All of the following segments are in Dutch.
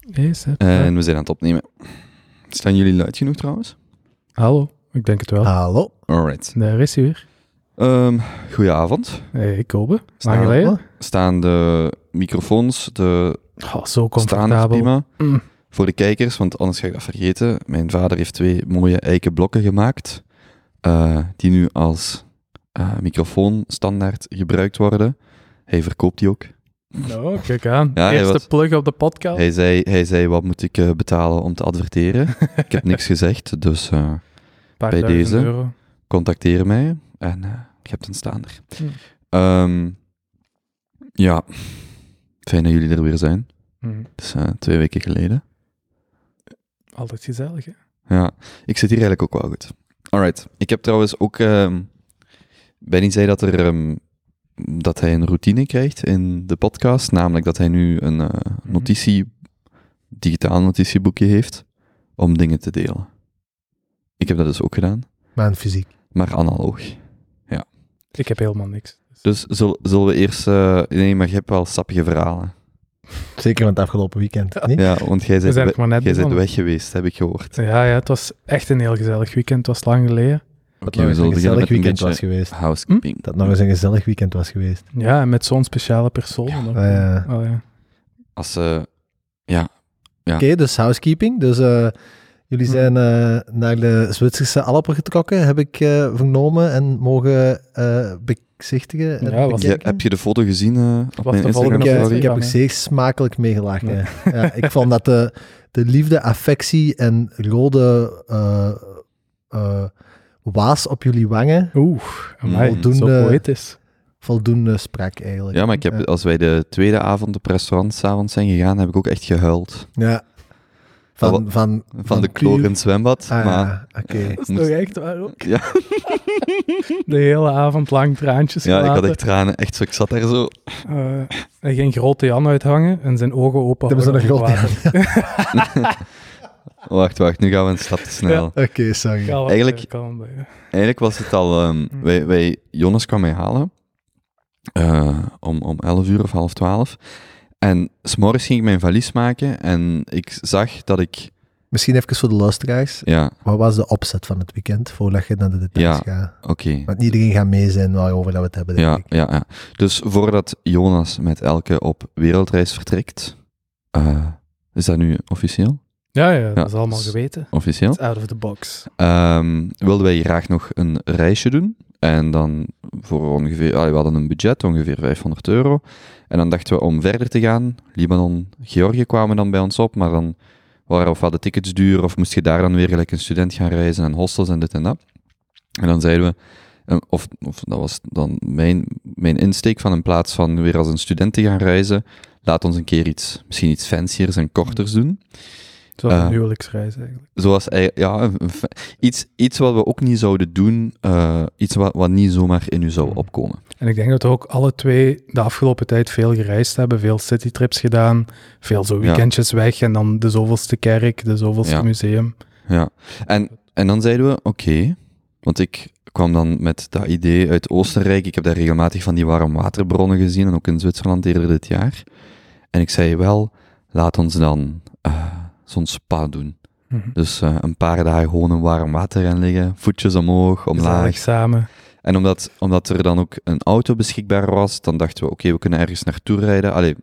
Yes, hè. En we zijn aan het opnemen. Staan jullie luid genoeg trouwens? Hallo, ik denk het wel. Hallo. Alright. Daar is hij weer. Ehm goedenavond. Hey, Kobe. Lang Staan, geleden. staan de microfoons, de Oh, zo comfortabel. prima. Mm. Voor de kijkers, want anders ga ik dat vergeten. Mijn vader heeft twee mooie eiken blokken gemaakt, eh, die nu als eh, microfoon standaard gebruikt worden. Hij verkoopt die ook. Nou, kijk aan. Ja, Eerste was- plug op de podcast. Hij zei, hij zei wat moet ik eh, betalen om te adverteren? ik heb niks gezegd, dus Paar bij deze. euro. contacteer mij en eh, je hebt een staander. Hm. Ehm, ja, fijn dat jullie er weer zijn. Hm. Het is twee weken geleden. Altijd gezellig, hè? Ja, ik zit hier eigenlijk ook wel goed. Alright, ik heb trouwens ook... ehm Benny zei dat, er, ehm, dat hij een routine krijgt in de podcast, namelijk dat hij nu een eh, notitie, digitaal notitieboekje heeft om dingen te delen. Ik heb dat dus ook gedaan, Maar een fysiek. maar analoog. Ik heb helemaal niks. Dus zul- zullen we eerst... eh, nee, maar je hebt wel sappige verhalen. Zeker van het afgelopen weekend. Niet? Ja, want jij bent, we- jij bent weg geweest, heb ik gehoord. Ja, ja, het was echt een heel gezellig weekend. Het was lang geleden. Dat we eens een gezellig een weekend was geweest. housekeeping. Dat nog eens een gezellig weekend was geweest. Ja, en met zo'n speciale persoon. Ja. ook. Ja. Oh, ja. Als ze... ja, Ja. Oké, dus housekeeping. Dus eh, jullie Hm. zijn eh, naar de Zwitserse Alpen getrokken, heb ik eh, vernomen, en mogen eh, bezichtigen en bekijken. heb je de foto gezien eh, op mijn ik, Instagram eh, story? ik heb er zeer smakelijk mee gelachen. Ja, ik vond dat de, de liefde, affectie en rode eh, eh, waas op jullie wangen Oeh, amai, Voldoende- zo poëtisch. voldoende sprak eigenlijk. Ja, maar ik heb, Ja. als wij de tweede avond op restaurant s'avonds zijn gegaan, heb ik ook echt gehuild. Ja. Van Van, van, Van, de kloor in het zwembad. Ah, maar ja, oké. Dat is Moest- toch echt waar ook? ja, De hele avond lang traantjes ja, ik had echt tranen. Echt zo, ik zat daar zo. Eh, hij ging grote Jan uithangen en zijn ogen open Hebben ze houden nog op grote water. Wacht, wacht, nu gaan we een stap te snel. Oké, sorry. Kan wel, Eigenlijk- ja. Eigenlijk was het al... ehm, wij, wij, Jonas kwam mij halen. eh, om, om 11 uur of half 12. En s'morgens ging ik mijn valies maken. En ik zag dat ik... Misschien even voor de luisteraars. Ja, Wat was de opzet van het weekend, voordat je naar de details gaat? oké. Want iedereen gaat mee zijn waarover dat we het hebben, denk Ja, ik. ja, ja. Dus voordat Jonas met Elke op wereldreis vertrekt... eh, is dat nu officieel? Ja, ja, dat is allemaal geweten. Officieel. It's out of the box. Ehm, wilden wij graag nog een reisje doen. En dan voor ongeveer, ah, we hadden een budget, ongeveer 500 euro. En dan dachten we om verder te gaan. Libanon, Georgië kwamen dan bij ons op, maar dan waren of hadden tickets duur, of moest je daar dan weer gelijk een student gaan reizen en hostels en dit en dat. En dan zeiden we, eh, of, of dat was dan mijn, mijn insteek van in plaats van weer als een student te gaan reizen, laat ons een keer iets, misschien iets fanciers en korters doen. Zoals Eh, een huwelijksreis eigenlijk. Zoals, ja, iets, iets wat we ook niet zouden doen, eh, iets wat, wat niet zomaar in u zou opkomen. En ik denk dat we ook alle twee de afgelopen tijd veel gereisd hebben, veel citytrips gedaan, veel zo Ja. weekendjes weg en dan de zoveelste kerk, de zoveelste Ja. museum. Ja. En, en dan zeiden we, oké, want ik kwam dan met dat idee uit Oostenrijk. Ik heb daar regelmatig van die warmwaterbronnen gezien, en ook in Zwitserland eerder dit jaar. En ik zei wel, laat ons dan eh, zo'n spa doen. Mhm. Dus eh, een paar dagen gewoon in warm water gaan liggen, voetjes omhoog, omlaag. Samen. En omdat, omdat er dan ook een auto beschikbaar was, dan dachten we, oké, we kunnen ergens naartoe rijden. Allee,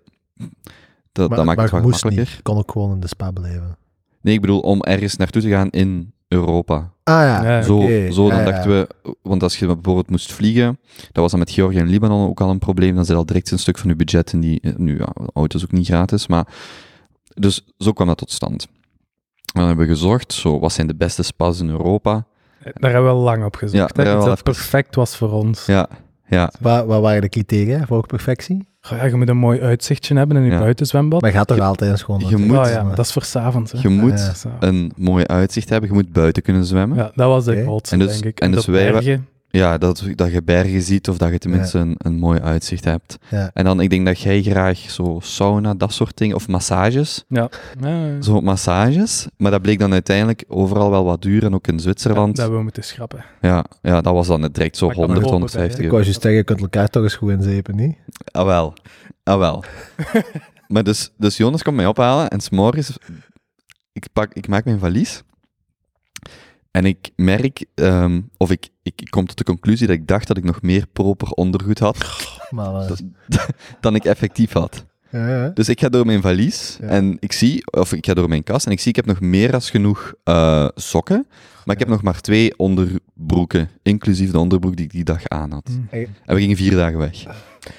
dat, dat maakt het wat moest makkelijker. niet. Kon ook gewoon in de spa beleven. Nee, ik bedoel, om ergens naartoe te gaan in Europa. Ah ja, Ja, Zo, oké. zo dan Ja, ja. dachten we, want als je bijvoorbeeld moest vliegen, dat was dan met Georgië en Libanon ook al een probleem, dan zit al direct een stuk van je budget in die, nu ja, de auto is ook niet gratis, maar, dus zo kwam dat tot stand. Dan hebben we gezocht, zo, wat zijn de beste spas in Europa? Daar hebben we lang op gezocht. Ja, hè. Iets dat even- perfect was voor ons. Ja, ja, Wat, wat waren de criteria voor perfectie? Ja, je moet een mooi uitzichtje hebben in je Ja. buitenzwembad. Maar je gaat toch Je- altijd een schoon je moet- Oh ja, dat is voor s'avonds. je moet ja. Zo. een mooi uitzicht hebben, je moet buiten kunnen zwemmen. Ja, dat was de grootste, En dus- denk ik. en dus de wij-. Ja, dat, dat je bergen ziet of dat je tenminste een, een mooi uitzicht hebt. Ja. En dan, ik denk dat jij graag zo sauna, dat soort dingen, of massages. Ja. Ja, Zo massages. Maar dat bleek dan uiteindelijk overal wel wat duur en ook in Zwitserland. dat we moeten schrappen. Ja, ja, dat was dan direct zo Maar ik kan 100, er hopen bij, 150 Ik euro. wou je zeggen, je kunt elkaar toch eens goed inzepen, niet? Ah wel, ah wel. maar dus, dus Jonas komt mij ophalen en s'morgens, ik, pak, ik maak mijn valies en ik merk, ehm, of ik, ik, ik kom tot de conclusie dat ik dacht dat ik nog meer proper ondergoed had Maar, eh, Dat- dan ik effectief had. ja, ja. Dus ik ga door mijn valies Ja. en ik zie, of ik ga door mijn kast en ik zie, ik heb nog meer dan genoeg eh, sokken, maar ik heb nog maar twee onderbroeken, inclusief de onderbroek die ik die dag aan had. Mm. Hey. En we gingen vier dagen weg.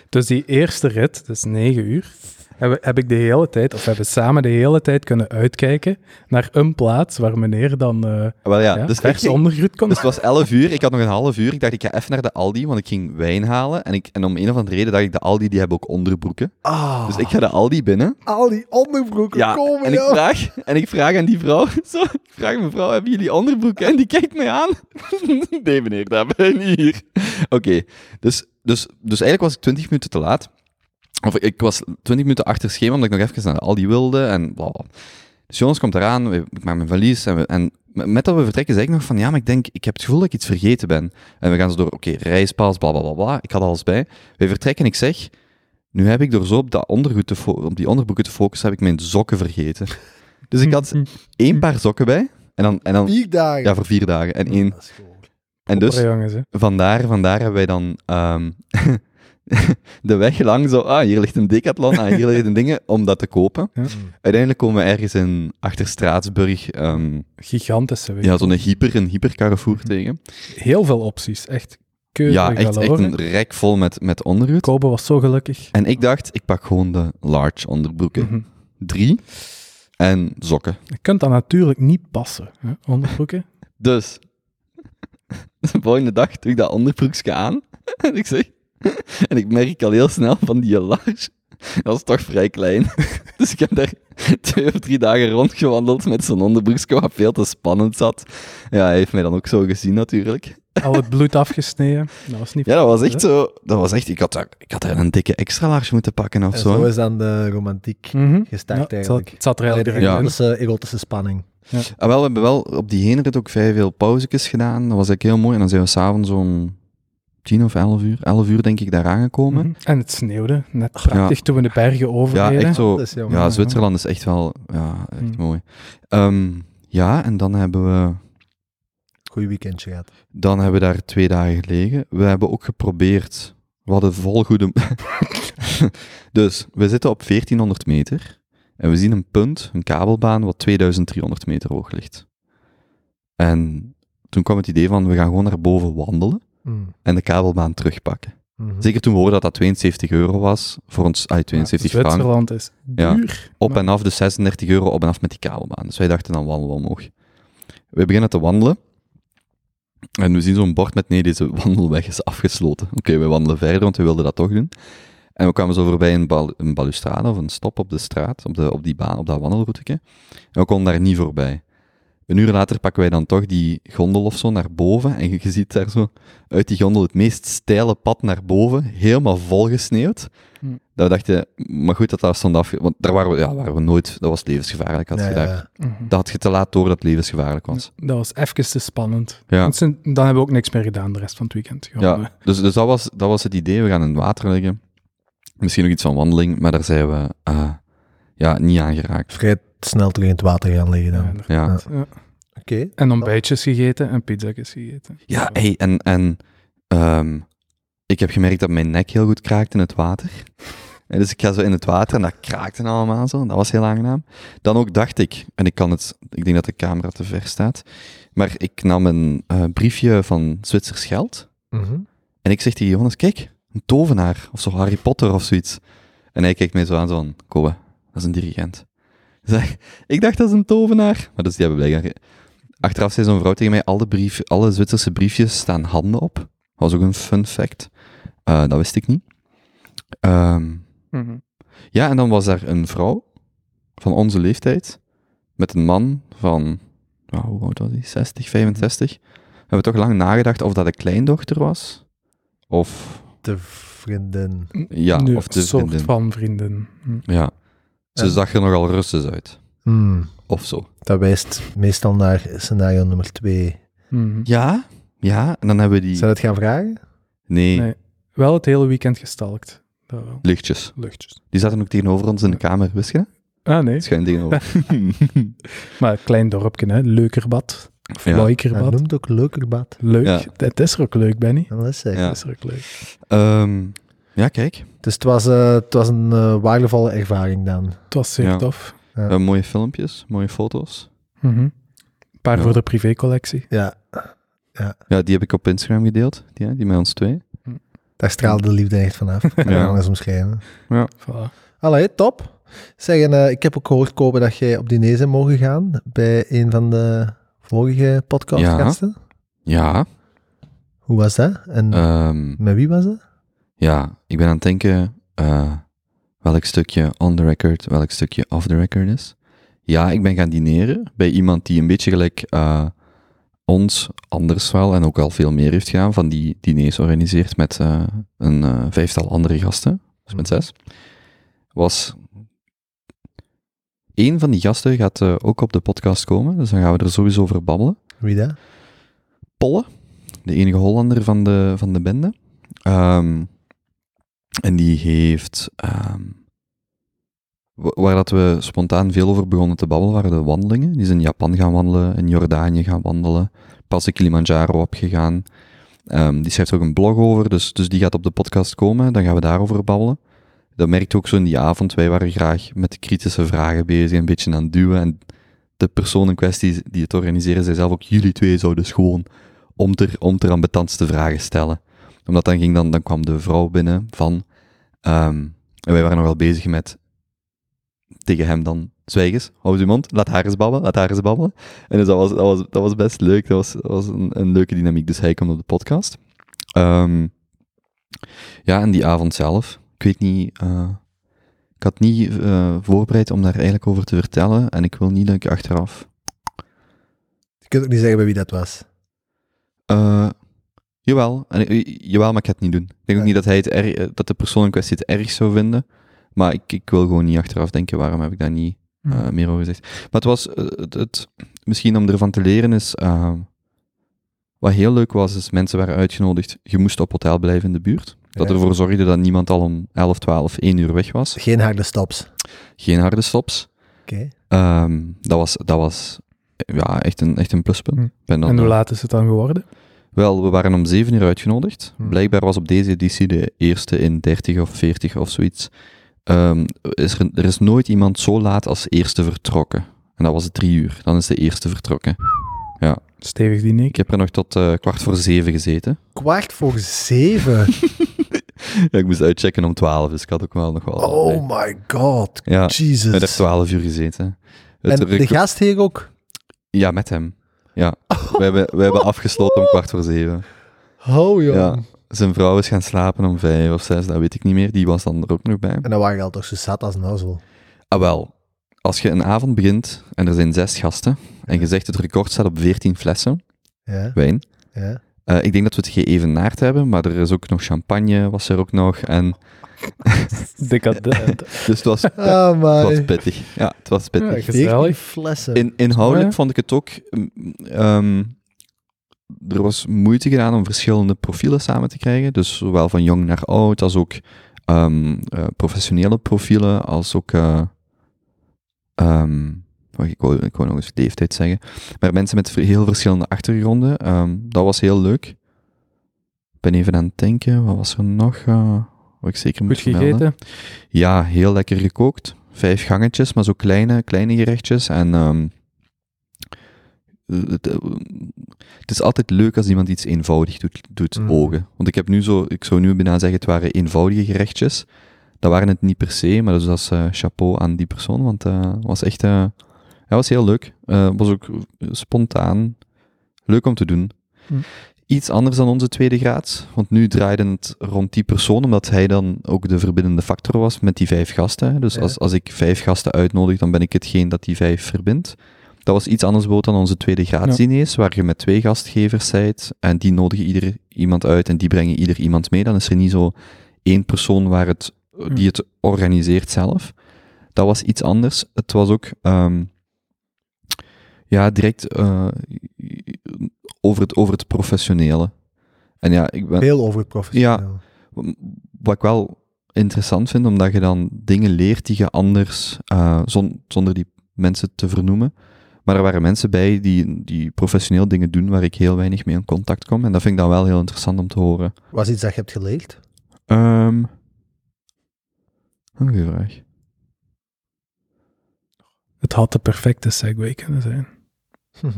Dus die eerste rit, dus negen uur, heb, heb ik de hele tijd, of hebben we samen de hele tijd kunnen uitkijken naar een plaats waar meneer dan eh Wel ja, ja, dus, vers ik- kon. dus het was 11 uur, ik had nog een half uur. Ik dacht, ik ga even naar de Aldi, want ik ging wijn halen. En, ik, en om een of andere reden dacht ik, de Aldi die hebben ook onderbroeken. Ah, Dus ik ga de Aldi binnen. al die onderbroeken Ja, komen, en ik vraag, en ik vraag aan die vrouw, zo, ik vraag mevrouw, hebben jullie onderbroeken? En die kijkt mij aan. nee meneer, dat hebben we niet hier. Oké, dus, dus, dus eigenlijk was ik 20 minuten te laat. Of ik was 20 minuten achter schema, omdat ik nog even naar Aldi wilde en bla bla. Dus Jonas komt eraan, we- ik maak mijn valies en, we, en met dat we vertrekken zeg ik nog van, ja, maar ik denk, ik heb het gevoel dat ik iets vergeten ben. En we gaan zo door, oké, reispas, bla bla bla bla, ik had alles bij. Wij vertrekken en ik zeg, nu heb ik door zo op, dat ondergoed te op die onderbroeken te focussen, heb ik mijn sokken vergeten. Dus ik had één paar sokken bij, en dan, en dan Vier dagen. ja, voor vier dagen. En één, Dat is gewoon- en dus jongens, vandaar, vandaar hebben wij dan ehm, de weg lang zo, ah, hier ligt een decathlon, ah, hier ligt een dingen, om dat te kopen. Ja. Uiteindelijk komen we ergens in, achter Straatsburg, ehm, Gigantische winkel. ja, zo'n hyper, een hyper Carrefour tegen. Heel veel opties, echt keurig Ja, echt, echt een rek vol met, met ondergoed. Kobe was zo gelukkig. En ik dacht, ik pak gewoon de large onderbroeken. Mhm. Drie. En sokken. Je kunt dat natuurlijk niet passen, hè, onderbroeken. Dus, de volgende dag doe ik dat onderbroekje aan. En ik zeg, en ik merk al heel snel van die large, dat is toch vrij klein. Dus ik heb daar twee of drie dagen rondgewandeld met zo'n onderbroekje, wat veel te spannend zat. Ja, hij heeft mij dan ook zo gezien natuurlijk. Al het bloed afgesneden. Dat was niet Ja, dat was echt hè? zo, dat was echt, ik had daar, ik had daar een dikke extra large moeten pakken of En zo. zo is dan de romantiek Mhm. gestart Ja, eigenlijk. het zat er eigenlijk Ja. erotische, erotische spanning. Ah, wel, we hebben wel op die heenrit ook vrij veel pauzekes gedaan. Dat was eigenlijk heel mooi. En dan zijn we s'avonds om tien of elf uur, elf uur denk ik, daar aangekomen. Mhm. En het sneeuwde, net prachtig toen we de bergen Ja, overreden. echt zo. Dat is jammer. Ja, Zwitserland is echt wel ja, echt Mm. mooi. Ehm, ja, en dan hebben we Goeie weekendje gehad. dan hebben we daar twee dagen gelegen. We hebben ook geprobeerd. We hadden vol goede. dus we zitten op 1400 meter. En we zien een punt, een kabelbaan, wat 2300 meter hoog ligt. En toen kwam het idee van, we gaan gewoon naar boven wandelen Mm. en de kabelbaan terugpakken. Mhm. Zeker toen we hoorden dat dat 72 euro was, voor ons, ah, 72 Ja, frank. Zwitserland is Ja. duur. Op maar- en af, dus 36 euro op en af met die kabelbaan. Dus wij dachten dan wandelen we omhoog. We beginnen te wandelen. En we zien zo'n bord met nee, deze wandelweg is afgesloten. Oké, we wandelen verder, want we wilden dat toch doen. En we kwamen zo voorbij een, bal, een balustrade of een stop op de straat, op, de, op die baan, op dat wandelrouteke. En we konden daar niet voorbij. Een uur later pakken wij dan toch die gondel of zo naar boven. En je, je ziet daar zo uit die gondel het meest steile pad naar boven, helemaal volgesneeuwd. Hm. Dat we dachten, maar goed dat dat stond af, want daar waren we, ja, waren we nooit, dat was levensgevaarlijk. Had Ja, je ja, daar, ja. Mhm. Dat had je te laat door dat het levensgevaarlijk was. Dat was even te spannend. Ja. Want ze- Dan hebben we ook niks meer gedaan de rest van het weekend. Gewoon, Ja, dus, dus dat, was, dat was het idee. We gaan in het water liggen. Misschien nog iets van wandeling, maar daar zijn we eh, ja, niet aan geraakt. Vrij snel terug in het water gaan liggen dan. ja, En ontbijtjes gegeten en pizza's gegeten. ja hey, en, en ehm, ik heb gemerkt dat mijn nek heel goed kraakt in het water. En dus ik ga zo in het water en dat kraakte allemaal zo. Dat was heel aangenaam. Dan ook dacht ik, en ik kan het, ik denk dat de camera te ver staat, maar ik nam een eh, briefje van Zwitsers geld. Mhm. En ik zeg tegen Jonas, kijk, een tovenaar, of zo Harry Potter of zoiets. En hij kijkt mij zo aan, zo van, Kobe, dat is een dirigent. Hij- ik dacht, dat is een tovenaar. Maar dus die hebben blijkbaar... Achteraf zei zo'n vrouw tegen mij, alle, brief, alle Zwitserse briefjes staan handen op. Dat was ook een fun fact. Eh, dat wist ik niet. Ehm, Mhm. ja, en dan was daar een vrouw van onze leeftijd met een man van, nou, hoe oud was hij? 60, 65. We hebben toch lang nagedacht of dat een kleindochter was. Of, De vriendin. ja, Nu, of de een soort vriendin. van vrienden. Hm. Ja. Ze En- zag er nogal rustig uit. Hmm. Of zo. Dat wijst meestal naar scenario nummer twee. Mhm. Ja, ja. En dan hebben we die... Zou je het gaan vragen? Nee. Nee. Wel het hele weekend gestalkt. Dat wel. Lichtjes. Luchtjes. Die zaten ook tegenover ons in de kamer, wist je? dat? Ah, nee. Schuin tegenover. Maar een klein dorpje, hè. Leukerbad. Of Ja. Hij Loikerbad. noemt ook leuker bad. Leuk. Ja. Het is er ook leuk, Benny. Ja, dat is zeker. Ja. Het is er ook leuk. Ehm, ja, kijk. Dus het was, eh, het was een eh, waardevolle ervaring dan. Het was zeer Ja. tof. Ja. Eh, mooie filmpjes, mooie foto's. Mhm. Een paar Ja. voor de privécollectie. Ja, Ja, die heb ik op Instagram gedeeld. Die, die met ons twee. daar straalde de liefde echt vanaf. Kan Ja. ja. anders omschrijven. Voilà. Allee, top. Zeg, en, eh, ik heb ook gehoord, Kobe, dat jij op diner bent mogen gaan bij een van de vorige podcastgasten. Ja. Hoe was dat? En ehm, met wie was dat? ja, ik ben aan het denken eh, welk stukje on the record, welk stukje off the record is. Ja, ik ben gaan dineren bij iemand die een beetje gelijk eh, ons anders wel en ook al veel meer heeft gedaan, van die diners organiseert met eh, een eh, vijftal andere gasten, dus met zes. Was Eén van die gasten gaat ook op de podcast komen, dus dan gaan we er sowieso over babbelen. Wie dat? Polle, de enige Hollander van de, van de bende. Ehm, en die heeft, ehm, wa- waar dat we spontaan veel over begonnen te babbelen, waren de wandelingen. Die is in Japan gaan wandelen, in Jordanië gaan wandelen, pas de Kilimanjaro opgegaan. Ehm die schrijft ook een blog over, dus, dus die gaat op de podcast komen, dan gaan we daarover babbelen. Dat merkte ook zo in die avond, wij waren graag met kritische vragen bezig, een beetje aan het duwen. En de persoon in kwestie die het organiseren, zei zelf ook, jullie twee zouden dus gewoon om ter, om ter ambetantste vragen stellen. Omdat dan ging dan, dan kwam de vrouw binnen van, ehm, en wij waren nog wel bezig met tegen hem dan, zwijg eens, hou uw mond, laat haar eens babbelen, laat haar eens babbelen. En dus dat was, dat was, dat was best leuk, dat was, dat was een, een leuke dynamiek, dus hij komt op de podcast. Ehm, ja, en die avond zelf, ik weet niet, eh, ik had niet eh, voorbereid om daar eigenlijk over te vertellen, en ik wil niet dat ik achteraf Je kunt ook niet zeggen bij wie dat was. Eh, jawel, en, jawel, maar ik ga het niet doen. Ik denk ook niet dat, hij het erg, dat de persoon in kwestie het erg zou vinden. Maar ik, ik wil gewoon niet achteraf denken, waarom heb ik daar niet Hm. eh, meer over gezegd. Maar het was, eh, het, het- misschien om ervan te leren is, eh, wat heel leuk was, is mensen waren uitgenodigd, je moest op hotel blijven in de buurt. Dat Ja. ervoor zorgde dat niemand al om 11, 12, 1 uur weg was. Geen harde stops. Geen harde stops. Oké. Ehm, dat was, dat was ja, echt, een, echt een pluspunt. Hm. Dan, En hoe eh, laat is het dan geworden? Wel, we waren om 7 uur uitgenodigd. Hmm. Blijkbaar was op deze editie de eerste in 30 of 40 of zoiets. Ehm, is er, er is nooit iemand zo laat als eerste vertrokken. En dat was drie uur. Dan is de eerste vertrokken. Stevig diner. Ik heb er nog tot eh, kwart voor zeven gezeten. Kwart voor zeven. Ja, ik moest uitchecken om 12, dus ik had ook wel nog wel. Oh my god. ja, ik heb Jesus. 12 uur gezeten. Het En de rec- gastheer ook. Ja, met hem. Ja, we hebben, we hebben afgesloten om kwart voor zeven. Oh joh. Ja. Zijn vrouw is gaan slapen om vijf of zes, dat weet ik niet meer. Die was dan er ook nog bij. En dan waren je al toch zo zat als een nozel. Ah, wel. Als je een avond begint en er zijn zes gasten en je zegt het record staat op 14 flessen Ja, wijn. ja. Eh, ik denk dat we het geëvenaard hebben, maar er is ook nog champagne, was er ook nog. En, Decadent. dus het was, Ah, het was pittig. Ja, het was pittig. Ja, flessen. In, inhoudelijk vond ik het ook... mm, ehm, er was moeite gedaan om verschillende profielen samen te krijgen. Dus zowel van jong naar oud, als ook ehm, eh, professionele profielen, als ook... eh, ehm, wacht, ik, wou, ik wou nog eens leeftijd zeggen. Maar mensen met heel verschillende achtergronden. ehm, dat was heel leuk. Ik ben even aan het denken, wat was er nog? eh, wat ik zeker moet Goed vermelden? gegeten. Ja, heel lekker gekookt. Vijf gangetjes, maar zo kleine, kleine gerechtjes. En ehm, het, eh, het is altijd leuk als iemand iets eenvoudig doet, doet Mm. ogen. Want ik heb nu zo, ik zou nu bijna zeggen, het waren eenvoudige gerechtjes. Dat waren het niet per se, maar dus dat is eh, chapeau aan die persoon, want het was echt, eh, ja, was heel leuk. Eh, was ook spontaan, leuk om te doen. Mm. Iets anders dan onze tweede graad, want nu draaide het rond die persoon, omdat hij dan ook de verbindende factor was met die vijf gasten. Dus Ja. als, als ik vijf gasten uitnodig, dan ben ik hetgeen dat die vijf verbindt. Dat was iets anders dan onze tweede graadsdiners, waar je met twee gastgevers bent en die nodigen ieder iemand uit en die brengen ieder iemand mee. Dan is er niet zo één persoon waar het, die het organiseert zelf. Dat was iets anders. Het was ook ehm, ja, direct eh, over, het, over het professionele. En ja, ik ben, Veel over het professioneel. wat ik wel interessant vind, omdat je dan dingen leert die je anders, eh, zon- zonder die mensen te vernoemen. Maar er waren mensen bij die, die professioneel dingen doen waar ik heel weinig mee in contact kom. En dat vind ik dan wel heel interessant om te horen. Was iets dat je hebt geleerd? Ehm een goede vraag. Het had de perfecte segue kunnen zijn.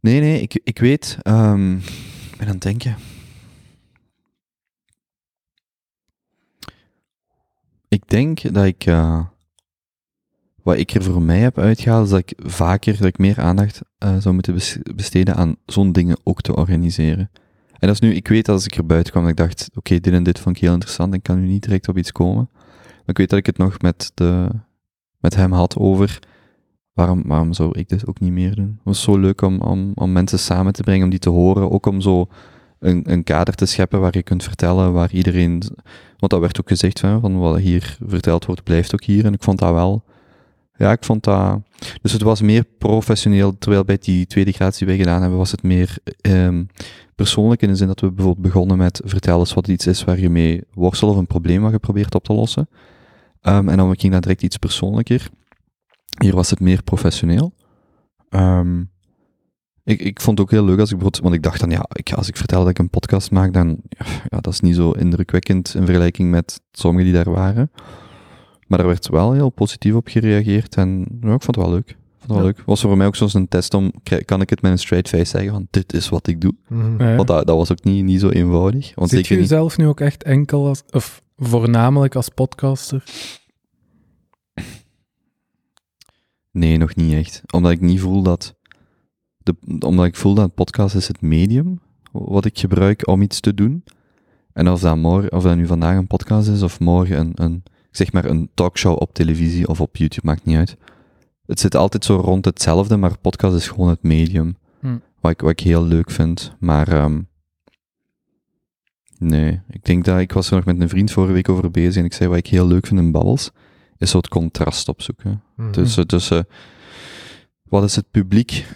Nee, nee, ik, ik weet. ehm, ik ben aan het denken. Ik denk dat ik. eh, wat ik er voor mij heb uitgehaald, is dat ik vaker, dat ik meer aandacht eh, zou moeten bes- besteden aan zo'n dingen ook te organiseren. En dat is nu, ik weet dat als ik er buiten kwam, dat ik dacht, oké, dit en dit vond ik heel interessant, ik kan nu niet direct op iets komen. Maar ik weet dat ik het nog met, de, met hem had over, waarom, waarom zou ik dit ook niet meer doen? Het was zo leuk om, om, om mensen samen te brengen, om die te horen, ook om zo een, een kader te scheppen waar je kunt vertellen, waar iedereen... Want dat werd ook gezegd, van, van wat hier verteld wordt, blijft ook hier. En ik vond dat wel... Ja, ik vond dat... Dus het was meer professioneel, terwijl bij die tweede gratie die wij gedaan hebben, was het meer ehm, persoonlijk in de zin dat we bijvoorbeeld begonnen met vertel eens wat iets is waar je mee worstelt of een probleem wat je probeert op te lossen. Ehm, en dan ging dat direct iets persoonlijker. Hier was het meer professioneel. Ehm, ik, ik vond het ook heel leuk als ik bijvoorbeeld, want ik dacht dan, ja, ik, als ik vertel dat ik een podcast maak, dan, ja, dat is niet zo indrukwekkend in vergelijking met sommigen die daar waren. Maar er werd wel heel positief op gereageerd en ja, ik vond het wel leuk. Vond het wel Ja. leuk. Was voor mij ook zo'n een test om, kan ik het met een straight face zeggen van, dit is wat ik doe. Mhm. Ja. Want dat, dat was ook niet, niet zo eenvoudig. Want Zit je niet, jezelf nu ook echt enkel als, of voornamelijk als podcaster? Nee, nog niet echt. Omdat ik niet voel dat. De, omdat ik voel dat podcast is het medium wat ik gebruik om iets te doen. En of dat, morgen, of dat nu vandaag een podcast is of morgen een, een, zeg maar een talkshow op televisie of op YouTube, maakt niet uit. Het zit altijd zo rond hetzelfde, maar podcast is gewoon het medium. Hm. Wat, ik, wat ik heel leuk vind. Maar ehm, nee, ik denk dat ik was er nog met een vriend vorige week over bezig en ik zei wat ik heel leuk vind in babbels, is zo het contrast opzoeken. Mhm. Tussen, tussen wat is het publiek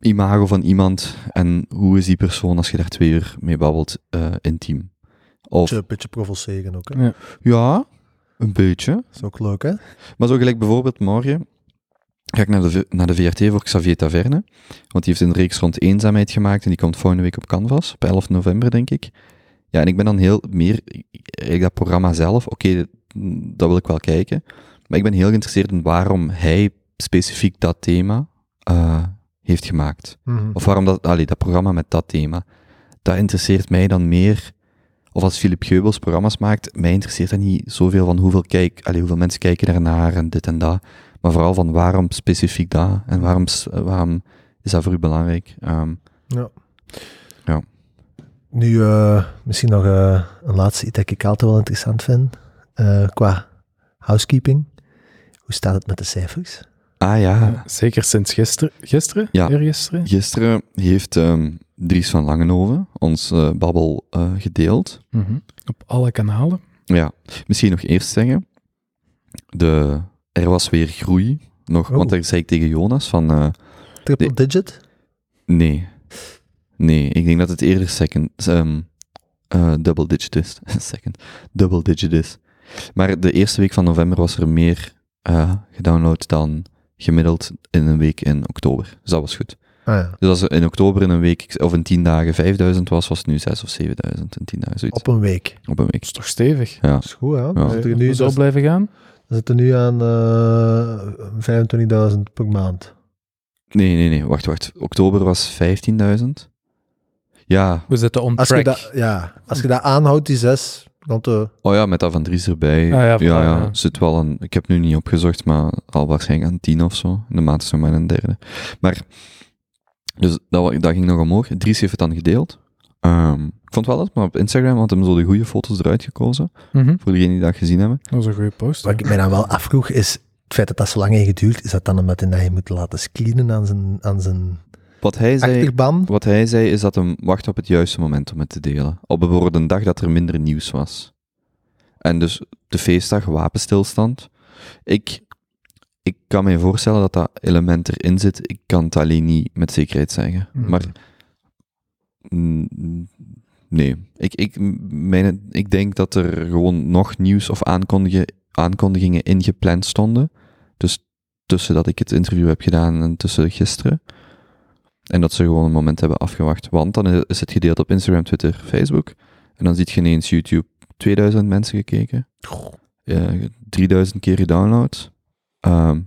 imago van iemand en hoe is die persoon als je daar twee uur mee babbelt eh, intiem. Of Beetje, beetje provoceren ook. Hè? Ja. ja, een beetje. Dat is ook leuk, hè? Maar zo gelijk bijvoorbeeld morgen ga ik naar de, naar de VRT voor Xavier Taverne. Want die heeft een reeks rond eenzaamheid gemaakt en die komt volgende week op Canvas, op 11 november denk ik. Ja, en ik ben dan heel meer, eigenlijk dat programma zelf, oké, dat wil ik wel kijken. Maar ik ben heel geïnteresseerd in waarom hij specifiek dat thema eh, heeft gemaakt. Mhm. Of waarom dat, allee, dat programma met dat thema. Dat interesseert mij dan meer. Of als Philip Geubels programma's maakt, mij interesseert dat niet zoveel van hoeveel, kijk, allee, hoeveel mensen kijken daarnaar en dit en dat. Maar vooral van waarom specifiek dat en waarom, s- waarom is dat voor u belangrijk. Ehm, Nu, eh, misschien nog eh, een laatste iets dat ik altijd wel interessant vind. Eh, qua housekeeping. Hoe staat het met de cijfers? ah ja, Ja, Zeker sinds gisteren. Gisteren? Ja. Eergisteren? gisteren heeft ehm, Dries van Langenhoven ons eh, babbel eh, gedeeld. Mhm. Op alle kanalen. Ja, misschien nog eerst zeggen. De, er was weer groei. Nog, Oh. Want daar zei ik tegen Jonas van... eh, Triple digit? Nee. Nee, ik denk dat het eerder second, ehm, eh, double digit is. second, double digit is. Maar de eerste week van november was er meer eh, gedownload dan gemiddeld in een week in oktober. Dus dat was goed. Ah, ja. Dus als er in oktober in een week of in 10 dagen 5000 was, was het nu 6 of 7000 in 10 dagen. Zoiets. Op een week. Op een week. Dat is toch stevig? Ja. Dat is goed, hè? Ja. we er nu zo blijven gaan? We zitten nu aan eh, 25.000 per maand. Nee, nee, nee, wacht, wacht. Oktober was 15.000. Ja. We zitten on track. Als je dat, ja, als je dat aanhoudt, die 6, want. Eh, oh ja, met dat van Dries erbij. Ah, ja, ja, ja, Zit wel een, ik heb nu niet opgezocht, maar al waarschijnlijk aan tien of zo. De maat is nog maar een derde. Maar, dus dat, dat ging nog omhoog. Dries heeft het dan gedeeld. Ehm, ik vond wel dat, maar op Instagram had hem zo de goede foto's eruit gekozen. Mhm. Voor degenen die dat gezien hebben. Dat was een goede post. Wat ik mij dan wel afvroeg is, het feit dat dat zo lang heeft geduurd, is dat dan omdat hij dat moet laten screenen aan zijn, aan zijn wat hij zei. achterban? Wat hij zei is dat hem wacht op het juiste moment om het te delen. Op bijvoorbeeld een dag dat er minder nieuws was. En dus de feestdag, wapenstilstand. Ik, ik kan me voorstellen dat dat element erin zit. Ik kan het alleen niet met zekerheid zeggen. Mhm. Maar mm, nee. Ik, ik, mijn, ik denk dat er gewoon nog nieuws of aankondigen, aankondigingen ingepland stonden. Dus tussen dat ik het interview heb gedaan en tussen gisteren. En dat ze gewoon een moment hebben afgewacht. Want dan is het gedeeld op Instagram, Twitter, Facebook. En dan ziet je ineens YouTube 2000 mensen gekeken. Ja, 3000 keer gedownload. Ehm,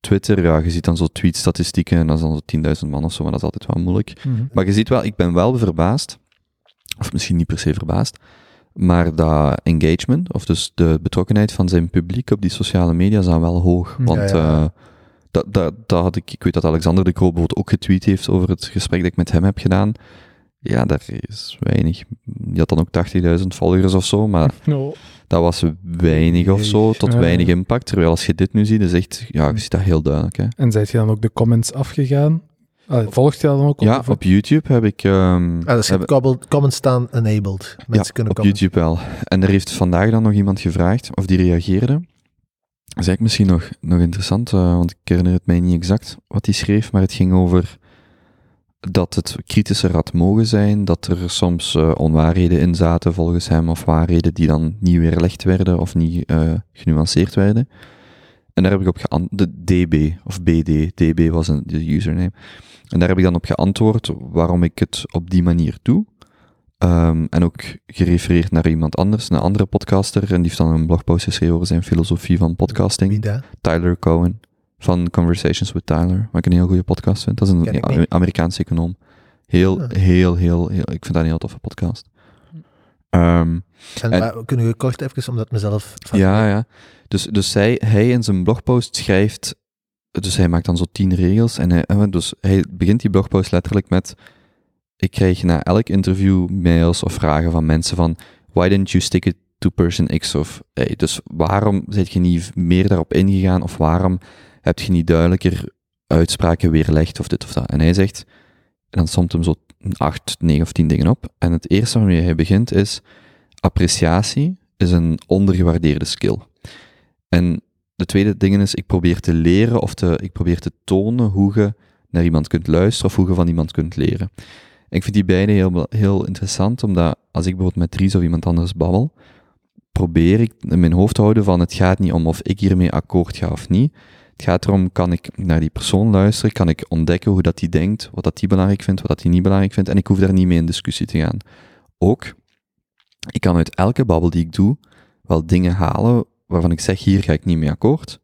Twitter, ja, je ziet dan zo tweet-statistieken en dat is dan zo 10.000 man of zo, maar dat is altijd wel moeilijk. Mhm. Maar je ziet wel, ik ben wel verbaasd, of misschien niet per se verbaasd, maar dat engagement, of dus de betrokkenheid van zijn publiek op die sociale media, is dan wel hoog. Want ja. eh, dat, dat, dat had ik, ik weet dat Alexander de Croo bijvoorbeeld ook getweet heeft over het gesprek dat ik met hem heb gedaan. Ja, daar is weinig. Die had dan ook 80.000 volgers of zo, maar No. dat was weinig of zo, tot Ja. weinig impact. Terwijl als je dit nu ziet, is echt, ja, je ziet dat heel duidelijk. Hè. En zijt je dan ook de comments afgegaan? Volgt je dat dan ook? Ja, Of- op YouTube heb ik... Ah, is heb- comments staan enabled. Mensen ja, kunnen op commenten. YouTube wel. En er heeft vandaag dan nog iemand gevraagd, of die reageerde. Dat is eigenlijk misschien nog, nog interessant, eh, want ik herinner het mij niet exact wat hij schreef, maar het ging over dat het kritischer had mogen zijn, dat er soms eh, onwaarheden in zaten volgens hem, of waarheden die dan niet weerlegd werden of niet eh, genuanceerd werden. En daar heb ik op geantwoord, DB, of BD, DB was een, de username. En daar heb ik dan op geantwoord waarom ik het op die manier doe. Ehm, en ook gerefereerd naar iemand anders, een andere podcaster, en die heeft dan een blogpost geschreven over zijn filosofie van podcasting. Wie? Tyler Cohen van Conversations with Tyler, wat ik een heel goede podcast vind. Dat is een. Amerikaanse econoom. Heel, Ah. heel, heel, heel, ik vind dat een heel toffe podcast. Ehm, En, En- maar kunnen we kort even, omdat mezelf... ja, ja. Dus, dus zij, hij in zijn blogpost schrijft, dus hij maakt dan zo tien regels en hij, eh, dus hij begint die blogpost letterlijk met, ik krijg na elk interview mails of vragen van mensen van, why didn't you stick it to person X of, hey, dus waarom zit je niet meer daarop ingegaan of waarom heb je niet duidelijker uitspraken weerlegd of dit of dat. En hij zegt, en dan somt hem zo acht, negen of tien dingen op. En het eerste waarmee hij begint is, appreciatie is een ondergewaardeerde skill. En de tweede ding is, ik probeer te leren of te, ik probeer te tonen hoe je naar iemand kunt luisteren of hoe je van iemand kunt leren. Ik vind die beide heel, heel interessant, omdat als ik bijvoorbeeld met Dries of iemand anders babbel, probeer ik in mijn hoofd te houden van het gaat niet om of ik hiermee akkoord ga of niet. Het gaat erom, kan ik naar die persoon luisteren, kan ik ontdekken hoe dat die denkt, wat dat die belangrijk vindt, wat dat die niet belangrijk vindt, en ik hoef daar niet mee in discussie te gaan. Ook, ik kan uit elke babbel die ik doe, wel dingen halen waarvan ik zeg, hier ga ik niet mee akkoord.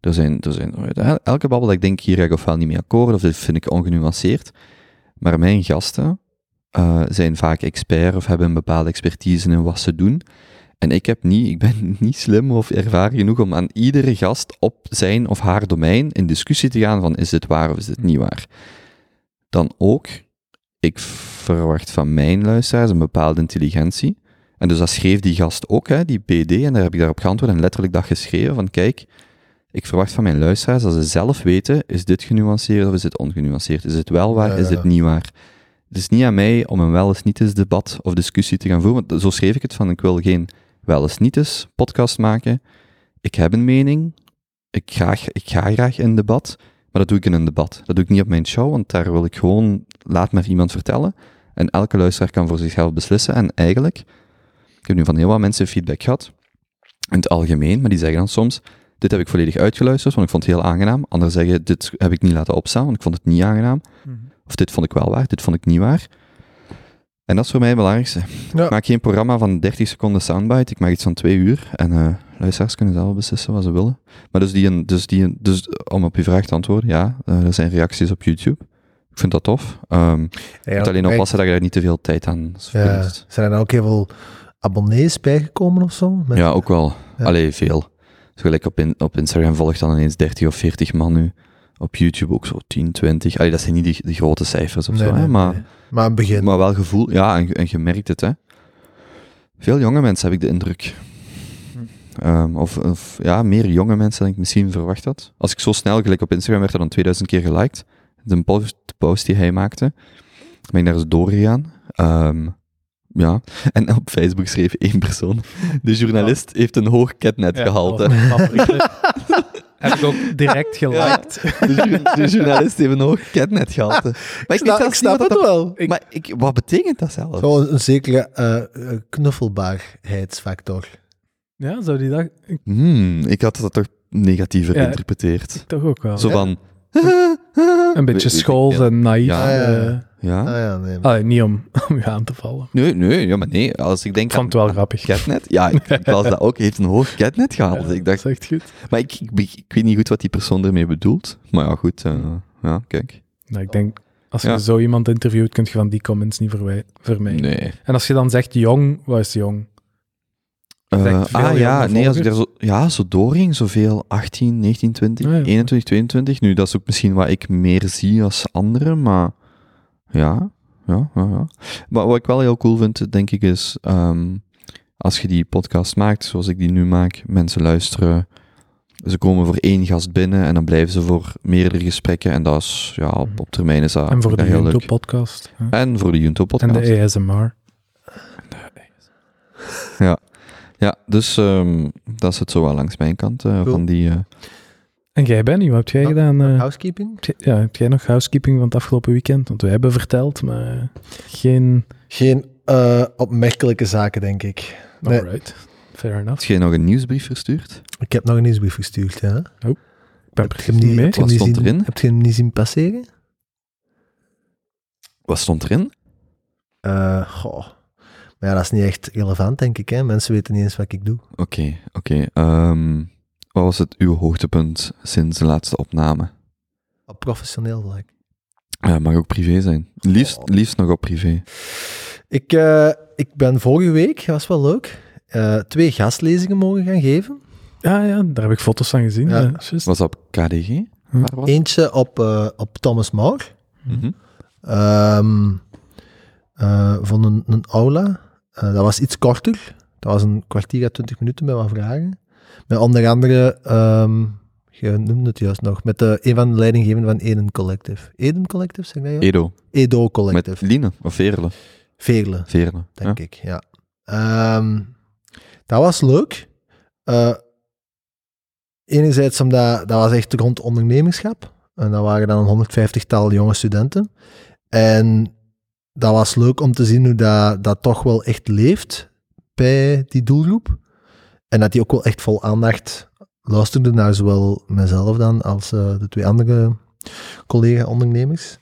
Er zijn, er zijn elke babbel dat ik denk, hier ga ik ofwel niet mee akkoord, of dit vind ik ongenuanceerd. Maar mijn gasten eh, zijn vaak expert of hebben een bepaalde expertise in wat ze doen. En ik heb niet, ik ben niet slim of ervaren genoeg om aan iedere gast op zijn of haar domein in discussie te gaan van is dit waar of is dit niet waar. Dan ook, ik verwacht van mijn luisteraars een bepaalde intelligentie. En dus dat schreef die gast ook, hè, die BD, en daar heb ik daarop geantwoord en letterlijk dat geschreven van kijk, ik verwacht van mijn luisteraars dat ze zelf weten, is dit genuanceerd of is dit ongenuanceerd? Is dit wel waar, Ja, is dit niet waar? Het is niet aan mij om een wel eens niet eens debat of discussie te gaan voeren, want zo schreef ik het van ik wil geen wel eens niet eens podcast maken. Ik heb een mening, ik, graag, ik ga graag in debat, maar dat doe ik in een debat. Dat doe ik niet op mijn show, want daar wil ik gewoon, laat maar iemand vertellen. En elke luisteraar kan voor zichzelf beslissen. En eigenlijk, ik heb nu van heel wat mensen feedback gehad, in het algemeen, maar die zeggen dan soms, dit heb ik volledig uitgeluisterd, want ik vond het heel aangenaam. Anderen zeggen, dit heb ik niet laten opstaan, want ik vond het niet aangenaam. Of dit vond ik wel waar, dit vond ik niet waar. En dat is voor mij het belangrijkste. Ja. Ik maak geen programma van 30 seconden soundbite, ik maak iets van twee uur. En eh luisteraars kunnen zelf beslissen wat ze willen. Maar dus, die, dus, die, dus om op je vraag te antwoorden, ja, eh, er zijn reacties op YouTube. Ik vind dat tof. Je Ja, moet alleen oppassen dat je daar niet te veel tijd aan Ja, verliest. zijn er ook heel veel abonnees bijgekomen of zo? Met- Ja, ook wel. Ja. Allee, veel. Gelijk op, in, op Instagram volgt dan ineens 30 of 40 man nu. Op YouTube ook zo 10, 20. Allee, dat zijn niet die, die grote cijfers of Nee, zo, hè, maar... nee. Maar begin. Maar wel gevoel, ja, en, en je merkt het, hè. Veel jonge mensen heb ik de indruk. Ehm, of, of ja, meer jonge mensen dan ik misschien verwacht had. Als ik zo snel, gelijk op Instagram, werd er dan 2000 keer geliked. De post, post die hij maakte. Ben ik daar eens doorgegaan. Ehm, ja, en op Facebook schreef één persoon. De journalist heeft een hoog ketnet grappig. heb ik ook direct geliked. De, jour- de journalist heeft een hoog ketnetgehalte. Maar ik, snap- ik het dat- wel. Ik- Maar ik, wat betekent dat zelf? Gewoon een zekere eh, eh, knuffelbaarheidsfactor. Ja, zou die dat... Ik Hmm, ik had dat toch negatiever Ja. geïnterpreteerd. toch ook wel. Zo Ja. van... Een beetje schools en naïef. Ja. Ja, ja. Ah ja, nee. Allee, niet om, om je aan te vallen. Nee, nee, ja, maar nee. Als ik denk Ik vond het wel grappig. Catnet, ja, ik, ik las dat ook. heeft een hoog catnet gehaald. Ja, ik dacht, dat is echt goed. maar ik, ik, ik weet niet goed wat die persoon ermee bedoelt. Maar ja, goed. eh, ja, kijk. Nou, ik denk, als je Ja. zo iemand interviewt, kun je van die comments niet verwij- vermijden. Nee. En als je dan zegt jong, wat is jong? Eh, Zegt veel ah ja, jonge nee, als ik daar zo, ja, zo doorging, zoveel 18, 19, 20, Ah, ja. 21, 22. Nu, dat is ook misschien wat ik meer zie als anderen, maar ja, ja, ja, ja. Maar wat ik wel heel cool vind, denk ik, is ehm, als je die podcast maakt, zoals ik die nu maak, mensen luisteren, ze komen voor één gast binnen en dan blijven ze voor meerdere gesprekken en dat is, ja, op, op termijn is dat en voor de. YouTube-podcast. En voor de En YouTube-podcast. de ASMR. Ja, dus ehm, dat zit zo wel langs mijn kant eh, Cool. van die... eh, En jij, Benny, wat heb jij gedaan? eh? Housekeeping? heb ja, heb jij nog housekeeping van het afgelopen weekend? Want we hebben verteld, maar geen... Geen eh, opmerkelijke zaken, denk ik. Nee. Alright, fair enough. Had jij nog een nieuwsbrief verstuurd? Ik heb nog een nieuwsbrief gestuurd, ja. Ik ben Heb je precies hem niet mee. heb je hem Wat niet stond zien, erin? Heb je hem niet zien passeren? Wat stond erin? Eh, goh. Maar ja, dat is niet echt relevant, denk ik. Hè? Mensen weten niet eens wat ik doe. Oké, oké. Ehm, wat was het uw hoogtepunt sinds de laatste opname? Op professioneel vlak. Ja, mag ook privé zijn. Liefst, Oh. liefst nog op privé. Ik, eh, ik ben vorige week, dat was wel leuk, eh, twee gastlezingen mogen gaan geven. Ja, ja, daar heb ik foto's van gezien. Ja. Ja. juist. Was dat op KDG? Hm. Was? Eentje op, eh, op Thomas More, eh, van een, een aula. Eh, dat was iets korter. Dat was een kwartier à twintig minuten met wat vragen. Met onder andere, ehm, je noemde het juist nog, met de, een van de leidinggevenden van Eden Collective. Eden Collective, zeg ja? Edo. Edo Met Collective. Line of Veerle? Veerle. Veerle. denk ik, ja. Ehm, dat was leuk. Eh, enerzijds omdat dat was echt rond ondernemerschap. En dat waren dan een 150-tal jonge studenten. En dat was leuk om te zien hoe dat, dat toch wel echt leeft bij die doelgroep. En dat die ook wel echt vol aandacht luisterde naar zowel mezelf dan als eh, de twee andere collega-ondernemers.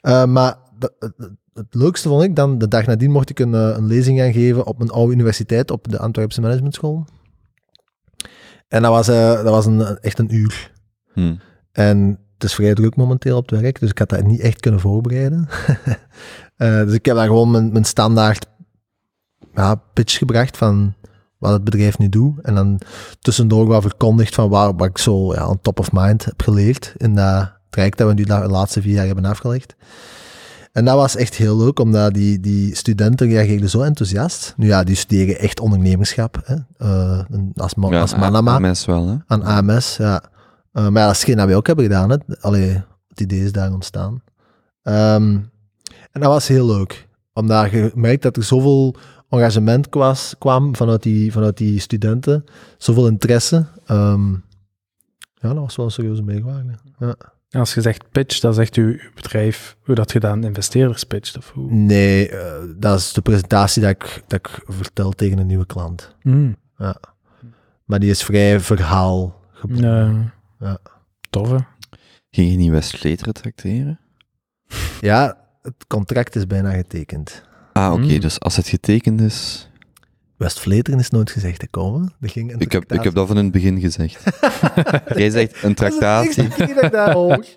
Eh, maar dat- het, het leukste vond ik dan, de dag nadien mocht ik een, eh, een lezing gaan geven op een oude universiteit, op de Antwerpse Management School. En dat was, eh, dat was een, echt een uur. Hm. En het is vrij druk momenteel op het werk, dus ik had dat niet echt kunnen voorbereiden. Eh, dus ik heb daar gewoon mijn, mijn standaard ja, pitch gebracht van wat het bedrijf nu doet. En dan tussendoor wat verkondigd van waar, wat ik zo ja, on top of mind heb geleerd in dat traject dat we nu de laatste vier jaar hebben afgelegd. En dat was echt heel leuk, omdat die, die studenten reageerden zo enthousiast. Nu ja, die studeren echt ondernemerschap. Hè? Eh, als, Ja, als Manama aan mensen wel, hè? aan AMS, ja. Eh, maar ja, dat is geen dat wij ook hebben gedaan. Hè. Allee, het idee is daar ontstaan. Ehm, en dat was heel leuk. Omdat je merkt dat er zoveel engagement kwam vanuit die, vanuit die studenten. Zoveel interesse. Ehm, ja, dat was wel een serieuze meerwaarde. Ja. Als je zegt pitch, dan zegt uw bedrijf hoe dat gedaan investeerders pitcht. Of hoe? Nee, eh, dat is de presentatie dat ik, dat ik vertel tegen een nieuwe klant. Mm. Maar die is vrij verhaal gebonden. Ja. Ja. Toffe. Ging je niet Westvleteren tracteren? Ja, het contract is bijna getekend. Ah, oké. Hmm. Dus als het getekend is... West-Vleteren is nooit gezegd te komen. Er ging een Ik heb, ik heb dat van in het begin gezegd. Jij zegt een tractatie.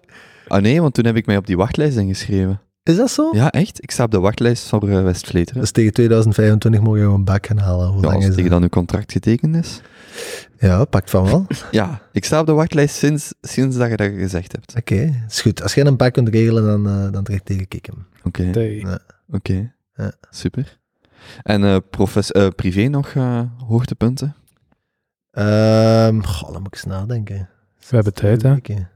Ah nee, want toen heb ik mij op die wachtlijst ingeschreven. Is dat zo? Ja, echt? Ik sta op de wachtlijst voor uh, Westvleteren. Dus tegen 2025 mogen we een bak gaan halen. Hoe Ja, lang als is tegen dat? dan uw contract getekend is. Ja, pakt van wel. Oké, Ja, ik sta op de wachtlijst sinds, sinds dat je dat gezegd hebt. is goed. Als jij een bak kunt regelen, dan, eh dan trek tegen ik hem. Oké. Ja. oké. Ja. Super. En eh, profes- eh, privé nog eh, hoogtepunten? Ehm goh, dan moet ik eens nadenken. We hebben tijd, hè?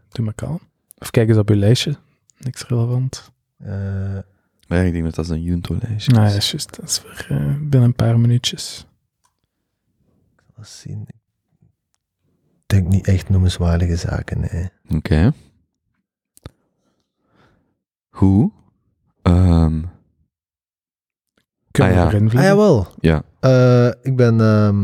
Doe maar kalm. Of kijk eens op uw lijstje. Niks relevant. Eh, Ja, ik denk dat dat een Junto-lijstje Nou is. ja, juist. Dat is voor binnen een paar minuutjes. eens zien. denk niet echt noemenswaardige zaken, nee. Oké. Goed. Ehm, Kunnen Ah, ja. we erin Ah, jawel. ja. Eh, ik ben, ehm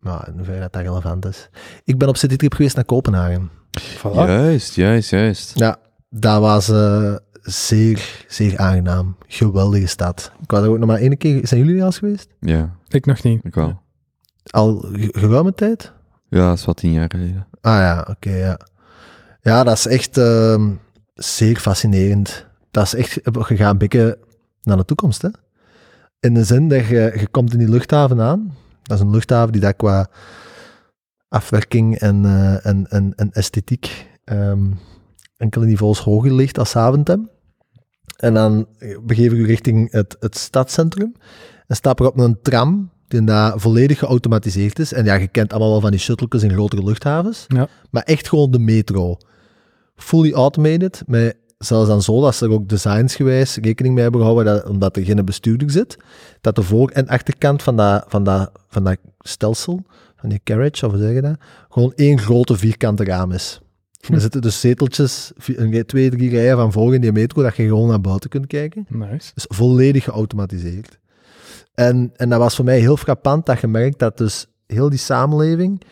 nou, in hoeverre dat dat relevant is. Ik ben op citytrip geweest naar Kopenhagen. Voilà. Juist, juist, juist. Ja, dat was eh, zeer, zeer aangenaam. Geweldige stad. Ik was er ook nog maar één keer... Zijn jullie er al eens geweest? Ja, Ik nog niet. ik wel. Al ge- geruime tijd? Ja, dat is wat tien jaar geleden. Ah ja, oké, ja. Ja, dat is echt ehm, zeer fascinerend. Dat is echt... Je gaat een beetje naar de toekomst, hè. In de zin dat je, je komt in die luchthaven aan. Dat is een luchthaven die daar qua afwerking en, eh, en, en, en esthetiek ehm, enkele niveaus hoger ligt als Zaventem. En dan begeven we richting het, het stadscentrum en stappen op een tram die daar volledig geautomatiseerd is. En ja, je kent allemaal wel van die shuttles in grotere luchthavens. Ja. Maar echt gewoon de metro. Fully automated, met zelfs dan zo dat ze er ook designsgewijs rekening mee hebben gehouden, dat, omdat er geen bestuurder zit, dat de voor- en achterkant van dat, van dat, van dat stelsel, van die carriage, of hoe zeg je dat, gewoon één grote vierkante raam is. Er zitten dus zeteltjes, twee, drie rijen van voor in die metro, dat je gewoon naar buiten kunt kijken. Nice. Dus volledig geautomatiseerd. En, en dat was voor mij heel frappant dat je merkt dat dus heel die samenleving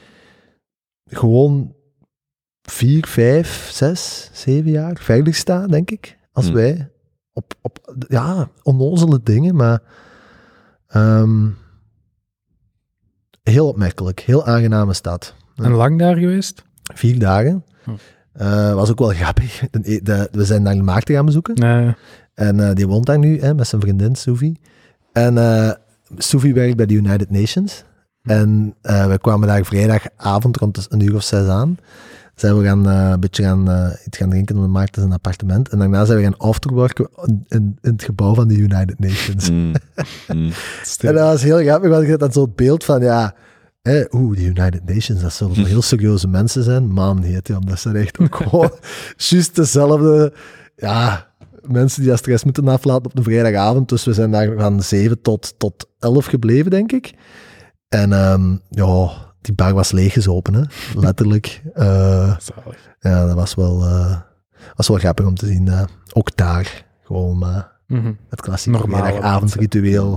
gewoon vier, vijf, zes, zeven jaar verder staat, denk ik, als Hm. wij. Op, op ja, onnozele dingen, maar ehm, heel opmerkelijk. Heel aangename stad. En lang daar geweest? Vier dagen. Hm. Eh, was ook wel grappig. De, de- we zijn naar Maarten gaan bezoeken. Nee. En eh, die woont daar nu hè, met zijn vriendin Sophie. En eh Sophie werkt bij de United Nations. En eh, we kwamen daar vrijdagavond rond de- een uur of zes aan. Zijn we gaan, eh, een beetje gaan, eh, iets gaan drinken in Maarten zijn appartement. En daarna zijn we gaan afterworken in, in, in het gebouw van de United Nations. Mm. Mm. En dat was heel grappig, want ik had dan zo'n beeld van, ja, hè, oeh, de United Nations, dat zullen wel heel serieuze mensen zijn. Man, heet ja, dat zijn echt ook gewoon juist dezelfde, ja, mensen die dat stress moeten aflaten op een vrijdagavond. Dus we zijn daar van 7 tot, tot 11 gebleven, denk ik. En ehm, ja, die bar was leeggezopen, hè, letterlijk. Zalig. ja, dat was wel, eh, was wel grappig om te zien. eh, ook daar, gewoon Mhm. het klassieke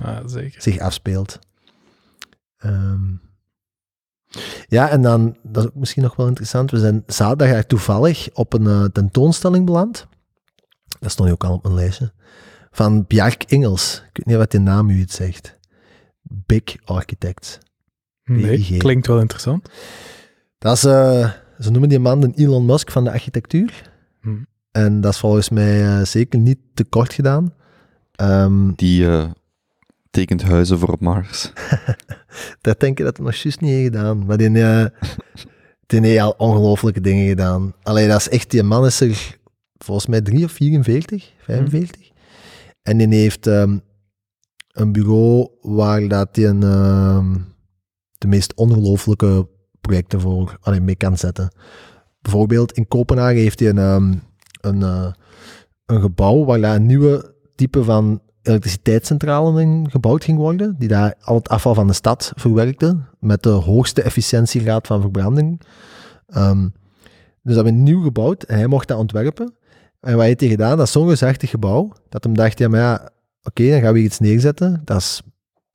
Ja, zeker. zich afspeelt. Ehm, ja, en dan, dat is ook misschien nog wel interessant, we zijn zaterdag toevallig op een tentoonstelling beland. Dat stond ook al op mijn lijstje. Van Bjark Ingels. Ik weet niet wat die naam u iets zegt. Big Architects. Nee, BIG. klinkt wel interessant. Dat is, eh, ze noemen die man de Elon Musk van de architectuur. Hm. En dat is volgens mij eh, zeker niet te kort gedaan. Ehm, Die eh, tekent huizen voor op Mars. Dat denk ik dat het nog juist niet heeft gedaan. Maar die, eh, die heeft al ongelooflijke dingen gedaan. Alleen dat is echt, die man is er volgens mij 3 of 44, 45. En die heeft ehm, een bureau waar dat hij een, ehm, de meest ongelooflijke projecten voor allee, mee kan zetten. Bijvoorbeeld in Kopenhagen heeft hij een, ehm, een, eh, een gebouw waar daar een nieuwe type van elektriciteitscentrale in gebouwd ging worden, die daar al het afval van de stad verwerkte, met de hoogste efficiëntiegraad van verbranding. Ehm, dus dat hebben we nieuw gebouwd en hij mocht dat ontwerpen. En wat heeft hij gedaan? Dat is zo'n gebouw, dat hem dacht, ja, maar ja, oké, dan gaan we iets neerzetten. Dat is,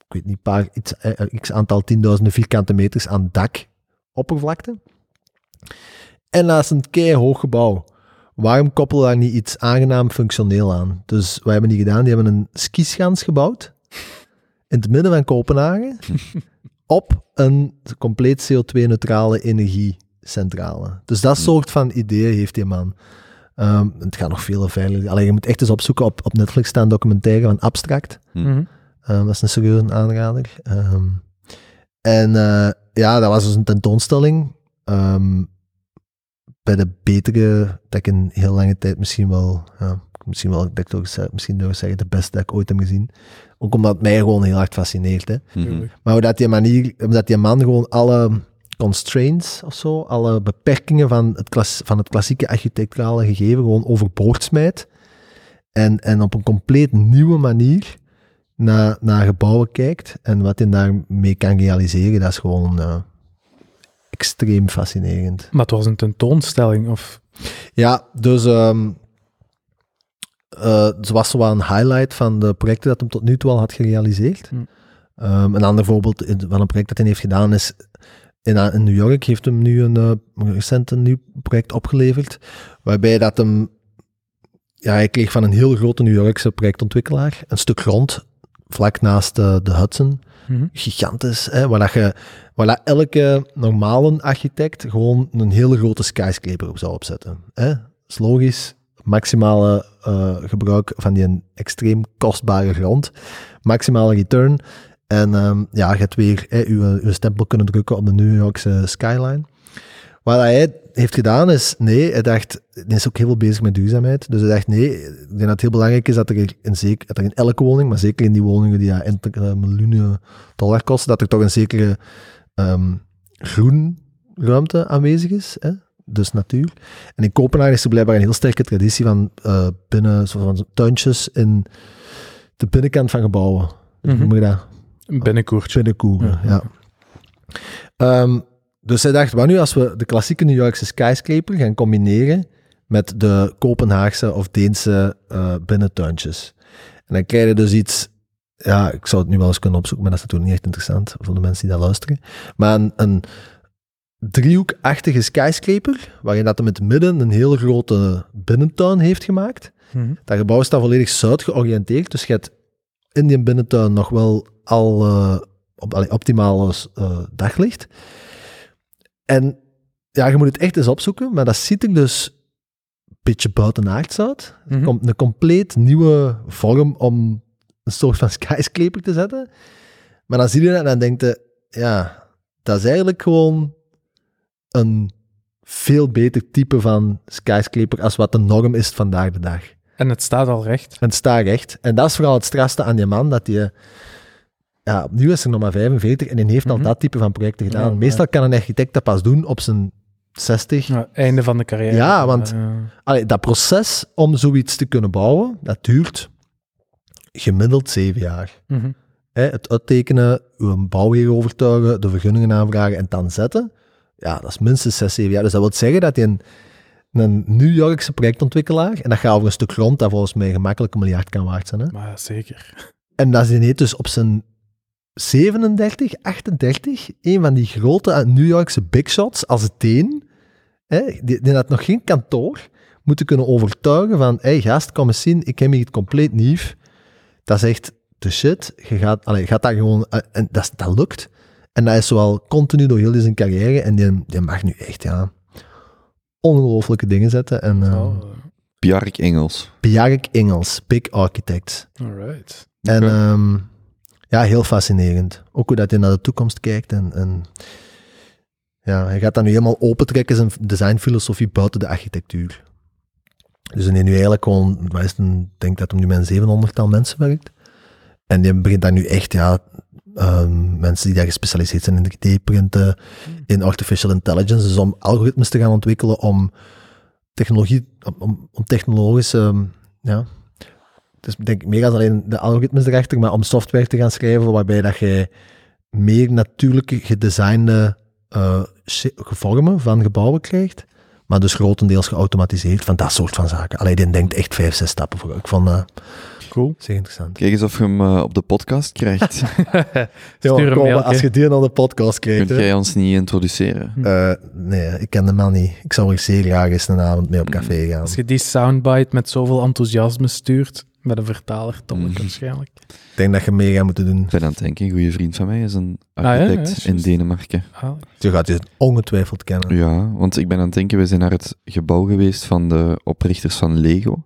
ik weet niet, paar, iets, eh, x aantal tienduizenden vierkante meters aan dakoppervlakte. En is een keihoog gebouw. Waarom koppelen we daar niet iets aangenaam functioneel aan? Dus wat hebben die gedaan? Die hebben een skischans gebouwd in het midden van Kopenhagen op een compleet CO2-neutrale energiecentrale. Dus dat soort van ideeën heeft die man. Ehm, het gaat nog veel verder. Alleen je moet echt eens opzoeken op, op Netflix staan documentaire van Abstract. Mhm. Ehm, dat is een serieuze aanrader. Ehm, en eh, ja, dat was dus een tentoonstelling. ehm, bij de betere, dat ik in heel lange tijd misschien wel, ja, misschien wel, dat ik misschien durf zeggen, de beste dat ik ooit heb gezien. Ook omdat het mij gewoon heel hard fascineert. Hè. Mhm. Maar hoe dat die manier, omdat die man gewoon alle constraints of zo, alle beperkingen van het, klas, van het klassieke architecturale gegeven gewoon overboord smijt. En, en op een compleet nieuwe manier naar, naar gebouwen kijkt. En wat hij daarmee kan realiseren, dat is gewoon... eh, extreem fascinerend. Maar het was een tentoonstelling, of... Ja, dus ehm eh, het was wel een highlight van de projecten dat hem tot nu toe al had gerealiseerd. Hm. Ehm, een ander voorbeeld van een project dat hij heeft gedaan is in, in New York heeft hem nu een eh, recent een nieuw project opgeleverd, waarbij dat hem ja, hij kreeg van een heel grote New Yorkse projectontwikkelaar een stuk grond vlak naast eh, de Hudson Mhm. gigantisch, hè, waar, dat je, waar dat elke normale architect gewoon een hele grote skyscraper op zou opzetten. Hè. Dat is logisch, maximale eh, gebruik van die extreem kostbare grond, maximale return. En ehm, ja, je hebt weer hè, uw, uw stempel kunnen drukken op de New Yorkse skyline. Wat hij heeft gedaan is, nee, hij dacht, hij is ook heel veel bezig met duurzaamheid. Dus hij dacht, nee, ik denk dat het heel belangrijk is dat er in, zeker, dat er in elke woning, maar zeker in die woningen die ja, enkele miljoenen dollar kosten, dat er toch een zekere ehm groenruimte aanwezig is. Hè? Dus natuur. En in Kopenhagen is er blijkbaar een heel sterke traditie van eh, binnen, zo van tuintjes in de binnenkant van gebouwen. Hoe Mhm. noem je dat? Een binnenkoertje. Binnenkoeren, Ja, ja. Ehm, dus hij dacht, wat nu als we de klassieke New Yorkse skyscraper gaan combineren met de Kopenhaagse of Deense eh, binnentuintjes. En dan krijg je dus iets, ja, ik zou het nu wel eens kunnen opzoeken, maar dat is natuurlijk niet echt interessant voor de mensen die dat luisteren. Maar een, een driehoekachtige skyscraper, waarin dat hem in het midden een heel grote binnentuin heeft gemaakt. Mhm. Dat gebouw staat volledig zuid georiënteerd, dus je hebt in die binnentuin nog wel al eh, op, allee, optimale eh, daglicht. En ja, je moet het echt eens opzoeken, maar dat ziet er dus een beetje buitenaards uit. Mhm. Komt een compleet nieuwe vorm om een soort van skyscraper te zetten. Maar dan zie je dat en dan denk je, ja, dat is eigenlijk gewoon een veel beter type van skyscraper als wat de norm is vandaag de dag. En het staat al recht. En het staat recht. En dat is vooral het strafste aan die man, dat hij... Ja, nu is hij nog maar 45 en hij heeft al Mhm. dat type van projecten gedaan. Ja, Meestal kan een architect dat pas doen op zijn 60. Ja, einde van de carrière. Ja, want- Allee, dat proces om zoiets te kunnen bouwen, dat duurt gemiddeld zeven jaar. mhm. Hè, het uittekenen, uw bouwheer overtuigen, de vergunningen aanvragen en dan zetten, ja, dat is minstens zes, zeven jaar. Dus dat wil zeggen dat je een, een New Yorkse projectontwikkelaar, en dat gaat over een stuk grond dat volgens mij gemakkelijk een miljard kan waard zijn, hè? Maar ja, zeker. En dat is ineens dus op zijn 37, 38, een van die grote eh, New Yorkse big shots als teen, hè, die, die had nog geen kantoor, moeten kunnen overtuigen van, hé hey, gast, kom eens zien, ik heb hier het compleet nieuw. Dat is echt de shit. Je gaat, allee, je gaat dat gewoon, eh, en dat, dat lukt. En dat is zowel continu door heel zijn carrière, en die, die mag nu echt, ja, ongelooflijke dingen zetten. En uh, Oh, Bjark Engels. Bjark Engels, big architect. alright. En Oké. Ja, heel fascinerend. Ook hoe dat hij naar de toekomst kijkt. En, en ja, hij gaat dat nu helemaal opentrekken, zijn designfilosofie buiten de architectuur. Dus hij nu eigenlijk gewoon, ik denk dat hij nu met een 700-tal mensen werkt. En die begint daar nu echt, ja, ehm, mensen die daar gespecialiseerd zijn in 3D-printen, in artificial intelligence, dus om algoritmes te gaan ontwikkelen om technologie, om, om, technologische, ja, het is denk ik meer dan alleen de algoritmes erachter, maar om software te gaan schrijven waarbij dat je meer natuurlijke gedesignde eh, se- vormen van gebouwen krijgt, maar dus grotendeels geautomatiseerd van dat soort van zaken. Alleen die denkt echt vijf, zes stappen voor. Ik vond dat Cool. zeer interessant. Kijk eens of je hem eh, op de podcast krijgt. Stuur kom, mailtje. als je die aan de podcast Kunt krijgt. hè. jij ons niet introduceren? Eh, nee, ik ken de man niet. Ik zou er zeer graag eens een avond mee op café gaan. Als je die soundbite met zoveel enthousiasme stuurt, met een vertaler, dan Mhm. waarschijnlijk. Ik denk dat je meer gaat moeten doen. Ik ben aan het denken, een goede vriend van mij is een Ah, ja, architect ja, in. Denemarken. Ah, Je gaat je ongetwijfeld kennen. Ja, want ik ben aan het denken, we zijn naar het gebouw geweest van de oprichters van Lego.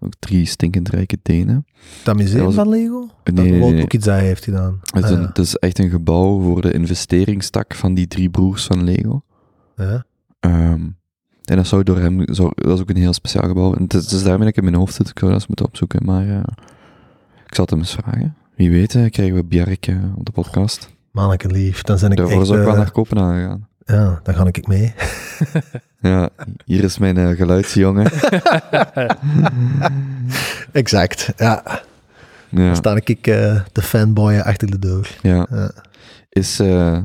Ook drie stinkend rijke Denen. Dat museum was- van Lego? Nee, dat nee, nee. ook iets dat hij heeft gedaan. Het is, Ah, een, het is echt een gebouw voor de investeringstak van die drie broers van Lego. ja. Ehm, en dat zou door hem, zou, dat is ook een heel speciaal gebouw. En het is daarmee dat ik in mijn hoofd zit, ik zou dat eens moeten opzoeken. Maar eh, ik zal het hem eens vragen. Wie weet krijgen we Bjark eh, op de podcast. Manneke lief, dan zijn ik Daarvoor echt... zou ik wel eh, naar Kopenhagen gaan. Ja, dan ga ik mee. Ja, hier is mijn eh, geluidsjongen. Exact, ja. Dan Ja, sta ik eh, de fanboy achter de deur. ja. Ja. Is, eh,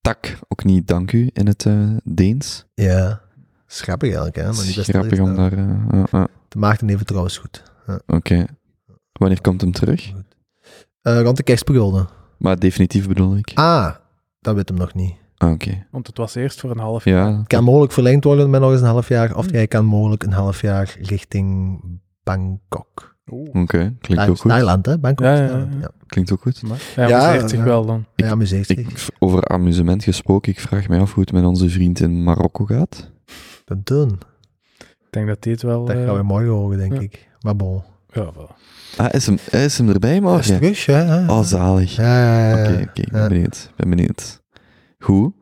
tak ook niet dank u in het eh, Deens. Ja. Schrappig eigenlijk, hè? Maar Het niet grappig om daar... eh, ja, ja. De Maarten even trouwens goed. Oké. Wanneer komt hem terug? Eh, rond de kerstperiode. Maar definitief bedoel ik. Ah, dat weet hem nog niet. Ah, Oké. Want het was eerst voor een half jaar. Ja. Het kan mogelijk verlengd worden met nog eens een half jaar. Of jij kan mogelijk een half jaar richting Bangkok. Oké. Klinkt ook goed. Thailand, hè? Bangkok. Ja, ja, ja. ja. Klinkt ook goed. Maar hij Ja, amuseert zich ja. wel dan. Ja, amuseert zich. Ik, over amusement gesproken, ik vraag mij af hoe het met onze vriend in Marokko gaat. Dat doen. Ik denk dat dit wel... Dat eh, gaan we morgen horen, denk ja. ik. Maar bon. ja, wel. Ah, is hem, is hem erbij Dat is morgen? terug, hè? Oh, zalig. Ja, ja, Oké, ja. oké, ik Ja. ben benieuwd. ben benieuwd. Goed.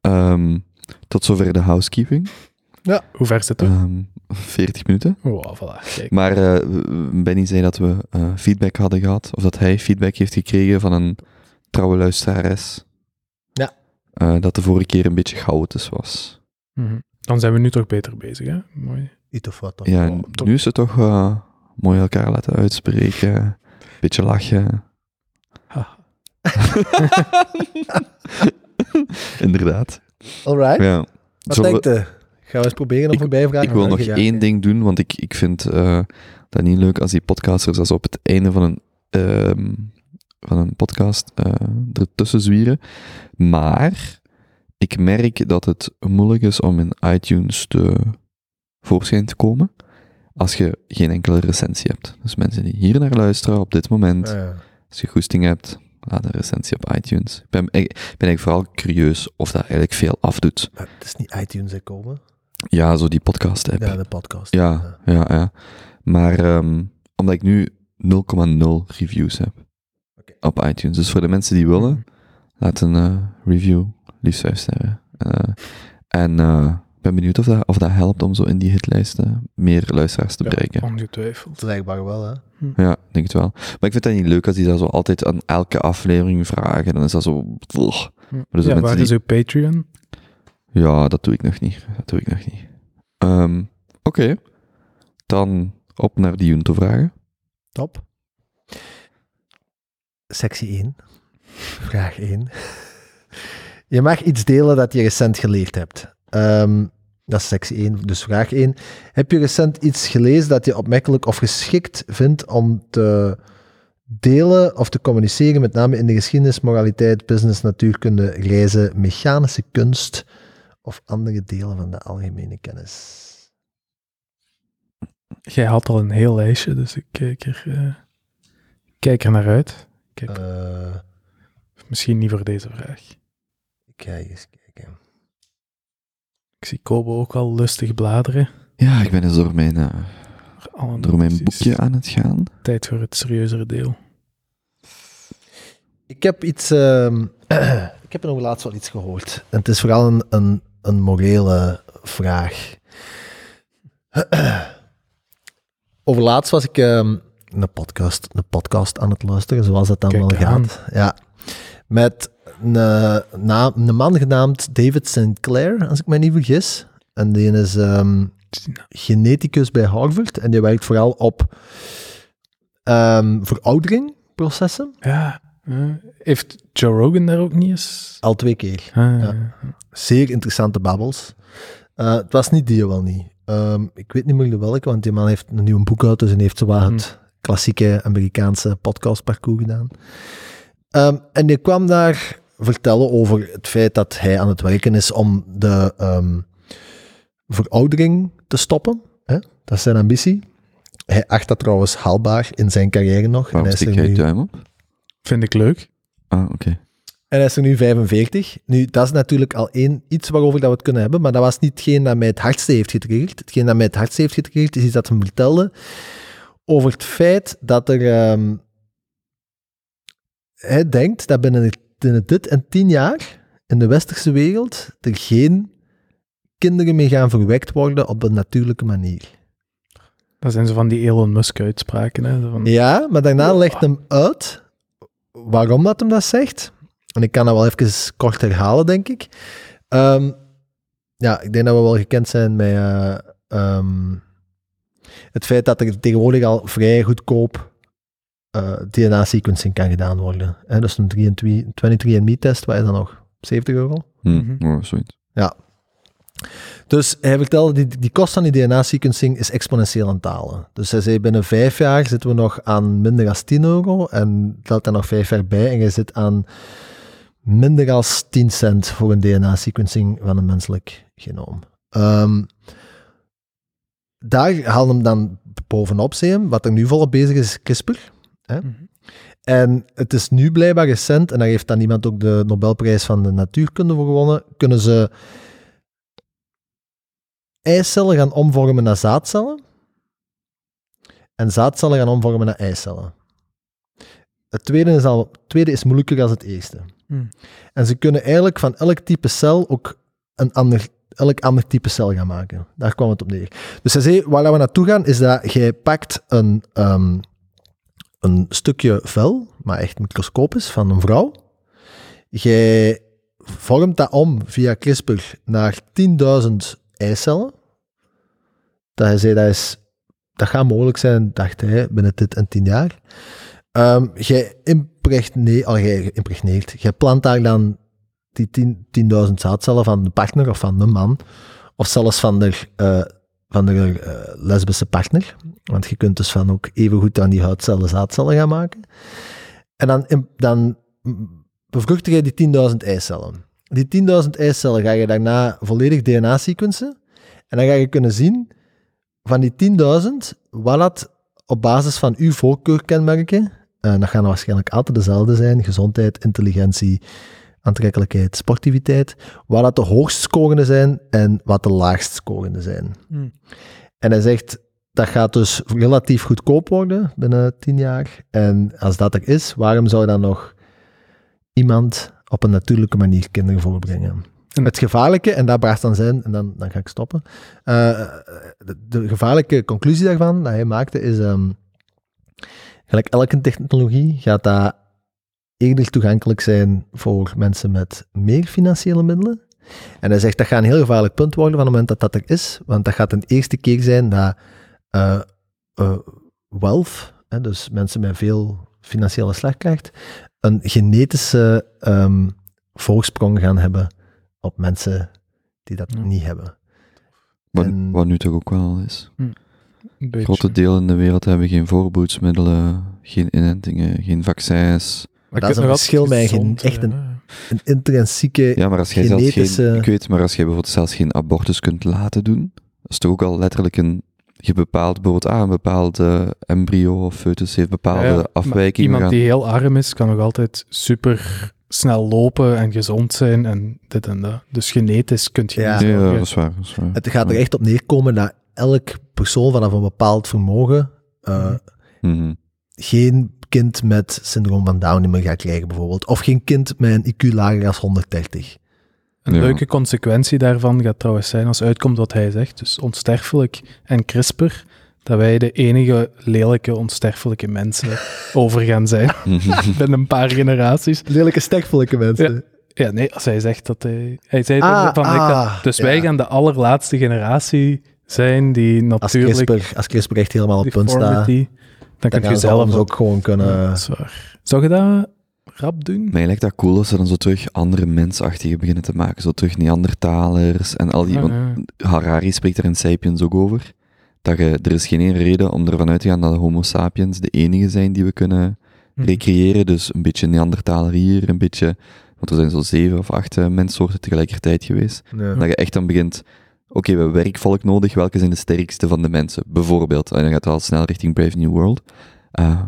Ehm, tot zover de housekeeping. Hoe ver zit het? Ehm 40 minuten. Oh, voilà. Kijk. Maar eh, Benny zei dat we eh, feedback hadden gehad, of dat hij feedback heeft gekregen van een trouwe luisterares. Ja. Eh, dat de vorige keer een beetje chaotisch was. Mhm. Dan zijn we nu toch beter bezig, hè? Mooi. Iets of wat. toch? Ja, Oh, nu is het toch eh, mooi elkaar laten uitspreken, beetje lachen. Ha. Inderdaad. Alright. Ja. Wat denkt u? Gaan we eens proberen om voorbij vragen? Ik wil nog één ding doen, want ik, ik vind eh, dat niet leuk als die podcasters als op het einde van een, ehm, van een podcast eh ertussen zwieren. Maar ik merk dat het moeilijk is om in iTunes te voorschijn te komen als je geen enkele recensie hebt. Dus mensen die hier naar luisteren op dit moment, Ja. als je goesting hebt, laat een recensie op iTunes. Ik ben, ik ben eigenlijk vooral curieus of dat eigenlijk veel afdoet. Maar Het is niet iTunes hè, komen. Ja, zo die podcast app. Ja, de podcast. Ja, ja, ja. Maar ehm, omdat ik nu 0,0 reviews heb Oké. op iTunes. Dus voor de mensen die willen, laat een eh, review, liefst vijf sterren. Eh, en eh, ik ben benieuwd of dat, of dat helpt om zo in die hitlijsten meer luisteraars te Ja, bereiken. ongetwijfeld. Blijkbaar wel, hè. Ja, ik denk het wel. Maar ik vind dat niet leuk als die dat zo altijd aan elke aflevering vragen. Dan is dat zo... Hm. dus de ja, waar die- is uw Patreon? Ja, dat doe ik nog niet. Dat doe ik nog niet. Ehm, Oké. Dan op naar die Junto-vragen. Top. Sectie 1. Vraag 1. Je mag iets delen dat je recent geleerd hebt. Ehm, dat is sectie 1, dus vraag 1. Heb je recent iets gelezen dat je opmerkelijk of geschikt vindt om te delen of te communiceren, met name in de geschiedenis, moraliteit, business, natuurkunde, reizen, mechanische kunst of andere delen van de algemene kennis? Jij had al een heel lijstje, dus ik kijk er, eh, kijk er naar uit. Kijk, Eh, misschien niet voor deze vraag. ik ga eens kijken. Ik zie Kobo ook al lustig bladeren. Ja, ik ben eens door mijn, eh, door mijn boekje aan het gaan. Tijd voor het serieuzere deel. Ik heb iets. ehm, ik heb nog laatst wel iets gehoord. En het is vooral een, een, een morele vraag. Overlaatst was ik ehm, een, podcast, een podcast aan het luisteren, zoals dat dan Kijk wel aan. gaat. Ja. Met een, eh, een man genaamd David Sinclair, als ik me niet vergis. En die is ehm, geneticus bij Harvard. En die werkt vooral op ehm verouderingprocessen. Ja, heeft Joe Rogan daar ook niet eens? Al twee keer. Ah, Ja. Zeer interessante babbels. Eh, het was niet die wel niet. Ehm, ik weet niet meer welke, want die man heeft een nieuw boek uit, dus hij heeft zowat het klassieke Amerikaanse podcastparcours gedaan. Ehm, en die kwam daar vertellen over het feit dat hij aan het werken is om de ehm, veroudering te stoppen. Hè? Dat is zijn ambitie. Hij acht dat trouwens haalbaar in zijn carrière nog. En Waarom hij, is er stik jij nu, je duim op? Vind ik leuk. Ah, oké. en hij is er nu 45. Nu, dat is natuurlijk al één, iets waarover dat we het kunnen hebben, maar dat was niet hetgeen dat mij het hardste heeft getriggerd. Hetgeen dat mij het hardste heeft getriggerd is iets dat hij vertelde over het feit dat er... ehm, hij denkt dat binnen, binnen dit en tien jaar in de westerse wereld er geen kinderen meer gaan verwekt worden op een natuurlijke manier. Dat zijn zo van die Elon Musk uitspraken. Hè? Zo van, Ja, maar daarna legt hem uit waarom dat hem dat zegt. En ik kan dat wel even kort herhalen, denk ik. Ehm, ja, ik denk dat we wel gekend zijn met eh, ehm, het feit dat er tegenwoordig al vrij goedkoop eh, DNA-sequencing kan gedaan worden. Hè, dat is een 23 23andMe-test, waar je dan nog 70 euro. Hm, Mhm. oh, zoiets. Dus hij vertelde, die, die kost van die DNA-sequencing is exponentieel aan het dalen. Dus hij zei, binnen vijf jaar zitten we nog aan minder dan 10 euro en telt daar nog vijf jaar bij en je zit aan minder dan 10 cent voor een DNA-sequencing van een menselijk genoom. Ehm, daar haalde hem dan bovenop, zei wat er nu volop bezig is, is CRISPR. Hè? Mhm. En het is nu blijkbaar recent, en daar heeft dan iemand ook de Nobelprijs van de natuurkunde voor gewonnen, kunnen ze eicellen gaan omvormen naar zaadcellen en zaadcellen gaan omvormen naar eicellen. Het tweede is, al, het tweede is moeilijker dan het eerste. Hmm. En ze kunnen eigenlijk van elk type cel ook een ander, elk ander type cel gaan maken. Daar kwam het op neer. Dus hij zei, waar we naartoe gaan, is dat jij pakt een, ehm, een stukje vel, maar echt microscopisch, van een vrouw. Jij vormt dat om via CRISPR naar 10.000 eicellen. Dat hij zei, dat, is, dat gaat mogelijk zijn, dacht hij, binnen dit en 10 jaar. Ehm jij, impregneert, al impregneert, plant daar dan die 10 10.000 zaadcellen van de partner of van de man, of zelfs van de, eh, van de eh, lesbische partner. Want je kunt dus van ook even goed aan die huidcellen zaadcellen gaan maken. En dan, dan bevruchtig je die 10.000 eicellen. Die 10.000 eicellen ga je daarna volledig DNA sequencen. En dan ga je kunnen zien van die 10.000 wat dat op basis van uw voorkeurkenmerken, eh dat gaan waarschijnlijk altijd dezelfde zijn, gezondheid, intelligentie, aantrekkelijkheid, sportiviteit, wat dat de hoogst scorende zijn en wat de laagst scorende zijn. Hmm. En hij zegt, dat gaat dus relatief goedkoop worden binnen 10 jaar. En als dat er is, waarom zou dan nog iemand op een natuurlijke manier kinderen voorbrengen? En- Het gevaarlijke, en dat bracht dan zijn, en dan, dan ga ik stoppen. eh, de, de gevaarlijke conclusie daarvan, dat hij maakte, is, ehm, gelijk elke technologie, gaat dat eerder toegankelijk zijn voor mensen met meer financiële middelen. En hij zegt, dat gaat een heel gevaarlijk punt worden van het moment dat dat er is, want dat gaat een eerste keer zijn dat eh, wealth, hè, dus mensen met veel financiële slagkracht, een genetische ehm, voorsprong gaan hebben op mensen die dat Ja. niet hebben. Wat, En- wat nu toch ook wel al is. Een beetje. Grote delen in de wereld hebben geen voorboedsmiddelen, geen inentingen, geen vaccins. Maar Dat is een verschil met gezond echt een-. Een intrinsieke... Ja, maar als jij zelfs geen... Ik weet, maar als jij bijvoorbeeld zelfs geen abortus kunt laten doen, dat is toch ook al letterlijk een... Je bepaalt bijvoorbeeld, ah, een bepaalde embryo of foetus heeft bepaalde Ja, afwijkingen. Iemand gaan- die heel arm is, kan nog altijd super snel lopen en gezond zijn en dit en dat. Dus genetisch kun je Ja. niet Ja, dat is waar. Dat is waar. Het gaat er echt op neerkomen dat elk persoon vanaf een bepaald vermogen eh, Mhm. geen kind met syndroom van Down meer gaat krijgen, bijvoorbeeld. Of geen kind met een IQ lager dan 130. Een Ja. leuke consequentie daarvan gaat trouwens zijn, als uitkomt wat hij zegt, dus onsterfelijk en CRISPR, dat wij de enige lelijke onsterfelijke mensen over gaan zijn binnen een paar generaties. Lelijke, sterfelijke mensen. Ja, nee, als hij zegt dat hij... Hij zei Ah, dat van, ik ah, dus ja. wij gaan de allerlaatste generatie zijn die Als natuurlijk... CRISPR, als CRISPR echt helemaal op punt staat, dan dan kun je zelf ook gewoon kunnen... Ja, dat is waar. Zou je dat rap doen? Mij lijkt dat cool als ze dan zo terug andere mensachtige beginnen te maken. Zo terug Neandertalers en al die... Ah, ja. Harari spreekt er in Sapiens ook over. Dat je, er is geen reden om ervan uit te gaan dat de homo sapiens de enige zijn die we kunnen Hm. recreëren. Dus een beetje Neandertaler hier, een beetje... Want er zijn zo zeven of acht eh, menssoorten tegelijkertijd geweest. Ja. Dat je echt dan begint... Oké, we hebben werkvolk nodig. Welke zijn de sterkste van de mensen? Bijvoorbeeld. En dan gaat het al snel richting Brave New World. Ah,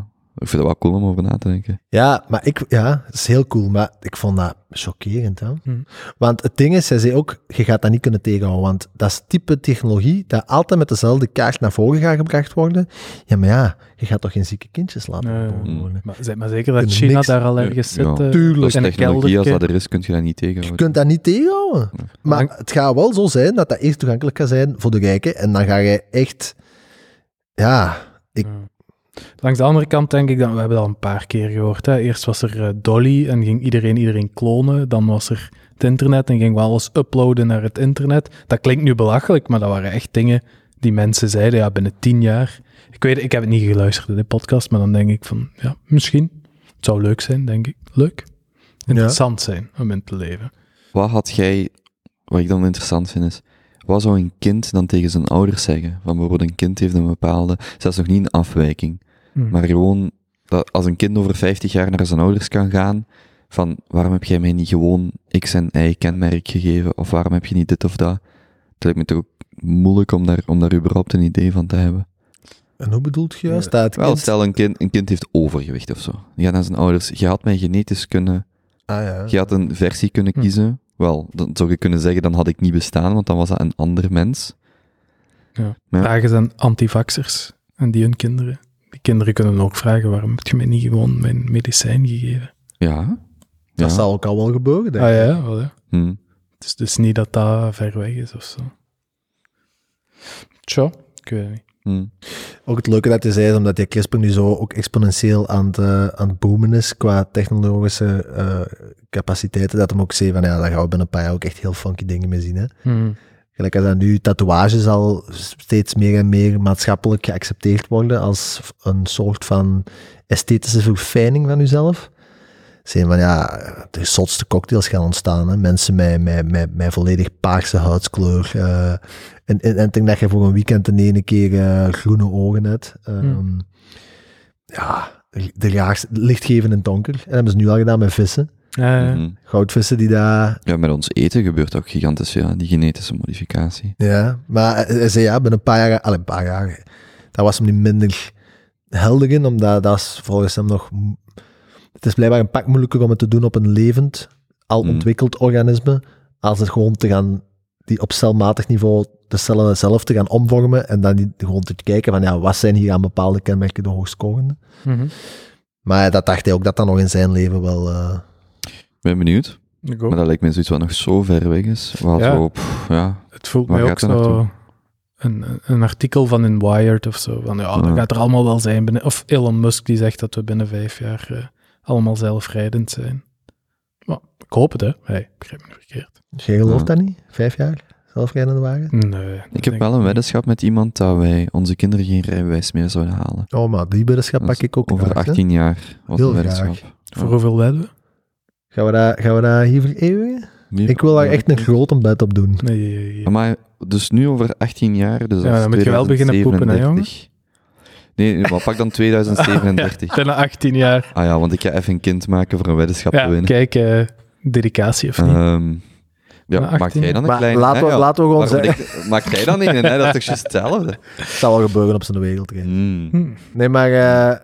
ik vind het wel cool om over na te denken. Ja, maar ik, ja, het is heel cool, maar ik vond dat chockerend. Hè? Hm. Want het ding is, hij zei ook, je gaat dat niet kunnen tegenhouden, want dat is type technologie dat altijd met dezelfde kaart naar voren gaat gebracht worden. Ja, maar ja, je gaat toch geen zieke kindjes laten Nee. geboren worden. Maar, zeg maar zeker dat China niks- daar al ergens Ja, zit. eh, tuurlijk. Dat een technologie, als dat er is, kun je dat niet Je tegenhouden. kunt dat niet tegenhouden. Maar het gaat wel zo zijn dat dat eerst toegankelijk gaat zijn voor de rijken en dan ga je echt, ja, ik- Ja. Langs de andere kant denk ik dat we hebben dat al een paar keer gehoord. Hè. Eerst was er eh, Dolly en ging iedereen iedereen klonen. Dan was er het internet en ging we alles uploaden naar het internet. Dat klinkt nu belachelijk, maar dat waren echt dingen die mensen zeiden ja, binnen tien jaar. Ik weet, ik heb het niet geluisterd in de podcast, maar dan denk ik van ja, misschien. Het zou leuk zijn, denk ik. Leuk. Interessant zijn om in te leven. wat had jij, wat ik dan interessant vind is, wat zou een kind dan tegen zijn ouders zeggen? Van bijvoorbeeld een kind heeft een bepaalde, zelfs nog niet een afwijking, Hm. maar gewoon, dat als een kind over 50 jaar naar zijn ouders kan gaan, van waarom heb jij mij niet gewoon X en Y kenmerk gegeven, of waarom heb je niet dit of dat? Het lijkt me toch ook moeilijk om daar, om daar überhaupt een idee van te hebben. En hoe bedoelt je juist? Dat Wel, stel een kind, een kind heeft overgewicht of zo. Die gaat naar zijn ouders, je had mij genetisch kunnen Ah, ja. je had een versie kunnen Hm. kiezen. Wel, dan zou je kunnen zeggen, dan had ik niet bestaan, want dan was dat een ander mens. Ja. Vragen ze aan antivaxers en die hun kinderen. Die kinderen kunnen ook vragen, waarom heb je mij niet gewoon mijn medicijn gegeven? Ja. ja. Dat zal ook al wel gebeuren, denk Ah ik. ja, wel, ja. Hm. Het is dus niet dat dat ver weg is of zo. Tja, ik weet het niet. Hm. Ook het leuke dat je zei, is omdat die CRISPR nu zo ook exponentieel aan het, eh, aan het boomen is qua technologische eh, capaciteiten, dat hem ook zei van ja, daar gaan we binnen een paar jaar ook echt heel funky dingen mee zien. Hè? Hm. Gelijk als dat nu tatoeages al steeds meer en meer maatschappelijk geaccepteerd worden als een soort van esthetische verfijning van jezelf. Zijn van ja, de zotste cocktails gaan ontstaan. Hè? Mensen met, met, met, met volledig paarse huidskleur. eh, en, en, en denk dat je voor een weekend in ene keer eh, groene ogen hebt. Ehm, Ja, de raarste, lichtgeven in het donker. En dat hebben ze nu al gedaan met vissen. Ja, ja. Mhm. Goudvissen die daar Ja, met ons eten gebeurt ook gigantisch veel, die genetische modificatie. Ja, maar hij hij zei ja, binnen een paar jaar, al een paar jaar, daar was hem niet minder helder in, omdat dat is volgens hem nog, het is blijkbaar een pak moeilijker om het te doen op een levend, al Mm. ontwikkeld organisme, als het gewoon te gaan, die op celmatig niveau de cellen zelf te gaan omvormen en dan die, gewoon te kijken van ja, wat zijn hier aan bepaalde kenmerken de hoogscorende. Mhm. Maar dat dacht hij ook dat dat nog in zijn leven wel... eh, ben benieuwd, Ik ook. maar dat lijkt me zoiets wat nog zo ver weg is. Wat Ja. zo, pff, ja. Het voelt Waar mij ook zo... Een, een artikel van in Wired of zo. Van ja, dat Ja. gaat er allemaal wel zijn. Binnen, of Elon Musk die zegt dat we binnen vijf jaar eh, allemaal zelfrijdend zijn. Maar ik hoop het, hè. Hey, begrijp me niet verkeerd. jij gelooft Ja. dat niet? Vijf jaar? Zelfrijdende wagen? Nee. Ik heb wel een weddenschap met iemand dat wij onze kinderen geen rijbewijs meer zouden halen. Oh, maar die weddenschap pak ik ook Over graag, hè. 18 jaar was Heel een weddenschap. graag. Voor hoeveel wedden we? Gaan we dat, gaan we dat hier vereeuwigen? Ik wil daar echt een grote bed op doen. Nee. Maar dus nu over 18 jaar, dus Ja, dan moet je wel beginnen poepen, hè, 2037. Nee, nee, maar pak dan 2037. Binnen 18 jaar. Ah ja, want ik ga even een kind maken voor een weddenschap te Ja, winnen. kijk, eh, dedicatie of niet? Ehm, ja, maak 18 jij dan een Maar kleine... laten we, ja. laten we gewoon Waarom zeggen, ik- maak jij dan een, hè? Dat is toch juist hetzelfde? het zal wel gebeuren op zijn wereld. Mm. Hm. Nee, maar uh,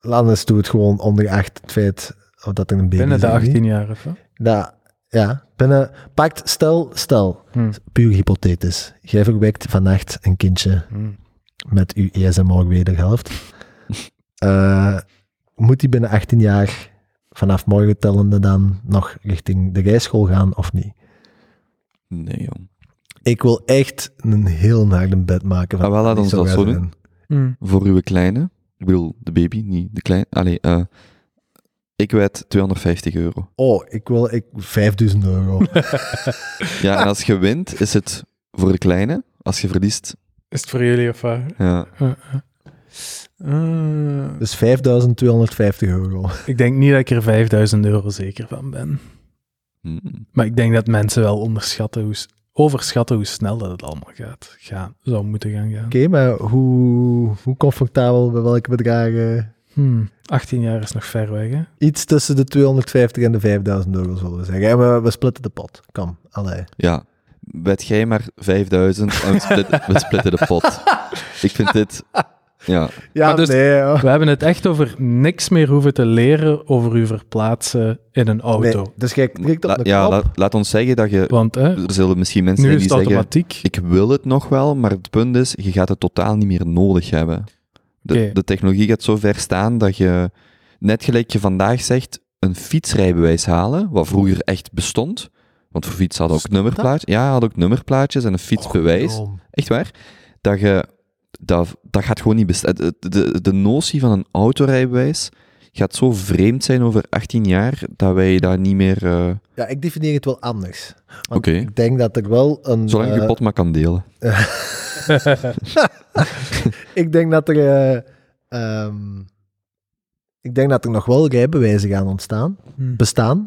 Landes doet het gewoon ongeacht het feit of dat er een baby Binnen is de of niet. 18 jaar of? Dat, ja, binnen, pakt, stel, stel, Hm. puur hypothetisch. Jij verwekt vannacht een kindje Hm. met uw ESMR wederhelft. Eh moet die binnen 18 jaar vanaf morgen tellende dan nog richting de rijschool gaan of niet? Nee, jong. Ik wil echt een heel harde bed maken. Van Ah, wel, laat ons dat zo zijn. Hm. Voor uw kleine, ik bedoel de baby, niet de kleine. Allee, eh, ik wijd 250 euro. Oh, ik wil ik, 5000 euro. Ja, en als je wint, is het voor de kleine. Als je verliest, Is het voor jullie of wat? ja. Eh, eh. Eh, dus 5250 euro. ik denk niet dat ik er 5000 euro zeker van ben. Mm. Maar ik denk dat mensen wel onderschatten hoe, overschatten hoe snel dat het allemaal gaat. Gaan, zou moeten gaan gaan. Oké, maar hoe, hoe comfortabel bij welke bedragen? Hmm, 18 jaar is nog ver weg, hè? Iets tussen de 250 en de 5000 euro zullen we zeggen. En we, we splitten de pot. Kom, allee. Ja, wed jij maar 5000 en we splitten, we splitten de pot. Ik vind dit... Ja, Ja, dus- nee, hoor. We hebben het echt over niks meer hoeven te leren over u verplaatsen in een auto. Nee, dus jij klikt op La- de ja knop. laat, laat ons zeggen dat je... Want hè, Er zullen misschien mensen nu zijn is die het zeggen... automatiek. Ik wil het nog wel, maar het punt is, je gaat het totaal niet meer nodig hebben. De, de technologie gaat zo ver staan dat je, net gelijk je vandaag zegt, een fietsrijbewijs halen, wat vroeger echt bestond. Want voor fiets hadden ook nummerplaatjes. Ja, hadden ook nummerplaatjes en een fietsbewijs. Oh, Echt waar. Dat je, dat, dat gaat gewoon niet bestaan. De, de, de notie van een autorijbewijs gaat zo vreemd zijn over 18 jaar, dat wij daar niet meer... eh, Ja, ik definieer het wel anders. Oké. Ik denk dat er wel een... zolang je eh, pot maar kan delen. ik denk dat er... eh, ehm, ik denk dat er nog wel rijbewijzen gaan ontstaan, Hmm. bestaan,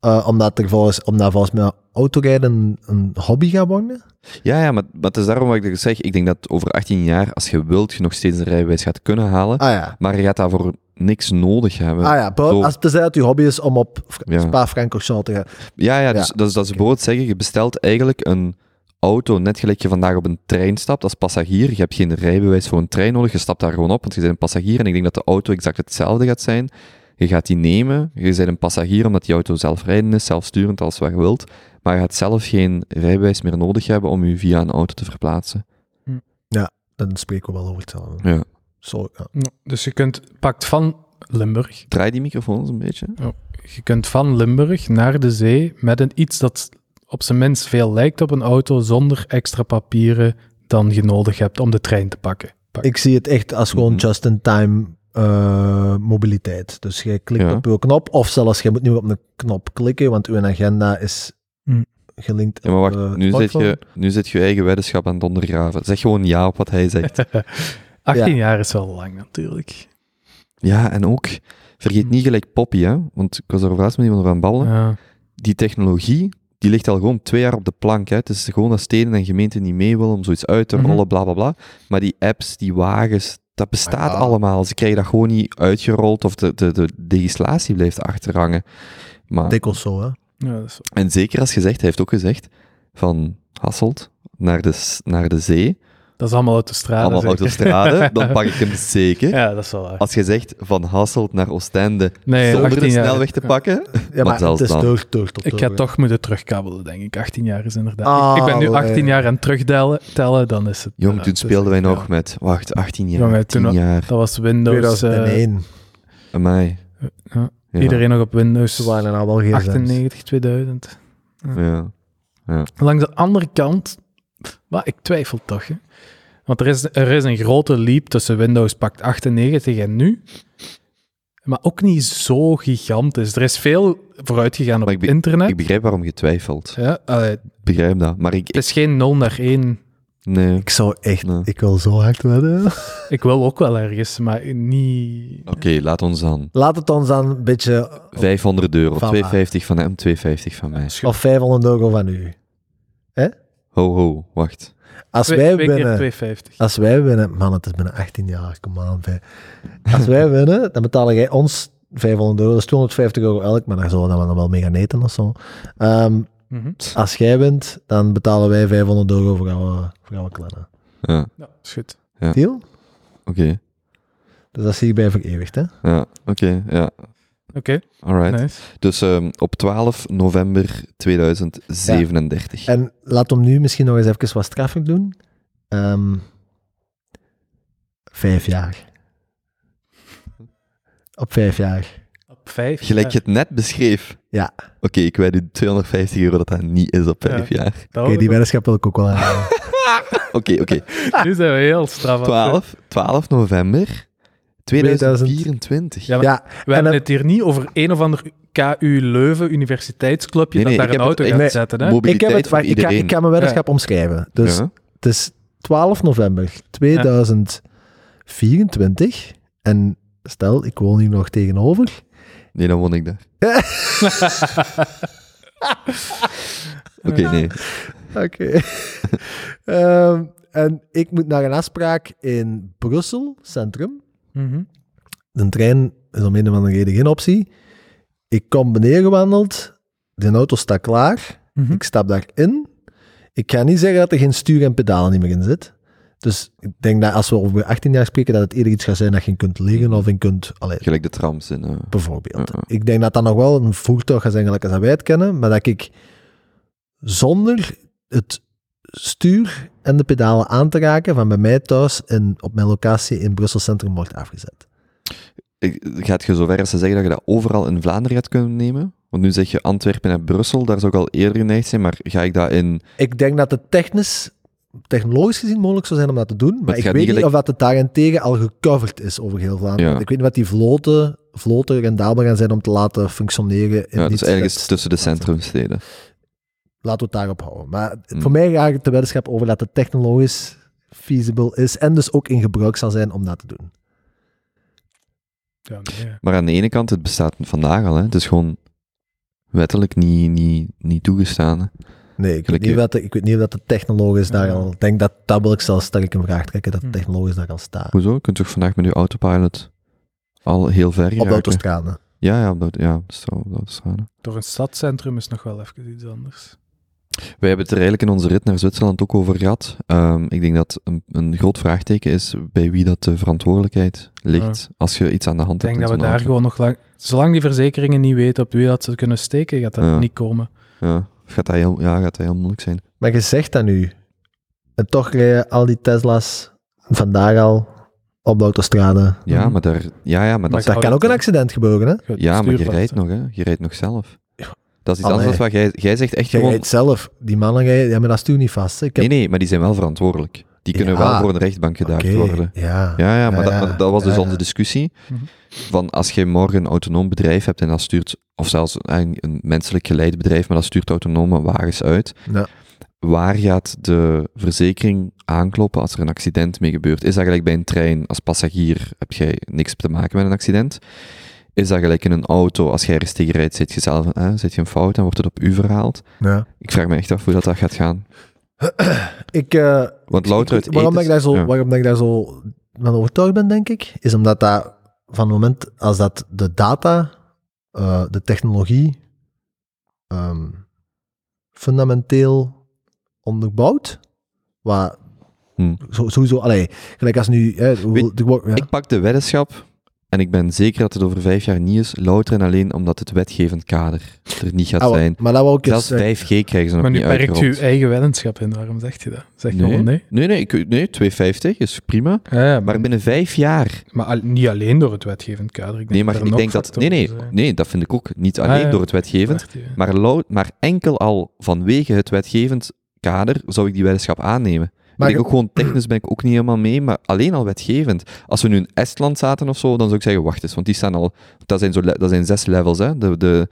Eh, omdat, er volgens, omdat volgens mij autorijden een, een hobby gaat worden. Ja, ja maar, maar het is daarom wat ik zeg. Ik denk dat over 18 jaar, als je wilt, je nog steeds een rijbewijs gaat kunnen halen. Ah ja. Maar je gaat daarvoor niks nodig hebben. Ah ja, Zo- als het is dat je hobby is om op Ja. Spa-Francorchamps te gaan. Ja, ja, dus Ja. Dat, is, dat is bijvoorbeeld zeggen, je bestelt eigenlijk een auto net gelijk je vandaag op een trein stapt als passagier. Je hebt geen rijbewijs voor een trein nodig, je stapt daar gewoon op, want je bent een passagier. En ik denk dat de auto exact hetzelfde gaat zijn. Je gaat die nemen, je bent een passagier omdat die auto zelfrijdend is, zelfsturend, alles wat je wilt. Maar je gaat zelf geen rijbewijs meer nodig hebben om je via een auto te verplaatsen. Dan spreken we wel over hetzelfde. Ja. Zo, ja. Ja, Dus je kunt, pakt van Limburg, Draai die microfoon eens een beetje. je kunt van Limburg naar de zee met een iets dat op zijn minst veel lijkt op een auto zonder extra papieren dan je nodig hebt om de trein te pakken. Pak- Ik zie het echt als gewoon Mhm. just-in-time eh, mobiliteit. Dus je klikt Ja. op je knop, of zelfs je moet nu op een knop klikken, want uw agenda is Hmm. gelinkt Ja, maar wacht, op eh, nu zit, je, nu zit je eigen weddenschap aan het ondergraven. Zeg gewoon ja op wat hij zegt. 18 Ja. jaar is wel lang natuurlijk. Ja, en ook, vergeet niet gelijk Poppy, hè? Want ik was er laatst met iemand over aan het babbelen. Ja. Die technologie, die ligt al gewoon twee jaar op de plank. Hè? Het is gewoon dat steden en gemeenten niet mee willen om zoiets uit te Mhm. rollen, bla bla bla. Maar die apps, die wagens, dat bestaat Ah, ja. allemaal. Ze krijgen dat gewoon niet uitgerold of de, de, de legislatie blijft achterhangen. Maar, Dikwijls zo, hè. Ja, dat is- en zeker als gezegd, hij heeft ook gezegd, van Hasselt naar de, naar de zee, dat is allemaal autostrade. allemaal zeker. autostrade, dan pak ik hem zeker. Ja, dat is wel waar. Als je zegt van Hasselt naar Oostende Nee, zonder 18 de jaar. snelweg te pakken, Ja, maar, het is dan. door, door, door, Ik ga toch moeten terugkabbelen, denk ik. 18 jaar is inderdaad. Ah, ik, ik ben nu 18 nee. jaar en terugtellen, tellen, dan is het. Jong, toen speelden wij nog ja. met, wacht, 18 jaar, Jongen, 10 toen- jaar, Dat was Windows. eh, 2001. amai. ja, Ja. Iedereen nog op Windows Ze waren er al wel geen 98, 2000. Ja. Langs de andere kant, maar ik twijfel toch. Hè? Want er is, er is een grote leap tussen Windows Pact 98 en nu. Maar ook niet zo gigantisch. Er is veel vooruit gegaan op ik internet. Ik begrijp waarom je twijfelt. ja, Ik begrijp dat. Maar ik, het is geen 0 naar 1. nee. Ik zou echt... Nee. Ik wil zo hard wedden. Ik wil ook wel ergens, maar niet... Oké, laat ons dan. Laat het ons dan een beetje... 500 euro, Van 250 van hem, 250 van mij. Of 500 euro van u. Ho, ho, wacht. Als Twee, wij twee keer winnen... 250. Als wij winnen... Man, het is binnen 18 jaar. Kom aan. Als wij winnen, dan betalen jij ons 500 euro. Dat is 250 euro elk, maar daar zullen we dan wel- mee gaan eten of zo. Ehm, Mhm. als jij wint, dan betalen wij 500 euro voor jouw, voor jouw kleine. Ja, Ja, is goed. Deal? oké. Dus dat zie je bij vereeuwigd, hè? Ja, oké, ja. Oké, Alright. nice. Dus ehm, op 12 november 2037. En laat hem nu misschien nog eens even wat straffer doen. Ehm, vijf jaar. Op vijf jaar. Op 5. Gelijk je het net beschreef. Ja. Oké, ik weet u 250 euro dat dat niet is op 5 Ja. jaar. Oké, die weddenschap wil ik ook wel aan. Oké, oké. Nu zijn we heel straf. aan het 12, 12 november 2024. Ja, We En hebben het hier niet over een of ander KU Leuven universiteitsclubje Nee, nee, dat daar een auto het- gaat nee, zetten. Hè? ik, heb het, ik, ga, iedereen. ik ga mijn weddenschap omschrijven. Dus Ja. het is 12 november 2024. En stel, ik woon hier nog tegenover. Nee, dan won ik daar. Oké, nee. Oké. Ehm, en ik moet naar een afspraak in Brussel, centrum. Mhm. De trein is om een of andere reden geen optie. Ik kom beneden gewandeld. De auto staat klaar. Mhm. Ik stap daarin. Ik ga niet zeggen dat er geen stuur en pedalen niet meer in zit. Dus ik denk dat als we over 18 jaar spreken, dat het eerder iets gaat zijn dat je kunt liggen of in kunt... Allee, Gelijk de trams in. eh. bijvoorbeeld. Ik denk dat dat nog wel een voertuig gaat zijn gelijk als dat wij het kennen, maar dat ik zonder het stuur en de pedalen aan te raken van bij mij thuis en op mijn locatie in Brussel Centrum wordt afgezet. Ik- Gaat je zover als te zeggen dat je dat overal in Vlaanderen gaat kunnen nemen? Want nu zeg je Antwerpen en Brussel, daar zou ik al eerder geneigd zijn, maar ga ik dat in... Ik denk dat het technisch, technologisch gezien mogelijk zou zijn om dat te doen, maar ik weet niet gelijk- of dat het daarentegen al gecoverd is over heel Vlaanderen. Ja. Ik weet niet wat die vloten, vloten rendabel gaan zijn om te laten functioneren. In Ja, dus ergens tussen de centrumsteden. Laten we het daarop houden. Maar Hmm. voor mij ga ik de weddenschap over dat het technologisch feasible is en dus ook in gebruik zal zijn om dat te doen. Ja, nee. Maar aan de ene kant, het bestaat vandaag al. Hè. Het is gewoon wettelijk niet, niet, niet toegestaan. hè. Nee, ik weet, niet wat ik weet niet of dat de technologisch daar al... Ik denk dat dat wil ik zelfs sterk in vraag trekken, dat de Hm. technologisch daar al staat. Hoezo? Je kunt toch vandaag met je autopilot al heel ver Op de autostraden. Ja, ja, op de, ja, zo, op de autostrade. Door een stadscentrum is nog wel even iets anders. Wij hebben het er eigenlijk in onze rit naar Zwitserland ook over gehad. Ehm, ik denk dat een, een groot vraagteken is bij wie dat de verantwoordelijkheid ligt als je iets aan de hand Ik denk hebt. dat we daar gewoon nog lang... Zolang die verzekeringen niet weten op wie dat ze kunnen steken, gaat dat Ja. niet komen. Ja, gaat dat heel, ja, gaat dat heel moeilijk zijn. Maar je zegt dat nu. En toch rijden al die Tesla's vandaag al op de autostrade. Ja, maar daar, ja, ja, maar dat, Maar is- Daar kan ook een accident gebeuren, hè? Ja, maar je rijdt nog, hè. Je rijdt nog zelf. Dat is iets Allee. anders dan wat jij, jij zegt echt Je gewoon... rijdt zelf. Die mannen rijden, ja, maar dat stuur niet vast. hè. Ik heb, Nee, nee, maar die zijn wel verantwoordelijk. Die kunnen Ja. wel voor een rechtbank gedaagd Oké, worden. Ja. Ja, ja, maar Ja, dat, ja. dat was dus Ja, ja. onze discussie. Mhm. Van als je morgen een autonoom bedrijf hebt en dat stuurt, of zelfs een, een menselijk geleid bedrijf, maar dat stuurt autonome wagens uit, Ja. waar gaat de verzekering aankloppen als er een accident mee gebeurt? Is dat gelijk bij een trein, als passagier heb jij niks te maken met een accident? Is dat gelijk in een auto, als jij tegen rijdt, zit je zelf hè, zit je een fout en wordt het op u verhaald? Ja. Ik vraag me echt af hoe dat, dat gaat gaan. Ik, eh, Want louter ik- waarom, ik daar zo, ja. waarom ik daar zo van overtuigd ben, denk ik, is omdat dat van het moment als dat de data, eh, de technologie, ehm, fundamenteel onderbouwt, wat Hm. zo- sowieso, allee, gelijk als nu, hè, Weet- ja. Ik pak de weddenschap en ik ben zeker dat het over vijf jaar niet is, louter en alleen omdat het wetgevend kader er niet gaat Ah, zijn. maar dat wou ik eens Zelfs zeggen. 5G krijgen ze nog Maar nu niet perkt je uitgerold. eigen weddenschap in. Waarom zegt je dat? Zeg Nee. gewoon nee. Nee, nee, ik, nee 250 is prima. Ja, ja, Maar binnen vijf jaar... maar al- niet alleen door het wetgevend kader. Ik denk Nee, maar ik denk dat... Nee, nee, nee, dat vind ik ook. Niet Ah, alleen ja. door het wetgevend, maar, maar enkel al vanwege het wetgevend kader zou ik die weddenschap aannemen. Maar ik ook gewoon technisch ben ik ook niet helemaal mee, maar alleen al wetgevend. Als we nu in Estland zaten of zo, dan zou ik zeggen, wacht eens, want die staan al, dat zijn, zo, dat zijn zes levels, hè. De, de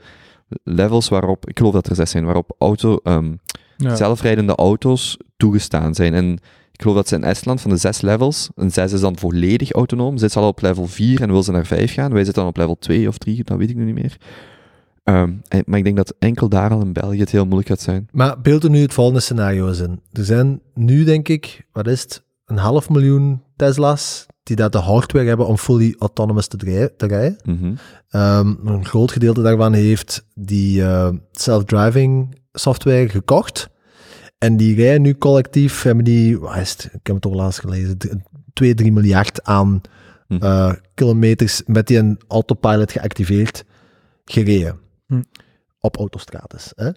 levels waarop, ik geloof dat er zes zijn, waarop auto, ehm, Ja. zelfrijdende auto's toegestaan zijn. En ik geloof dat ze in Estland van de zes levels, een zes is dan volledig autonoom, zit ze al op level 4 en wil ze naar 5 gaan. Wij zitten dan op level 2 of 3, dat weet ik nu niet meer. Ehm, en- maar ik denk dat enkel daar al in België het heel moeilijk gaat zijn. Maar beeld er nu het volgende scenario eens in. Er zijn nu, denk ik, wat is het, een half miljoen Tesla's die dat de hardware hebben om fully autonomous te, drij- te rijden. Mhm. Ehm, een groot gedeelte daarvan heeft die eh, self-driving software gekocht. En die rijden nu collectief, hebben die, wat is het, ik heb het al laatst gelezen, 2, 3 miljard aan Hm. eh, kilometers met die een autopilot geactiveerd gereden. Hm. Op autostrades. Hè.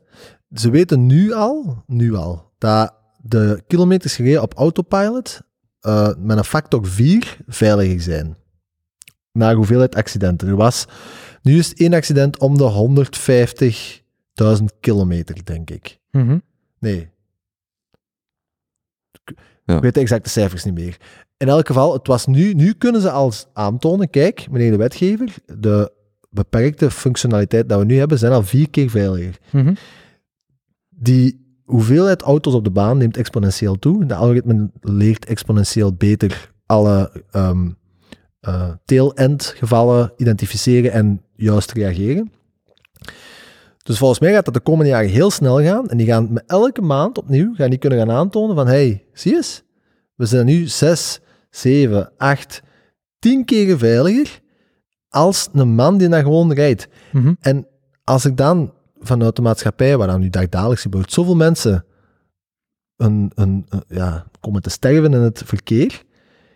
Ze weten nu al, nu al, dat de kilometers gereden op autopilot eh, met een factor 4 veiliger zijn. Naar hoeveelheid accidenten. Er was, nu is het één accident om de 150.000 kilometer, denk ik. Mhm. Nee. Ik, Ja. ik weet de exacte cijfers niet meer. In elk geval, het was nu, nu kunnen ze als aantonen, kijk, meneer de wetgever, de beperkte functionaliteit dat we nu hebben, zijn al vier keer veiliger. Mhm. Die hoeveelheid auto's op de baan neemt exponentieel toe. De algoritme leert exponentieel beter alle ehm eh, tail-end gevallen identificeren en juist reageren. Dus volgens mij gaat dat de komende jaren heel snel gaan. En die gaan met elke maand opnieuw gaan die kunnen gaan aantonen van hey, zie je eens? We zijn nu 6, 7, 8, 10 keer veiliger als een man die daar gewoon rijdt. Mhm. En als ik dan vanuit de maatschappij, waar dan nu dagelijks gebeurt, zoveel mensen een, een, een- ja, komen te sterven in het verkeer,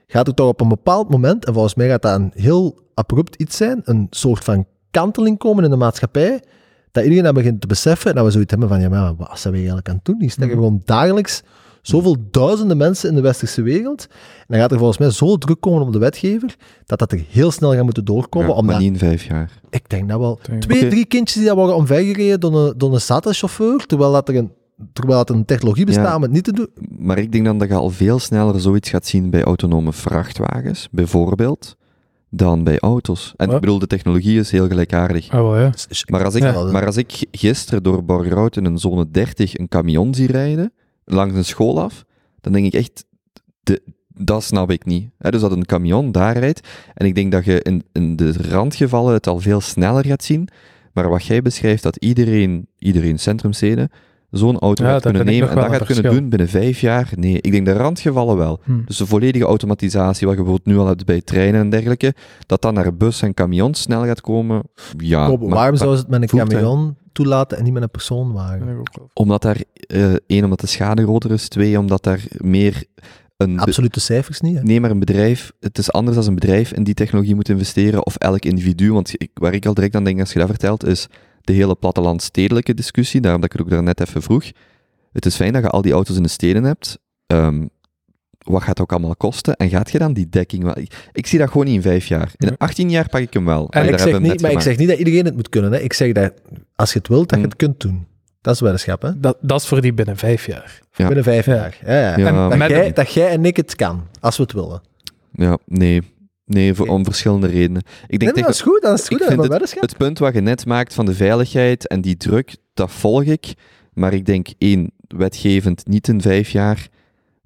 gaat er toch op een bepaald moment, en volgens mij gaat dat een heel abrupt iets zijn, een soort van kanteling komen in de maatschappij, dat iedereen dat begint te beseffen en dat we zoiets hebben van, ja, maar wat zijn we eigenlijk aan het doen? Die sterven Mhm. gewoon dagelijks zoveel duizenden mensen in de westerse wereld. En dan gaat er volgens mij zo druk komen op de wetgever, dat dat er heel snel gaat moeten doorkomen, Ja, maar niet in vijf jaar. ik denk dat wel. Denk- Twee, drie kindjes die dat worden omvergereden door een, door een SATA-chauffeur, terwijl, dat er een, terwijl dat er een technologie bestaat Ja. om het niet te doen. Maar ik denk dan dat je al veel sneller zoiets gaat zien bij autonome vrachtwagens, bijvoorbeeld, dan bij auto's. En ik bedoel, de technologie is heel gelijkaardig. Ah, ja. Maar als ik, Ja. maar als ik gisteren door Borgerhout in een zone 30 een camion zie rijden, langs een school af, dan denk ik echt, de, dat snap ik niet. Hè, dus dat een camion daar rijdt, en ik denk dat je in, in de randgevallen het al veel sneller gaat zien, Maar wat jij beschrijft, dat iedereen, iedereen centrumsteden, zo'n auto Ja, gaat kunnen nemen en dat gaat kunnen doen binnen vijf jaar. Nee, ik denk de randgevallen wel. Hm. Dus de volledige automatisatie, wat je bijvoorbeeld nu al hebt bij treinen en dergelijke, dat dan naar bus en camions snel gaat komen. Ja, maar- waarom maar- zou ze het met een voertuig- camion toelaten en niet met een wel. Omdat daar, eh, één, omdat de schade groter is. Twee, omdat daar meer een... Absolute cijfers niet, hè? Nee, maar een bedrijf, het is anders als een bedrijf in die technologie moet investeren, of elk individu. Want ik, waar ik al direct aan denk als je dat vertelt, is de hele platteland-stedelijke discussie, daarom dat ik het ook daarnet even vroeg. Het is fijn dat je al die auto's in de steden hebt. Ehm, wat gaat het ook allemaal kosten? En gaat je dan die dekking wel... Ik, ik zie dat gewoon niet in vijf jaar. In Ja. 18 jaar pak ik hem wel. En ik daar zeg hebben we niet, maar ik zeg niet dat iedereen het moet kunnen. Hè. Ik zeg dat als je het wilt, dat je Hm. het kunt doen. Dat is weddenschap, hè? Dat, dat is voor die binnen vijf jaar. Ja. Binnen vijf Ja. jaar. Ja, ja. Ja, En dat, met- jij, dat jij en ik het kan, als we het willen. Ja, nee. Nee, voor, om verschillende redenen. Ik denk nee, dat is goed, dat is ik goed. Dat vind weddenschap. het punt wat je net maakt van de veiligheid en die druk, dat volg ik. Maar ik denk, één, wetgevend niet in vijf jaar.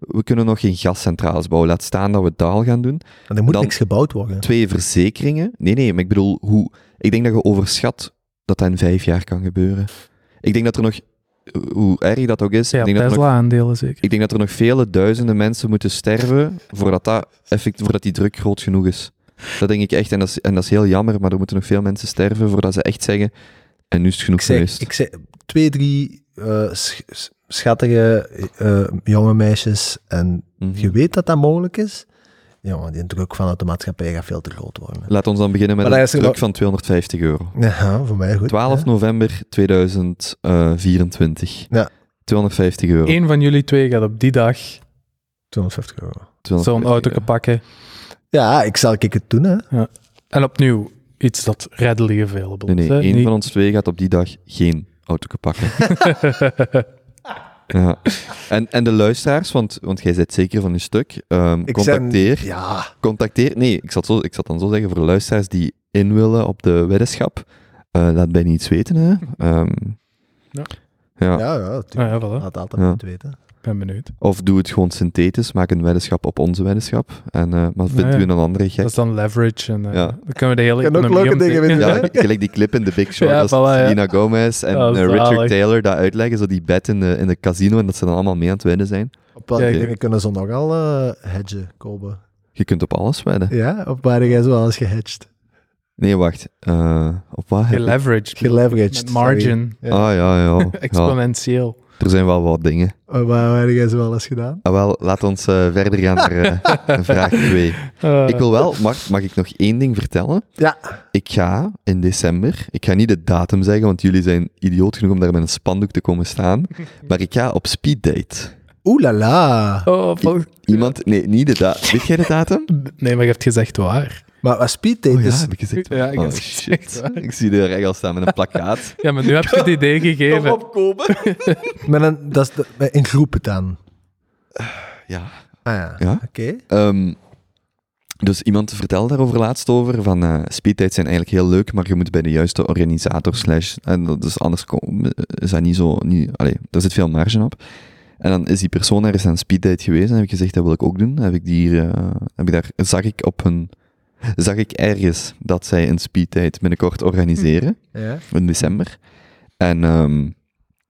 We kunnen nog geen gascentrales bouwen. Laat staan dat we dat al gaan doen. Want er moet dan- niks gebouwd worden. Twee, verzekeringen. Nee, nee, maar ik bedoel, hoe, ik denk dat je overschat dat dat in vijf jaar kan gebeuren. Ik denk dat er nog, hoe erg dat ook is, Ja, ik, denk dat er nog, Tesla-aandelen zeker. ik denk dat er nog vele duizenden mensen moeten sterven voordat, dat effect, voordat die druk groot genoeg is. Dat denk ik echt, en dat is, en dat is heel jammer, maar er moeten nog veel mensen sterven voordat ze echt zeggen, en nu is het genoeg Ik zeg, geweest. ik zeg twee, drie eh, sch- schattige eh, jonge meisjes en Mhm. je weet dat dat mogelijk is. Jongen, die druk vanuit de maatschappij gaat veel te groot worden. Laat ons dan beginnen met Maar een druk van 250 euro. Ja, voor mij goed. 12 Ja. november 2024. Ja. 250 euro. Eén van jullie twee gaat op die dag 250 euro. 250 zo'n auto euro. pakken. Ja, ik zal ik het doen, hè. En opnieuw, iets dat readily available Nee, is. nee, hè? één Niet- van ons twee gaat op die dag geen auto pakken. ja. en, en de luisteraars, want, want jij zit zeker van je stuk, ehm, Ik contacteer, Zijn, ja, contacteer, nee, ik zal, het zo, ik zal het dan zo zeggen, voor de luisteraars die in willen op de weddenschap, eh, laat bij niets weten, hè. Ehm, Ja. ja. ja, ja, Ah, ja, voilà. Laat altijd Ja. weten. Ben benieuwd. Of doe het gewoon synthetisch, maak een weddenschap op onze weddenschap, en, eh, maar vind Ja, ja. u een andere gek. Dat is dan leverage. En, eh, Ja. Dan kunnen we de hele Kan ook leuke dingen winnen, Ja, gelijk die clip in The Big Short, Ja, als voilà, ja. Selena Gomez en Dat eh, Richard zalig. Taylor dat uitleggen, zo die bet in de, in de casino en dat ze dan allemaal mee aan het winnen zijn. Op welke dingen kunnen ze nog al eh hedgen, Kobe? Je kunt op alles wedden. Ja, op waar jij zo alles gehedged? Nee, wacht. eh, op wat Geleveraged. Geleveraged, Met margin. Ja. Ah, ja, ja. ja. Exponentieel. Er zijn wel wat dingen. Uh, waar, waar heb jij zo alles gedaan? Ah, wel, laat ons eh, verder gaan naar eh, vraag 2. Eh, Ik wil wel, mag, mag ik nog één ding vertellen? Ja. Ik ga in december, ik ga niet de datum zeggen, want jullie zijn idioot genoeg om daar met een spandoek te komen staan, maar ik ga op speeddate. Oeh la la. oh, Iemand, nee, niet de datum. Weet jij de datum? Nee, maar je hebt gezegd waar. Maar wat speeddate Oh ja, is... heb ik gezegd. Ja, ik oh, heb shit. Ik zie echt al staan met een plakkaat. Ja, maar nu heb je het idee gegeven. opkomen. Met een, dat is de- met- in groepen dan. Ja. Ah ja, Ja. oké. Ehm, dus iemand vertelde daarover laatst over, van eh speeddates zijn eigenlijk heel leuk, maar je moet bij de juiste organisator slash, en dat is anders is dat niet zo, niet, allee, daar zit veel marge op. En dan is die persoon ergens aan speeddate geweest en heb ik gezegd, dat wil ik ook doen. Heb ik die, eh, heb ik daar, zag ik op hun, zag ik ergens dat zij een speeddate binnenkort organiseren, Ja. in december. En ehm,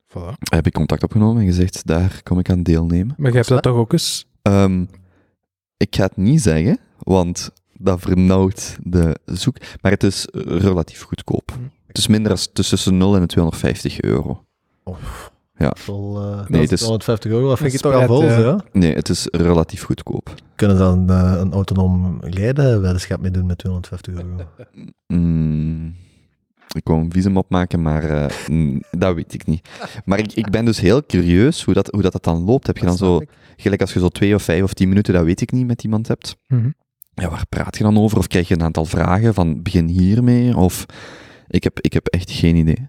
Voilà. heb ik contact opgenomen en gezegd, daar kom ik aan deelnemen. Maar je hebt dat toch ook eens... Ehm, ik ga het niet zeggen, want dat vernauwt de zoek. Maar het is relatief goedkoop. Het is minder dan tussen 0 en 250 euro. Vol, eh Nee, het is is- 150 euro, dat vind ik Een toch al vol, ja. Nee, het is relatief goedkoop. Kunnen ze dan eh, een autonoom rijden weddenschap mee doen met 250 euro? Mm, ik wou een visum opmaken, maar eh, mm, dat weet ik niet. Maar ik, ik ben dus heel curieus hoe dat, hoe dat, dat dan loopt. Heb je dan zo, gelijk als je zo twee of vijf of tien minuten, dat weet ik niet, met iemand hebt. Mhm. Ja, waar praat je dan over? Of krijg je een aantal vragen van begin hiermee? Of ik heb, ik heb echt geen idee.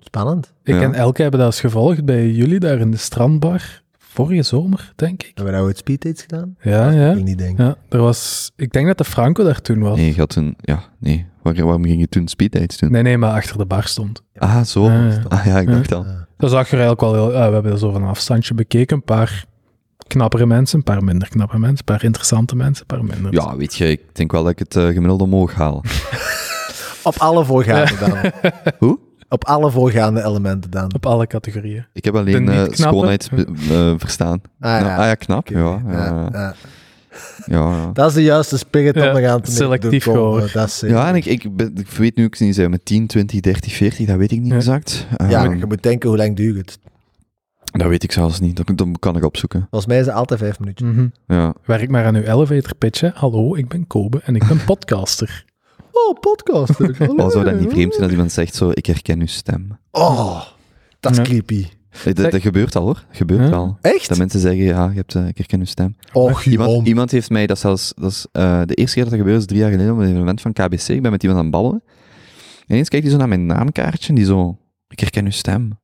Spannend. Ik Ja. en Elke hebben dat eens gevolgd bij jullie daar in de strandbar. Vorige zomer, denk ik. Hebben we nou ooit speeddates gedaan? Ja, Dat ja. ik niet denken. ja er was, ik denk dat de Franco daar toen was. Nee, je had toen, ja, nee. Waar, waarom ging je toen speeddates doen? Nee, nee, maar achter de bar stond. Ah, zo. Ja, ja. Ah ja, ik dacht al. Ja. Dat zag er eigenlijk wel heel... ja, we hebben dat zo van een afstandje bekeken. Een paar knappere mensen, een paar minder knappe mensen, een paar interessante mensen, een paar minder. Ja, weet je, ik denk wel dat ik het eh, gemiddeld omhoog haal. Op alle voorgaten dan. Hoe? Op alle voorgaande elementen dan. Op alle categorieën. Ik heb alleen De eh niet-knappe? schoonheid eh, verstaan. Ah, Nou, ja. ah ja, knap. Ja, ja, ja, ja. ja. Dat is de juiste spirit Ja, om te gaan te selectief gehoord. Dat is zeker. Ja, en ik, ik, ben- ik weet nu ook niet zijn met 10, 20, 30, 40, dat weet ik niet Ja. exact. Ja, Ehm, je moet denken, hoe lang duurt het? dat weet ik zelfs niet. Dat, dat kan ik opzoeken. Volgens mij is het altijd vijf minuutjes. Mhm. Ja. Werk maar aan uw elevator pitch. hè. Hallo, ik ben Kobe en ik ben podcaster. Oh, podcast. Al zou dat niet vreemd zijn als iemand zegt zo, ik herken uw stem. Oh, dat is Ja. creepy. Dat, dat gebeurt al hoor. Dat gebeurt Ja. al. Echt? Dat mensen zeggen, ja, je hebt, eh, ik herken uw stem. Och, Iemand, iemand heeft mij, dat zelfs, dat is, eh, de eerste keer dat dat gebeurde is drie jaar geleden op een evenement van KBC. Ik ben met iemand aan het babbelen. En ineens kijkt hij zo naar mijn naamkaartje en die zo, ik herken uw stem.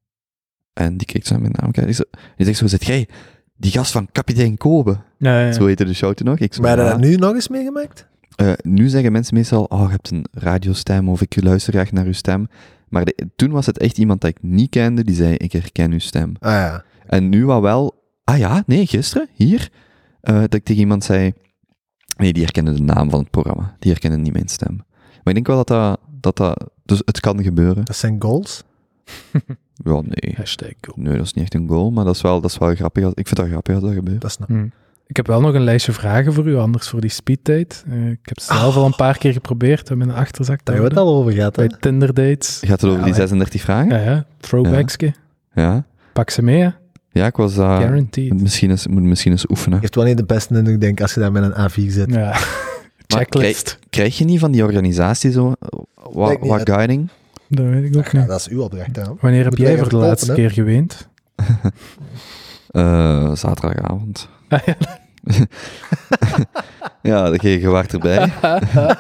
En die kijkt zo naar mijn naamkaartje. Die, zegt zo, zit jij die gast van kapitein Kobe? Ja, ja. Zo heette de show toen nog. Ik zo, Maar heb je dat nu nog eens meegemaakt? Eh, nu zeggen mensen meestal, oh, je hebt een radiostem of ik luister graag naar uw stem. Maar de- toen was het echt iemand dat ik niet kende die zei, ik herken uw stem. Ah ja. En nu wat wel, ah ja, nee, gisteren, hier, eh, dat ik tegen iemand zei, nee, die herkende de naam van het programma. Die herkende niet mijn stem. Maar ik denk wel dat dat, dat, dat dus het kan gebeuren. Dat zijn goals. Ja, nee. Hashtag Kobe. Nee, dat is niet echt een goal, maar dat is wel, dat is wel grappig. als- Ik vind dat grappig als dat gebeurt. Dat snap Hm. Ik heb wel nog een lijstje vragen voor u, anders voor die speeddate. Eh, ik heb ze zelf al een paar keer geprobeerd om in een achterzak te Daar hebben we het al over gehad. Hè? Bij Tinder dates. Gaat het over Ja, die maar- 36 vragen? Ja, ja. Throwbackske. Ja. Pak ze mee, hè. Ja, ik was daar... Guaranteed. moet misschien eens, moet misschien eens oefenen. Heeft wel niet de beste indruk, denk ik, als je daar met een A4 zit. Ja. Checklist. Krijg je niet van die organisatie zo eh, wat, Denk hè. guiding? Dat weet ik ook Ja, niet. dat is uw opdracht. Hè? Wanneer heb jij voor de laatste keer geweend? Eh, zaterdagavond. Ah, ja. ja, je, je waart erbij.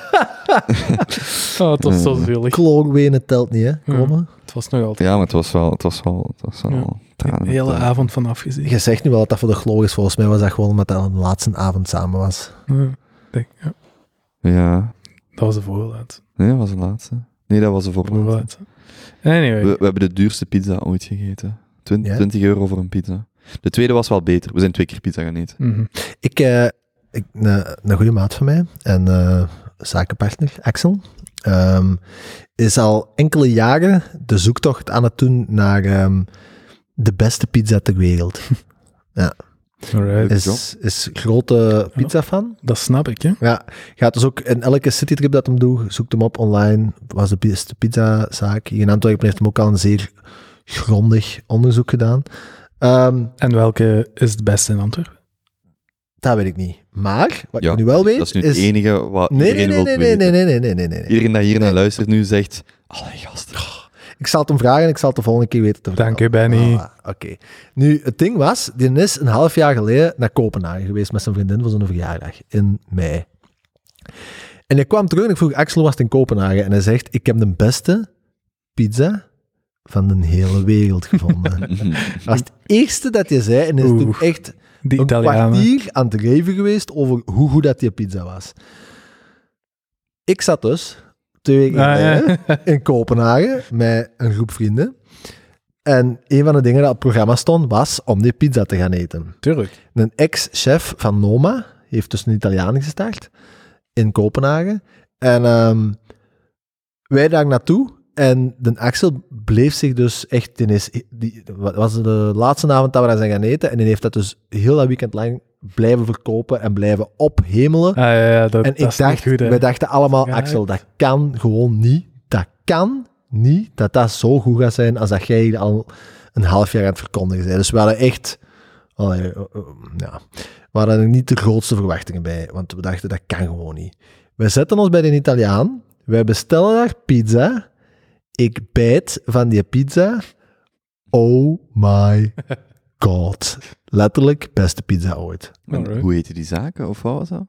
Oh, het was zo zielig. Kloogwenen telt niet, hè? Komen. Het was nog altijd Ja, maar het was wel... Het was wel, het was wel Ja. tranen. de hele avond van afgezien. Je zegt nu wel dat dat voor de gloog is. Volgens mij was dat gewoon omdat dat de laatste avond samen was. Ja, denk, ja, Ja. dat was de voorlaat. Nee, dat was de laatste. Nee, dat was de voorlaatste. voorlaat. Anyway. We, we hebben de duurste pizza ooit gegeten. Twin- Ja? 20 euro voor een pizza. De tweede was wel beter. We zijn twee keer pizza gaan eten. Mhm. Ik, eh, ik een, een goede maat van mij en eh, zakenpartner, Axel, ehm, is al enkele jaren de zoektocht aan het doen naar ehm, de beste pizza ter wereld. Alright. Is, is grote pizza-fan. Dat snap ik, hè. Ja, gaat dus ook in elke citytrip dat hem doet, zoekt hem op online. Was de beste pizzazaak. Hier in Antwerpen heeft hem ook al een zeer grondig onderzoek gedaan. Ehm, En welke is het beste in Antwerpen? dat weet ik niet. Maar, wat Ja, ik nu wel weet, Dat is nu het enige wat Nee, nee, iedereen nee, wil nee, nee, weten. nee, nee, nee, nee, nee, nee. Iedereen dat hier naar luistert nu zegt... Allee, gast. Ik zal het hem vragen en ik zal het de volgende keer weten te vertellen. Dank u, Benny. Voilà, Oké. Nu, het ding was, die is een half jaar geleden naar Kopenhagen geweest met zijn vriendin voor zijn verjaardag in mei. En hij kwam terug en ik vroeg, Axel was het in Kopenhagen. En hij zegt, ik heb de beste pizza van de hele wereld gevonden. dat was het eerste dat hij zei. En is toen echt Die een Italianen. kwartier aan het reven geweest over hoe goed dat die pizza was. Ik zat dus twee weken Ah, geleden ja. in Kopenhagen met een groep vrienden. En een van de dingen dat op het programma stond, was om die pizza te gaan eten. Tuurlijk. Een ex-chef van Noma heeft dus een Italiaan gestart in Kopenhagen. En ehm, wij daar naartoe. En de Axel bleef zich dus echt... Is, die, was de laatste avond dat we daar zijn gaan eten. En die heeft dat dus heel dat weekend lang blijven verkopen en blijven ophemelen. Ah, ja, ja, dat, En dat ik dacht, goed, wij dachten allemaal, Ja, Axel, dat kan gewoon niet. Dat kan niet dat dat zo goed gaat zijn als dat jij al een half jaar aan het verkondigen bent. Dus we hadden echt, allee, eh, eh, ja, we hadden er niet de grootste verwachtingen bij, want we dachten, dat kan gewoon niet. We zetten ons bij de Italiaan, wij bestellen daar pizza, ik bijt van die pizza, oh my god. Letterlijk, beste pizza ooit. En. Hoe heette die zaken, of wat was dat?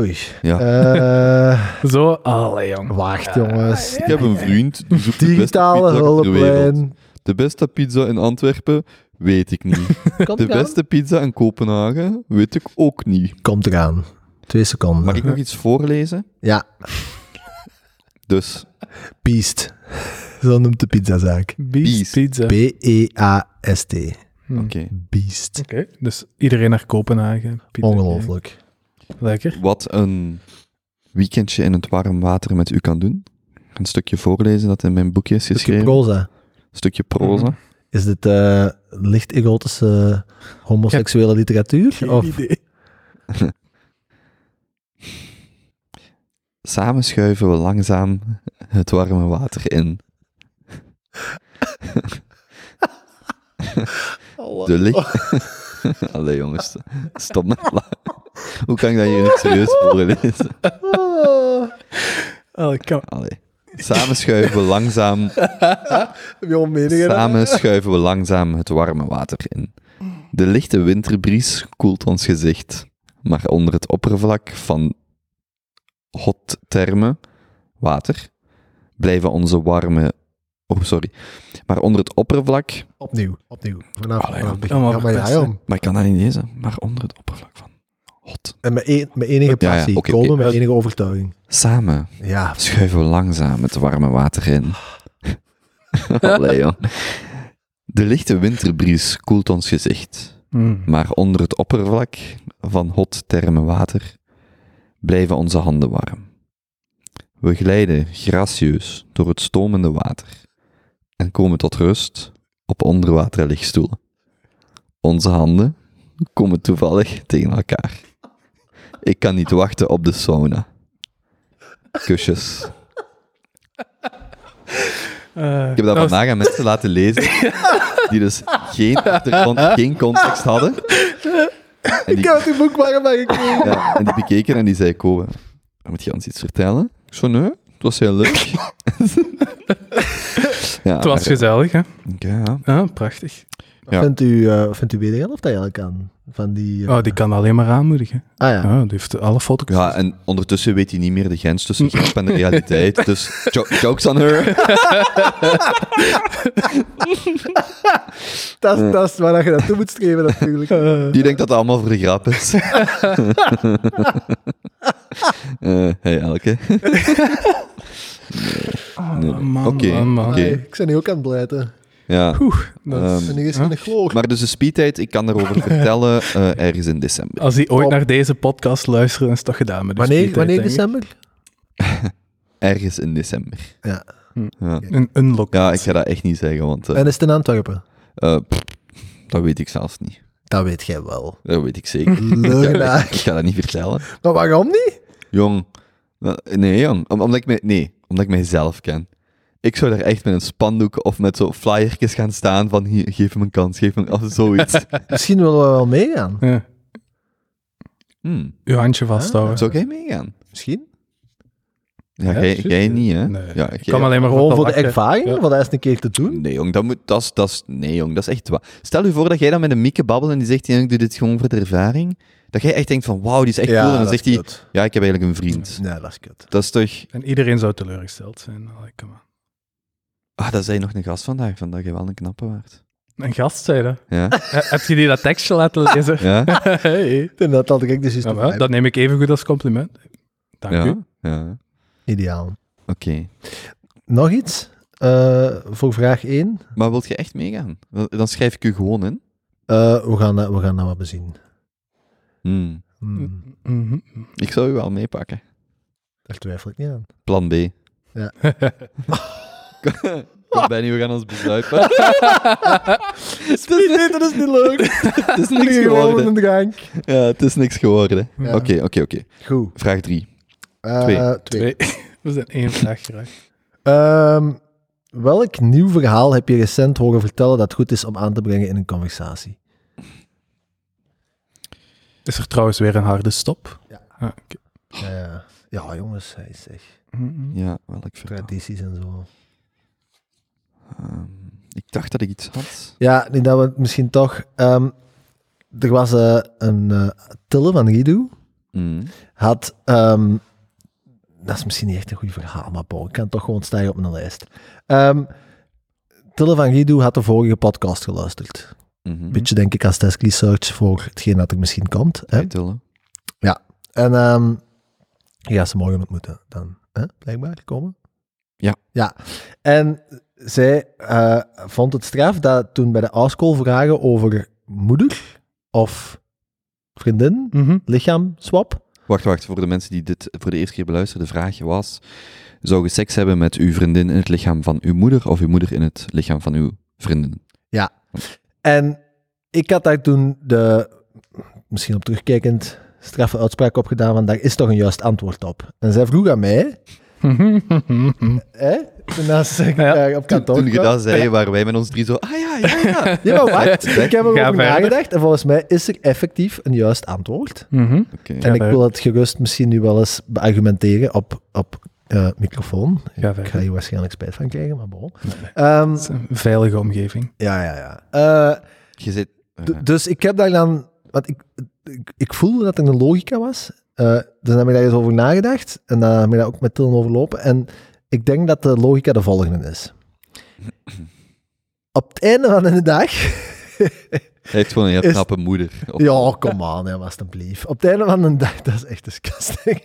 Oei. Ja. Eh, Zo, allee, jong. wacht, jongens. Ik heb een vriend die zoekt de beste Digitale hulplijn. De beste pizza in Antwerpen, weet ik niet. Komt De eraan. beste pizza in Kopenhagen, weet ik ook niet. Komt eraan. Twee seconden. Mag ik nog iets voorlezen? Ja, Dus, Beast. Zo noemt de pizzazaak. Beast, Beast. pizza. B-E-A-S-T. Hm. oké. Beast. Oké, dus iedereen naar Kopenhagen. Pizza Ongelooflijk. Lekker. Wat een weekendje in het warm water met u kan doen. een stukje voorlezen dat in mijn boekje is Stukje geschreven. proza. Een stukje proza. Mhm. Is dit eh, licht erotische homoseksuele literatuur? Geen Of idee. Samen schuiven we langzaam het warme water in. De licht... Allee jongens, stop met lachen. Hoe kan ik dat hier niet serieus voorlezen? Oh, kan... Allee. Samen schuiven we langzaam... heb je al meningen? Samen schuiven we langzaam het warme water in. De lichte winterbries koelt ons gezicht, maar onder het oppervlak van hot therme, water, blijven onze warme... Oh, sorry. Maar onder het oppervlak... Opnieuw, opnieuw. Vanaf, Allee, vanaf het ja, begin. maar Ja, maar ja, best, hè. jong. Maar ik kan dat niet lezen. Maar onder het oppervlak van hot. En met, een- met enige Ja, ja, passie. oké, komen met enige overtuiging. Samen Ja, schuiven we langzaam het warme water in. Allee, joh. De lichte winterbries koelt ons gezicht. Mm. Maar onder het oppervlak van hot therme water blijven onze handen warm. We glijden gracieus door het stomende water en komen tot rust op onderwaterlichtstoelen. Onze handen komen toevallig tegen elkaar. Ik kan niet wachten op de sauna. Kusjes. Eh, Ik heb dat was- vandaag aan mensen laten lezen die dus geen geen context hadden. Die, ik heb het boek maar gekregen. ja, en die bekeken en die zei, Kobe, moet je ons iets vertellen? Ik zo, nee, het was heel leuk. ja, Het was maar- gezellig, hè? Ja. Ja, prachtig. Ja. Vindt u, eh, wat vindt u wederhelft eigenlijk aan? Van die... eh, Oh, die kan alleen maar aanmoedigen. Ah ja. Ja, die heeft alle foto's. Ja, en ondertussen weet hij niet meer de grens tussen grap en de realiteit. Dus jo- jokes on her. Dat, is, dat is waar je naartoe moet streven natuurlijk. Die denkt dat het allemaal voor de grap is. Eh hey, Elke. oh, Nee. man, Oké. Nee, ik ben nu ook aan het blijten. Ja. Oeh, dat is- Ehm, En nu is Huh? het een gloor. Maar dus de speedtijd, ik kan daarover vertellen eh, ergens in december. Als die ooit naar deze podcast luisteren, is het toch gedaan met de Wanneer, speedtijd, wanneer december? Ergens in december. Ja. Ja, Een, een locatie. ja ik ga dat echt niet zeggen, want eh, En is het in Antwerpen? eh, pff, dat weet ik zelfs niet. Dat weet jij wel. Dat weet ik zeker. Leugenaar. ik ga dat niet vertellen. maar waarom niet? Jong. Nee, jong. Om- omdat, ik mij, nee, omdat ik mijzelf ken. Ik zou daar echt met een spandoek of met zo flyertjes gaan staan van hier, geef hem een kans, geef hem of zoiets. Misschien willen we wel meegaan. Ja. Hmm. Uw handje vasthouden. Zou jij meegaan? Misschien. Ja, Ja, jij, niet, hè? Nee. Ja, Ik kan alleen maar Gewoon wat voor de ervaring, Ja. voor dat eens een keer te doen. Nee, jong, dat, moet, dat, is, dat is... Nee, jong, dat is echt waar. Stel je voor dat jij dan met een Mieke babbelt en die zegt, ik doe dit gewoon voor de ervaring. Dat jij echt denkt van, wauw, die is echt cool. En dan zegt hij, ja, ik heb eigenlijk een vriend. Nee, dat is kut. Dat is toch... En iedereen zou teleurgesteld zijn. Allee, kom aan. Ah, dat zei nog een gast vandaag, van dat je wel een knappe waard. Een gast, zei dat. Ja? Eh, Heb je die dat tekstje laten lezen? Ja? hey. En dat had ik dus Ja, dat neem ik even goed als compliment. Dank ja? u. Ja. Ideaal. Oké. Nog iets eh, voor vraag 1. Maar wilt je echt meegaan? Dan schrijf ik u gewoon in. Eh, we, gaan, dat- we gaan dat wat bezien. Hmm. Hmm, Mhm. Ik zou u wel meepakken. daar twijfel ik niet aan. Plan B. Ja. Kom Benny, we gaan ons bezuipen. nee, dat is niet leuk. het is niks geworden. een drank. Ja, het is niks geworden. Oké, oké, oké. Goed. Vraag drie. Eh, Twee. twee. We zijn één vraag geraakt. Ehm, welk nieuw verhaal heb je recent horen vertellen dat goed is om aan te brengen in een conversatie? Is er trouwens weer een harde stop? Ja. Ah, ja, jongens, hij zegt Mhm. Ja, welk verhaal? tradities en zo. Ehm, ik dacht dat ik iets had. Ja, nu dat we misschien toch... ehm, er was eh, een eh Tille van Ridu, Hmm. had... ehm, dat is misschien niet echt een goed verhaal, maar bon, ik kan toch gewoon stijgen op mijn lijst. Tille van Ridu had de vorige podcast geluisterd. Mhm. Beetje denk ik als desk research voor hetgeen dat er misschien komt. Hè? Titel, En ehm je gaat ze morgen ontmoeten dan, hè? blijkbaar, komen. Ja. Ja. En zij eh, vond het straf dat toen bij de oudschool vragen over moeder of vriendin, Mhm. lichaam, swap. Wacht, wacht, voor de mensen die dit voor de eerste keer beluisteren. De vraag was, Zou je seks hebben met uw vriendin in het lichaam van uw moeder of uw moeder in het lichaam van uw vriendin? En ik had daar toen de, misschien op terugkijkend, straffe uitspraak op gedaan van daar is toch een juist antwoord op. En zij vroeg aan mij, hè, naast ik Ja. daar op Toen, kantoor toen je dat zei, waren wij met ons drie zo, ah ja, ja, ja. Ja, maar wacht, ik heb erover nagedacht en volgens mij is er effectief een juist antwoord. Mhm. En ik wil het gerust misschien nu wel eens beargumenteren op, op eh, microfoon. Ga Ik ga hier waarschijnlijk spijt van krijgen, maar bon. Ehm, Het is een veilige omgeving. ja, ja, ja. Eh, Je zit... Dus ik heb daar dan, want ik, ik, ik voelde dat er een logica was. Eh, dus dan heb ik daar eens over nagedacht en dan heb ik daar ook met Tillen overlopen. En ik denk dat de logica de volgende is. Op het einde van de dag. Hij heeft gewoon een heel Is- knappe moeder. Of- ja, kom aan, alstublieft. Op het einde van de dag, dat is echt disgusting.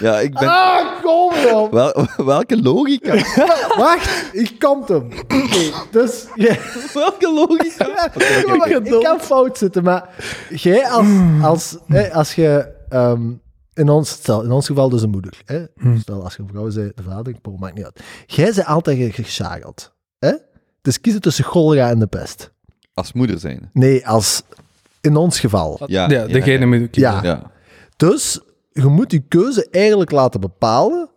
Ja, ik ben... Ah, kom op! Wel, welke logica? Wacht, ik kom hem. Oké, dus. jij- welke logica? Ik kan fout zitten, maar jij als, als, hè, als je ehm, in, ons, stel, in ons geval dus een moeder, hè? stel als je een vrouw bent, de vader, po, maakt niet uit. Jij bent altijd geschakeld. Hè? Dus kiezen tussen cholera en de pest. Als moeder zijn. Nee, als in ons geval. Ja, Ja, degene moet ik kiezen. Ja. Ja. Dus je moet je keuze eigenlijk laten bepalen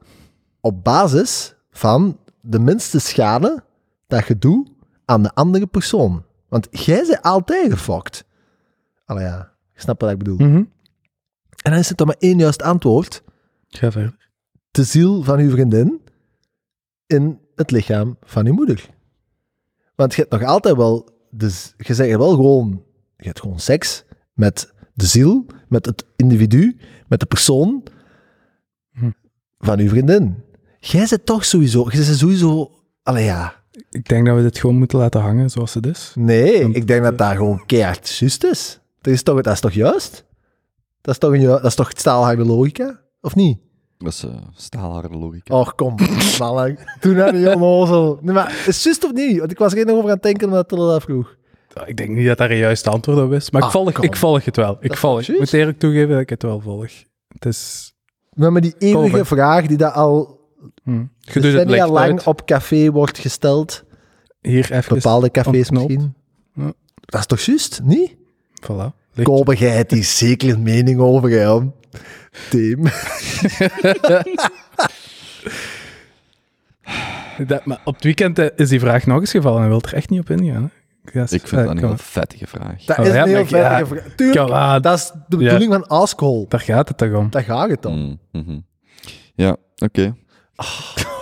op basis van de minste schade dat je doet aan de andere persoon. Want jij bent altijd gefokt. Allee ja, je snapt wat ik bedoel. Mhm. En dan is het dan maar één juist antwoord. Ga verder. De ziel van uw vriendin in het lichaam van uw moeder. Want je hebt nog altijd wel... Dus je zegt wel gewoon... Je hebt gewoon seks met de ziel, met het individu, met de persoon Hm. van uw vriendin. Jij zit toch sowieso... Je zit sowieso... Allee ja... Ik denk dat we dit gewoon moeten laten hangen zoals het is. Nee, Want- ik denk dat dat gewoon keihard juist is. Dat is toch, dat is toch juist? Dat is toch, een, dat is toch staalharde logica? Of niet? Dat is eh, staalharde logica. Och, kom, mannen. Doe nou niet onnozel. Nee, maar is het juist of niet? Want ik was er geen over aan het denken omdat Tille dat vroeg. Ik denk niet dat daar een juiste antwoord op is, maar Ah, ik, volg, kom. ik volg het wel. Ik volg. Ik moet eerlijk toegeven dat ik het wel volg. Het is... Maar met die eeuwige vraag die dat al Hm. Het decennia licht lang uit. op café wordt gesteld. Hier even... Bepaalde cafés misschien. Ja. Dat is toch juist? Niet? Voilà. Licht. Kopen, jij hebt hier zeker een mening over, hè? Tim. Dat, maar op het weekend eh, is die vraag nog eens gevallen en wil er echt niet op ingaan. Hè? Ik vind dat een heel vettige vraag. Dat Oh, is een heel vettige vraag. Tuurlijk, dat is de bedoeling van Askhole. Daar gaat het toch om. Daar gaat het om. Mm, mhm. Ja, oké.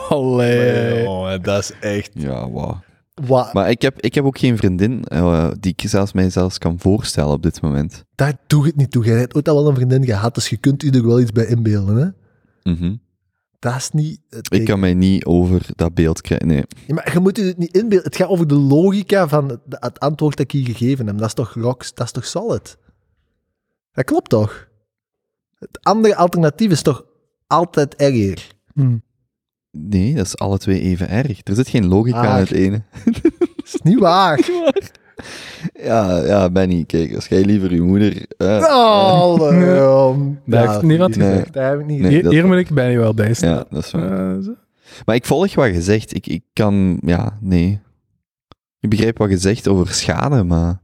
Allee. Oh, dat is echt... Ja, wauw. Wat? Maar ik heb, ik heb ook geen vriendin eh, die ik zelfs mij zelfs kan voorstellen op dit moment. Daar doe het niet toe. Jij hebt ooit al wel een vriendin gehad, dus je kunt u er wel iets bij inbeelden, hè? Mhm. Dat is niet... het Ik kan mij niet over dat beeld krijgen. Nee. Ja, maar je moet je het niet inbeelden. Het gaat over de logica van het, antwoord dat ik hier gegeven heb. Dat is toch rocks, dat is toch solid? Dat klopt toch? Het andere alternatief is toch altijd erger? Hm. nee, dat is alle twee even erg. Er zit geen logica Ah. in het ene. Dat is niet waar. Ja, ja, Benny, kijk, als jij liever je moeder... eh, Oh, Leon. Dat heeft niemand nee, gezegd. Dat heb ik niet Nee. hier, hier moet ik je wel bij staan. ja, dat is waar. Eh, zo. Maar ik volg wat je zegt. Ik, ik kan... Ja, nee. Ik begrijp wat je zegt over schade, maar...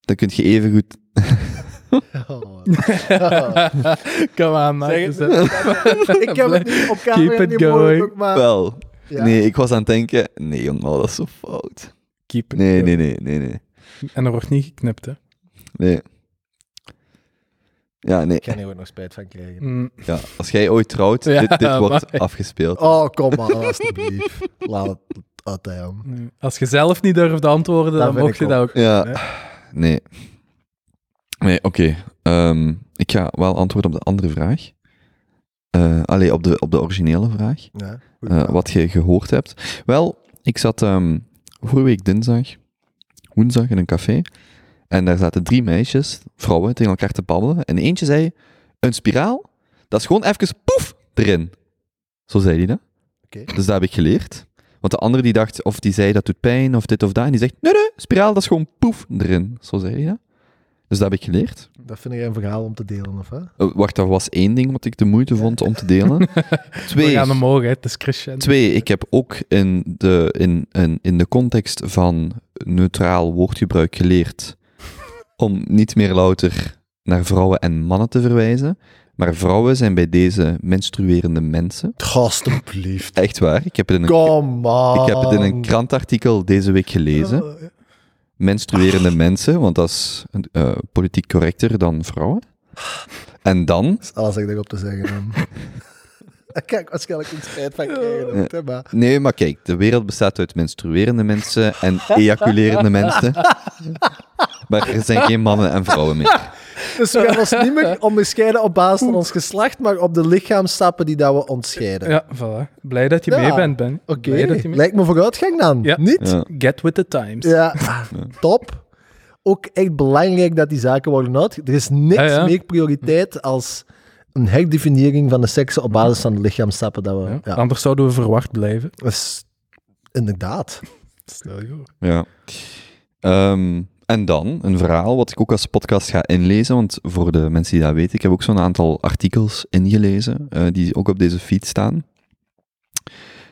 Dan kun je even goed... Oh. Kom aan. Zeg Dus het. dat- ik heb het niet op Keep camera it niet mogelijk, going. maar... Wel. ja. Nee, ik was aan het denken... Nee, jongen, dat is zo fout. Nee, nee, nee, nee, nee. En er wordt niet geknipt, hè. Nee. Ja, nee. Ik ga hier ook nog spijt van krijgen. Hm. Ja, als jij ooit trouwt, Ja, dit, dit wordt maar- afgespeeld. Oh, kom maar, alsjeblieft. Laat het hem. Nee. Als je zelf niet durft antwoorden, Dat dan mocht je dat ook. Ja, hè? nee. Nee, oké. Ehm, ik ga wel antwoorden op de andere vraag. Eh allee, op de, op de originele vraag. Ja, goed eh, wat je gehoord hebt. Wel, ik zat ehm vorige week dinsdag, woensdag in een café. En daar zaten drie meisjes, vrouwen, tegen elkaar te babbelen. En eentje zei, een spiraal, dat is gewoon even poef erin. Zo zei hij dat. Oké. Dus dat heb ik geleerd. Want de andere die dacht, of die zei dat doet pijn, of dit of dat. En die zegt, nee, nee, spiraal, dat is gewoon poef erin. Zo zei hij dat. Dus dat heb ik geleerd. Dat vind ik een verhaal om te delen, of hè? Eh, wacht, dat was één ding wat ik de moeite vond om te delen. We Twee, gaan omhoog, hè. het is twee ik heb ook in de, in, in, in de context van neutraal woordgebruik geleerd om niet meer louter naar vrouwen en mannen te verwijzen, maar vrouwen zijn bij deze menstruerende mensen. Alsjeblieft. Echt waar, ik heb het in een, Kom on. ik heb het in een krantartikel deze week gelezen. Menstruerende mensen, want dat is eh, politiek correcter dan vrouwen. En dan, Dat is alles wat ik erop te zeggen kan ik waarschijnlijk een spijt van krijgen. maar... nee, maar kijk, de wereld bestaat uit menstruerende mensen en ejaculerende mensen. Maar er zijn geen mannen en vrouwen meer. Dus we gaan ons niet meer onderscheiden op basis van ons geslacht, maar op de lichaamstappen die dat we onderscheiden. Ja, voilà. Blij dat je Ja. mee bent, Ben. Oké, je mee... lijkt me vooruitgang dan. Ja. Niet? Ja. Get with the times. Ja, top. Ook echt belangrijk dat die zaken worden uit. Er is niks Ja, ja. meer prioriteit als een herdefiniëring van de seksen op basis van de lichaamstappen dat we... Ja. Ja, Anders zouden we verwacht blijven. is inderdaad. Stel je voor. Ja. Ehm, en dan een verhaal wat ik ook als podcast ga inlezen, want voor de mensen die dat weten, ik heb ook zo'n aantal artikels ingelezen, eh, die ook op deze feed staan.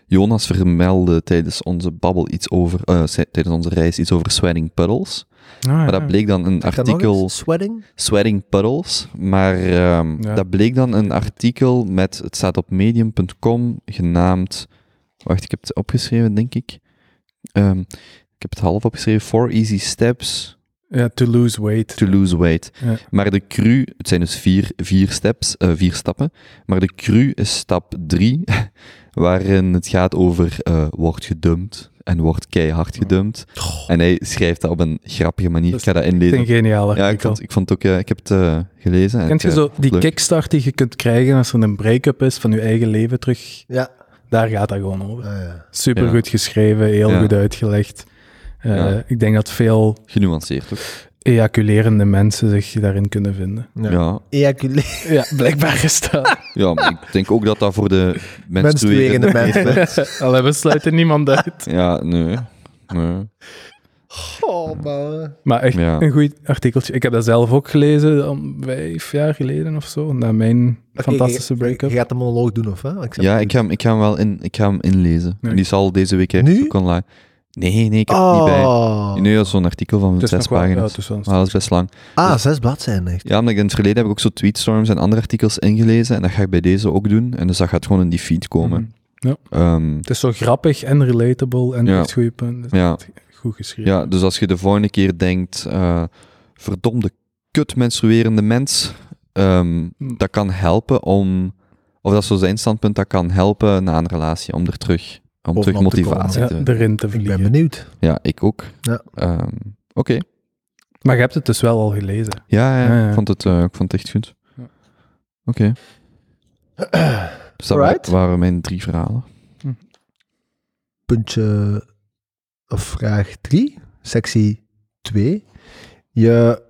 Jonas vermeldde tijdens onze babbel iets over, eh, tijdens onze reis iets over sweating puddles. Ah, Maar dat bleek dan een artikel... Sweating? Sweating Puddles, maar ehm, Ja. dat bleek dan een artikel met, het staat op medium.com, genaamd, wacht, ik heb het opgeschreven, denk ik. Ehm, ik heb het half opgeschreven, Four Easy Steps Ja, to lose weight. to Lose Weight. Ja. Maar de cru, het zijn dus vier, vier, steps, eh, vier stappen, maar de cru is stap drie, waarin het gaat over eh wordt gedumpt en wordt keihard gedumpt. En hij schrijft dat op een grappige manier, Dat ik ga dat Een inlezen. geniaal Ja, ik vond, ik vond het ook, eh, ik heb het gelezen. en Kent je ik, zo die leuk. kickstart die je kunt krijgen als er een break-up is van je eigen leven terug? Ja. Daar gaat dat gewoon over. Ah, ja. Super Ja. goed geschreven, heel Ja. goed uitgelegd. Eh, Ja. Ik denk dat veel Genuanceerd ook. ejaculerende mensen zich daarin kunnen vinden. Ja. Ja. Ejaculeren. Ja, blijkbaar is dat. ja, maar ik denk ook dat dat voor de Menstruerende menstruerende... mensen. Allee, we sluiten niemand uit. Ja, nee. nee. Oh, man. Maar echt Ja. een goed artikeltje. Ik heb dat zelf ook gelezen, um, vijf jaar geleden of zo, na mijn fantastische break-up. Je gaat de monoloog doen, of hè? Ik Ja, ik ga, hem, ik ga hem wel in, ik ga hem inlezen. Nee. Die zal deze week ergens Nu? ook online... Nee, nee, ik heb het niet bij. Oh. Nee, dat is zo'n artikel van Het is zes nog wel- ja, pagina's. het is wel een Maar dat is best lang. Ah, zes bladzijden echt. Ja, omdat ik in het verleden heb ik ook zo tweetstorms en andere artikels ingelezen. En dat ga ik bij deze ook doen. En dus dat gaat gewoon in die feed komen. Mhm. Ehm, Het is zo grappig en relatable en Ja. echt goede punten. Ja. Goed geschreven. Ja, dus als je de volgende keer denkt, eh, verdomde kut menstruerende mens, ehm, Hm. dat kan helpen om, of dat is zo zijn standpunt, dat kan helpen na een relatie om er terug, om terug te motivatie Ja, te... erin te Ik ben vliegen. benieuwd. Ja, ik ook. Ja. Ehm, Oké. Maar je hebt het dus wel al gelezen. Ja, ja, Ja, ja. Ik, vond het, eh, ik vond het echt goed. Ja. Oké. Dus dat waren mijn drie verhalen. Puntje of vraag 3, sectie 2. Je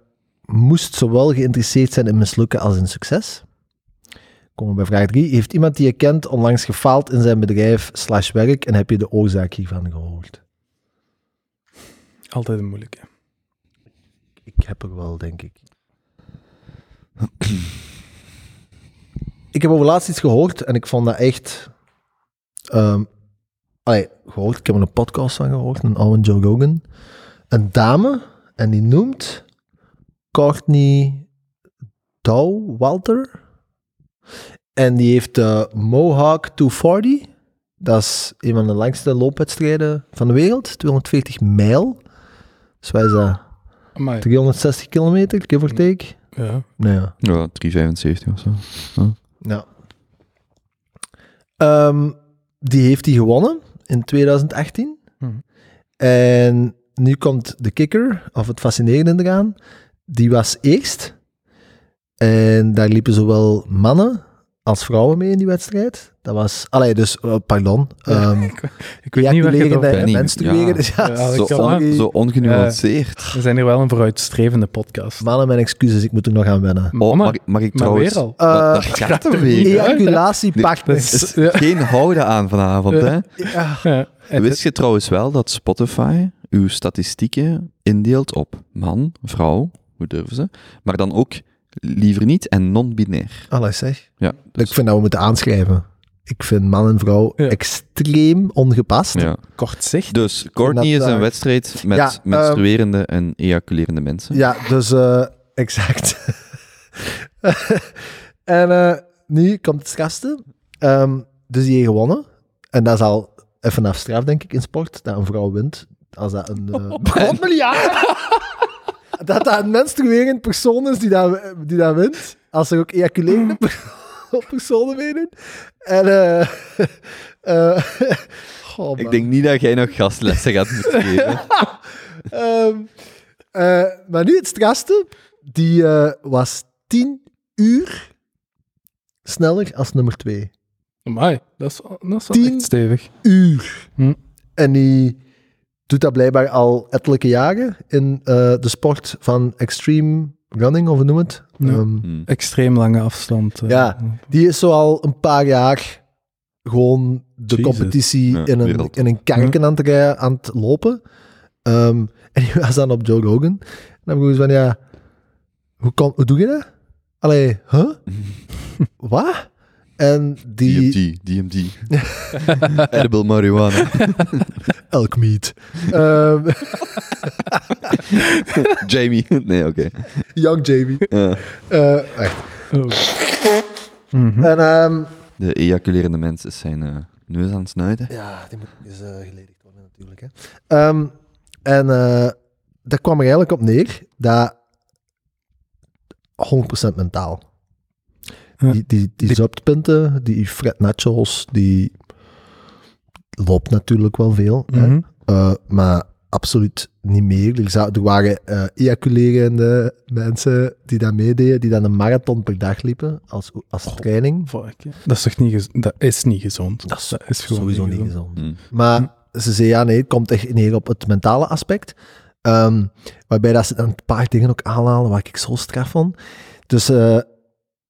moest zowel geïnteresseerd zijn in mislukken als in succes. Komen we bij vraag 3. Heeft iemand die je kent onlangs gefaald in zijn bedrijf slash werk en heb je de oorzaak hiervan gehoord? Altijd een moeilijke. Ik heb er wel, denk ik. ik heb over laatst iets gehoord en ik vond dat echt... ehm allee, gehoord, ik heb er een podcast van gehoord, een oude Joe Rogan. Een dame, en die noemt Courtney Dow Walter. En die heeft de Mohawk 240. Dat is een van de langste loopwedstrijden van de wereld. 240 mijl. Dus wij zijn Maar 360 kilometer, give or take. ja, Nou ja. Ja, 3,75 of zo. ja. Ehm, die heeft hij gewonnen in 2018. Mhm. En nu komt de kicker, of het fascinerende eraan. Die was eerst. En daar liepen zowel mannen als vrouwen mee in die wedstrijd. Dat was... Allee, dus... eh, pardon. ehm ik weet niet wat je en menstrueren. ja. Dus ja, Zo, on- zo ongenuanceerd. We zijn hier wel een vooruitstrevende podcast. Mannen, mijn excuses, ik moet er nog aan wennen. Oh, mag, mag ik maar trouwens... weer al. Eh, dat, dat gaat er weer. Ja, Ejaculatiepact. is- geen houden aan vanavond, hè? Ja. Wist je trouwens wel dat Spotify uw statistieken indeelt op man, vrouw, hoe durven ze? Maar dan ook liever niet en non-binair. Allee zeg. Ja, Ik dus- vind dat we moeten aanschrijven. Ik vind man en vrouw Ja. extreem ongepast. ja. Kort zicht. Dus Courtney is een wedstrijd met Ja, ehm, menstruerende en ejaculerende mensen. Ja, dus eh, exact. en eh, nu komt het strafste. Ehm, dus die heeft gewonnen. En dat is al even af straf, denk ik, in sport, dat een vrouw wint. Als dat een... eh miljard! dat dat een menstruerend persoon is die dat, die dat wint. Als er ook ejaculerende per- personen meedoen. En... eh eh, oh, Ik denk niet dat jij nog gastlessen gaat moeten geven. Ehm, eh, maar nu het strafste. Die eh, was 10 uur sneller als nummer 2. Amai, dat is, dat is wel Tien- echt stevig. Uur. Hm. En die doet dat blijkbaar al ettelijke jaren in eh, de sport van extreme running, of hoe noem het. Ja. Ehm, Hmm. Extreem lange afstand. eh. Ja. die is zo al een paar jaar gewoon de competitie Ja, in, een, wereld. in een karken aan, het rijden- aan het lopen. Ehm, en die was dan op Joe Rogan. En dan vroeg ze van, ja, hoe, kan, hoe doe je dat? Allee, huh? Wat? En die... DMT, DMT. Edible marijuana. Elk meat. Ehm, Jamie. Nee, oké. young Jamie. Ja. Eh, echt. Oh. Mhm. En ehm, De ejaculerende mens is zijn eh, neus aan het snuiten. Ja, die moet eens eh, geledigd worden natuurlijk. Hè. Ehm, en eh dat kwam er eigenlijk op neer dat 100% mentaal. Ja. Die, die, die zuptpunten, die Fred Nachos, die loopt natuurlijk wel veel. hè. Mhm. Eh, maar absoluut niet meer. Er, zou- er waren eh ejaculerende mensen die dat meededen, die dan een marathon per dag liepen als, als training. Fuck, ja. Dat is toch niet, dat is niet gezond. Dat is, gewoon sowieso niet niet gezond. Hmm. Maar ze zei ja, nee, het komt echt neer op het mentale aspect. Ehm, waarbij dat ze dan een paar dingen ook aanhalen waar ik zo straf vond. Dus eh,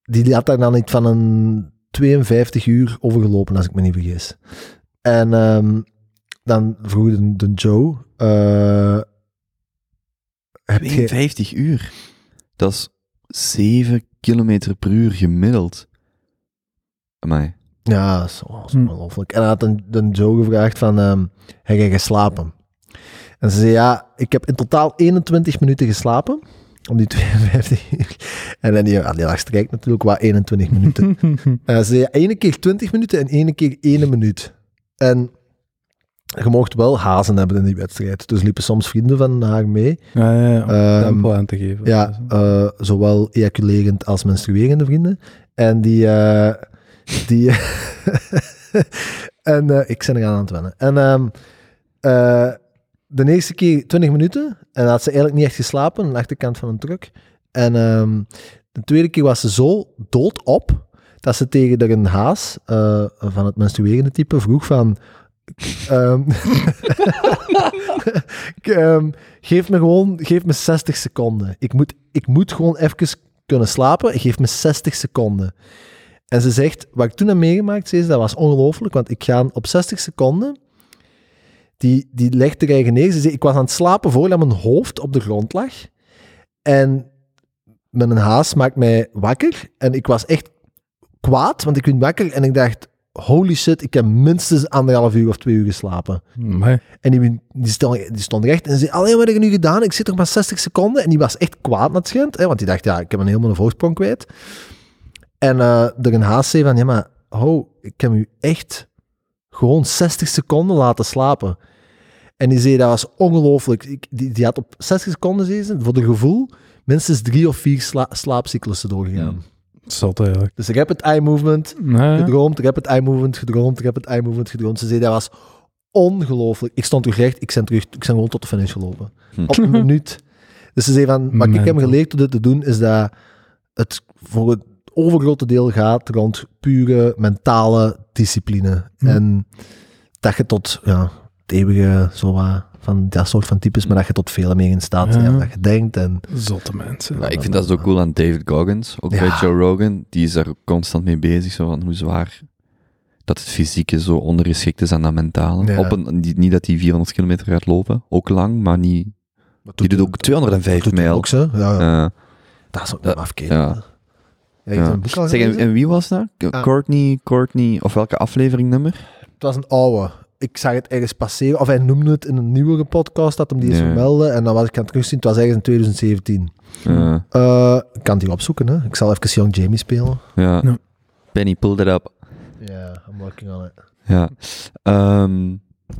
die had daar dan iets van een 52 uur overgelopen, als ik me niet vergis. En ehm, dan vroeg de, de Joe... eh, heb je, 52 uur. Dat is 7 kilometer per uur gemiddeld. Amai. Ja, dat is Hm. ongelooflijk. En hij had de, de Joe gevraagd van, ehm heb jij geslapen? En ze zei, ja, ik heb in totaal 21 minuten geslapen. Om die 52 uur. En dan die, ja, die lag strijk natuurlijk qua 21 minuten. En ze ene keer 20 minuten en ene keer 1 minuut. En je mocht wel hazen hebben in die wedstrijd. Dus liepen soms vrienden van haar mee. Ja, ja, ja, om Ehm, tempo aan te geven. Ja, eh, zowel ejaculerend als menstruerende vrienden. En die... eh, die en ik ben eraan aan het wennen. En ehm, eh, de eerste keer 20 minuten. En had ze eigenlijk niet echt geslapen aan de achterkant van een truck. En ehm, de tweede keer was ze zo doodop dat ze tegen de een haas eh, van het menstruerende type vroeg van... ehm, geef me gewoon geef me 60 seconden. Ik moet, ik moet gewoon even kunnen slapen. Geef me 60 seconden. En ze zegt, wat ik toen heb meegemaakt, ze, dat was ongelooflijk, want ik ga op 60 seconden, die, die legt er eigen neer. Ze zei, ik was aan het slapen voordat mijn hoofd op de grond lag. En met een haas maakt mij wakker. En ik was echt kwaad, want ik werd wakker en ik dacht, holy shit, ik heb minstens anderhalf uur of twee uur geslapen. Amai. En die, die, stond, die stond recht en zei, allee, wat heb je nu gedaan? Ik zit nog maar 60 seconden. En die was echt kwaad naar het schijnt, hè, want die dacht, ja, ik heb een helemaal een voorsprong kwijt. En eh er een haast zei van, ja, maar ho, ik heb u echt gewoon 60 seconden laten slapen. En die zei, dat was ongelooflijk. Ik- Die, die had op 60 seconden, zei ze, voor de gevoel, minstens drie of vier sla slaapcyclussen doorgegaan. Zot eigenlijk. Dus rapid eye movement, Nee. gedroomd, rapid eye movement, gedroomd, rapid eye movement, gedroomd. Ze zei, dat was ongelooflijk. Ik stond terug recht, ik ben, terug, ik ben gewoon tot de finish gelopen. Hm. Op een minuut. Dus ze zei van, wat ik heb geleerd door dit te doen, is dat het voor het overgrote deel gaat rond pure mentale discipline. Hm. En dat je tot, ja, het eeuwige, zo wat, van dat soort van types, maar dat je tot veel meer in staat ja. dat je denkt. En, Zotte mensen. Maar ik vind dat zo cool aan David Goggins, ook Ja. bij Joe Rogan. Die is daar constant mee bezig, zo van hoe zwaar dat het fysieke zo ondergeschikt is aan dat mentale. Ja. Op een, niet, niet dat hij 400 kilometer gaat lopen, ook lang, maar niet Die doet ook 205 doet hij mijl. ook zo. Ja, ja. Dat is ook dat- een ja. Zeg, en, en wie was dat? Ah. Courtney, Courtney, of welke aflevering nummer? Het was een oude. Ik zag het ergens passeren, of hij noemde het in een nieuwere podcast, dat hem die eens Ja. vermeldde, en dan was ik aan het terugzien, het was ergens in 2017. Eh, ik kan het hier opzoeken, hè. Ik zal even Young Jamie spelen. ja. Ja. Penny, pull that up. Ja, I'm working on it. Ja. Ehm,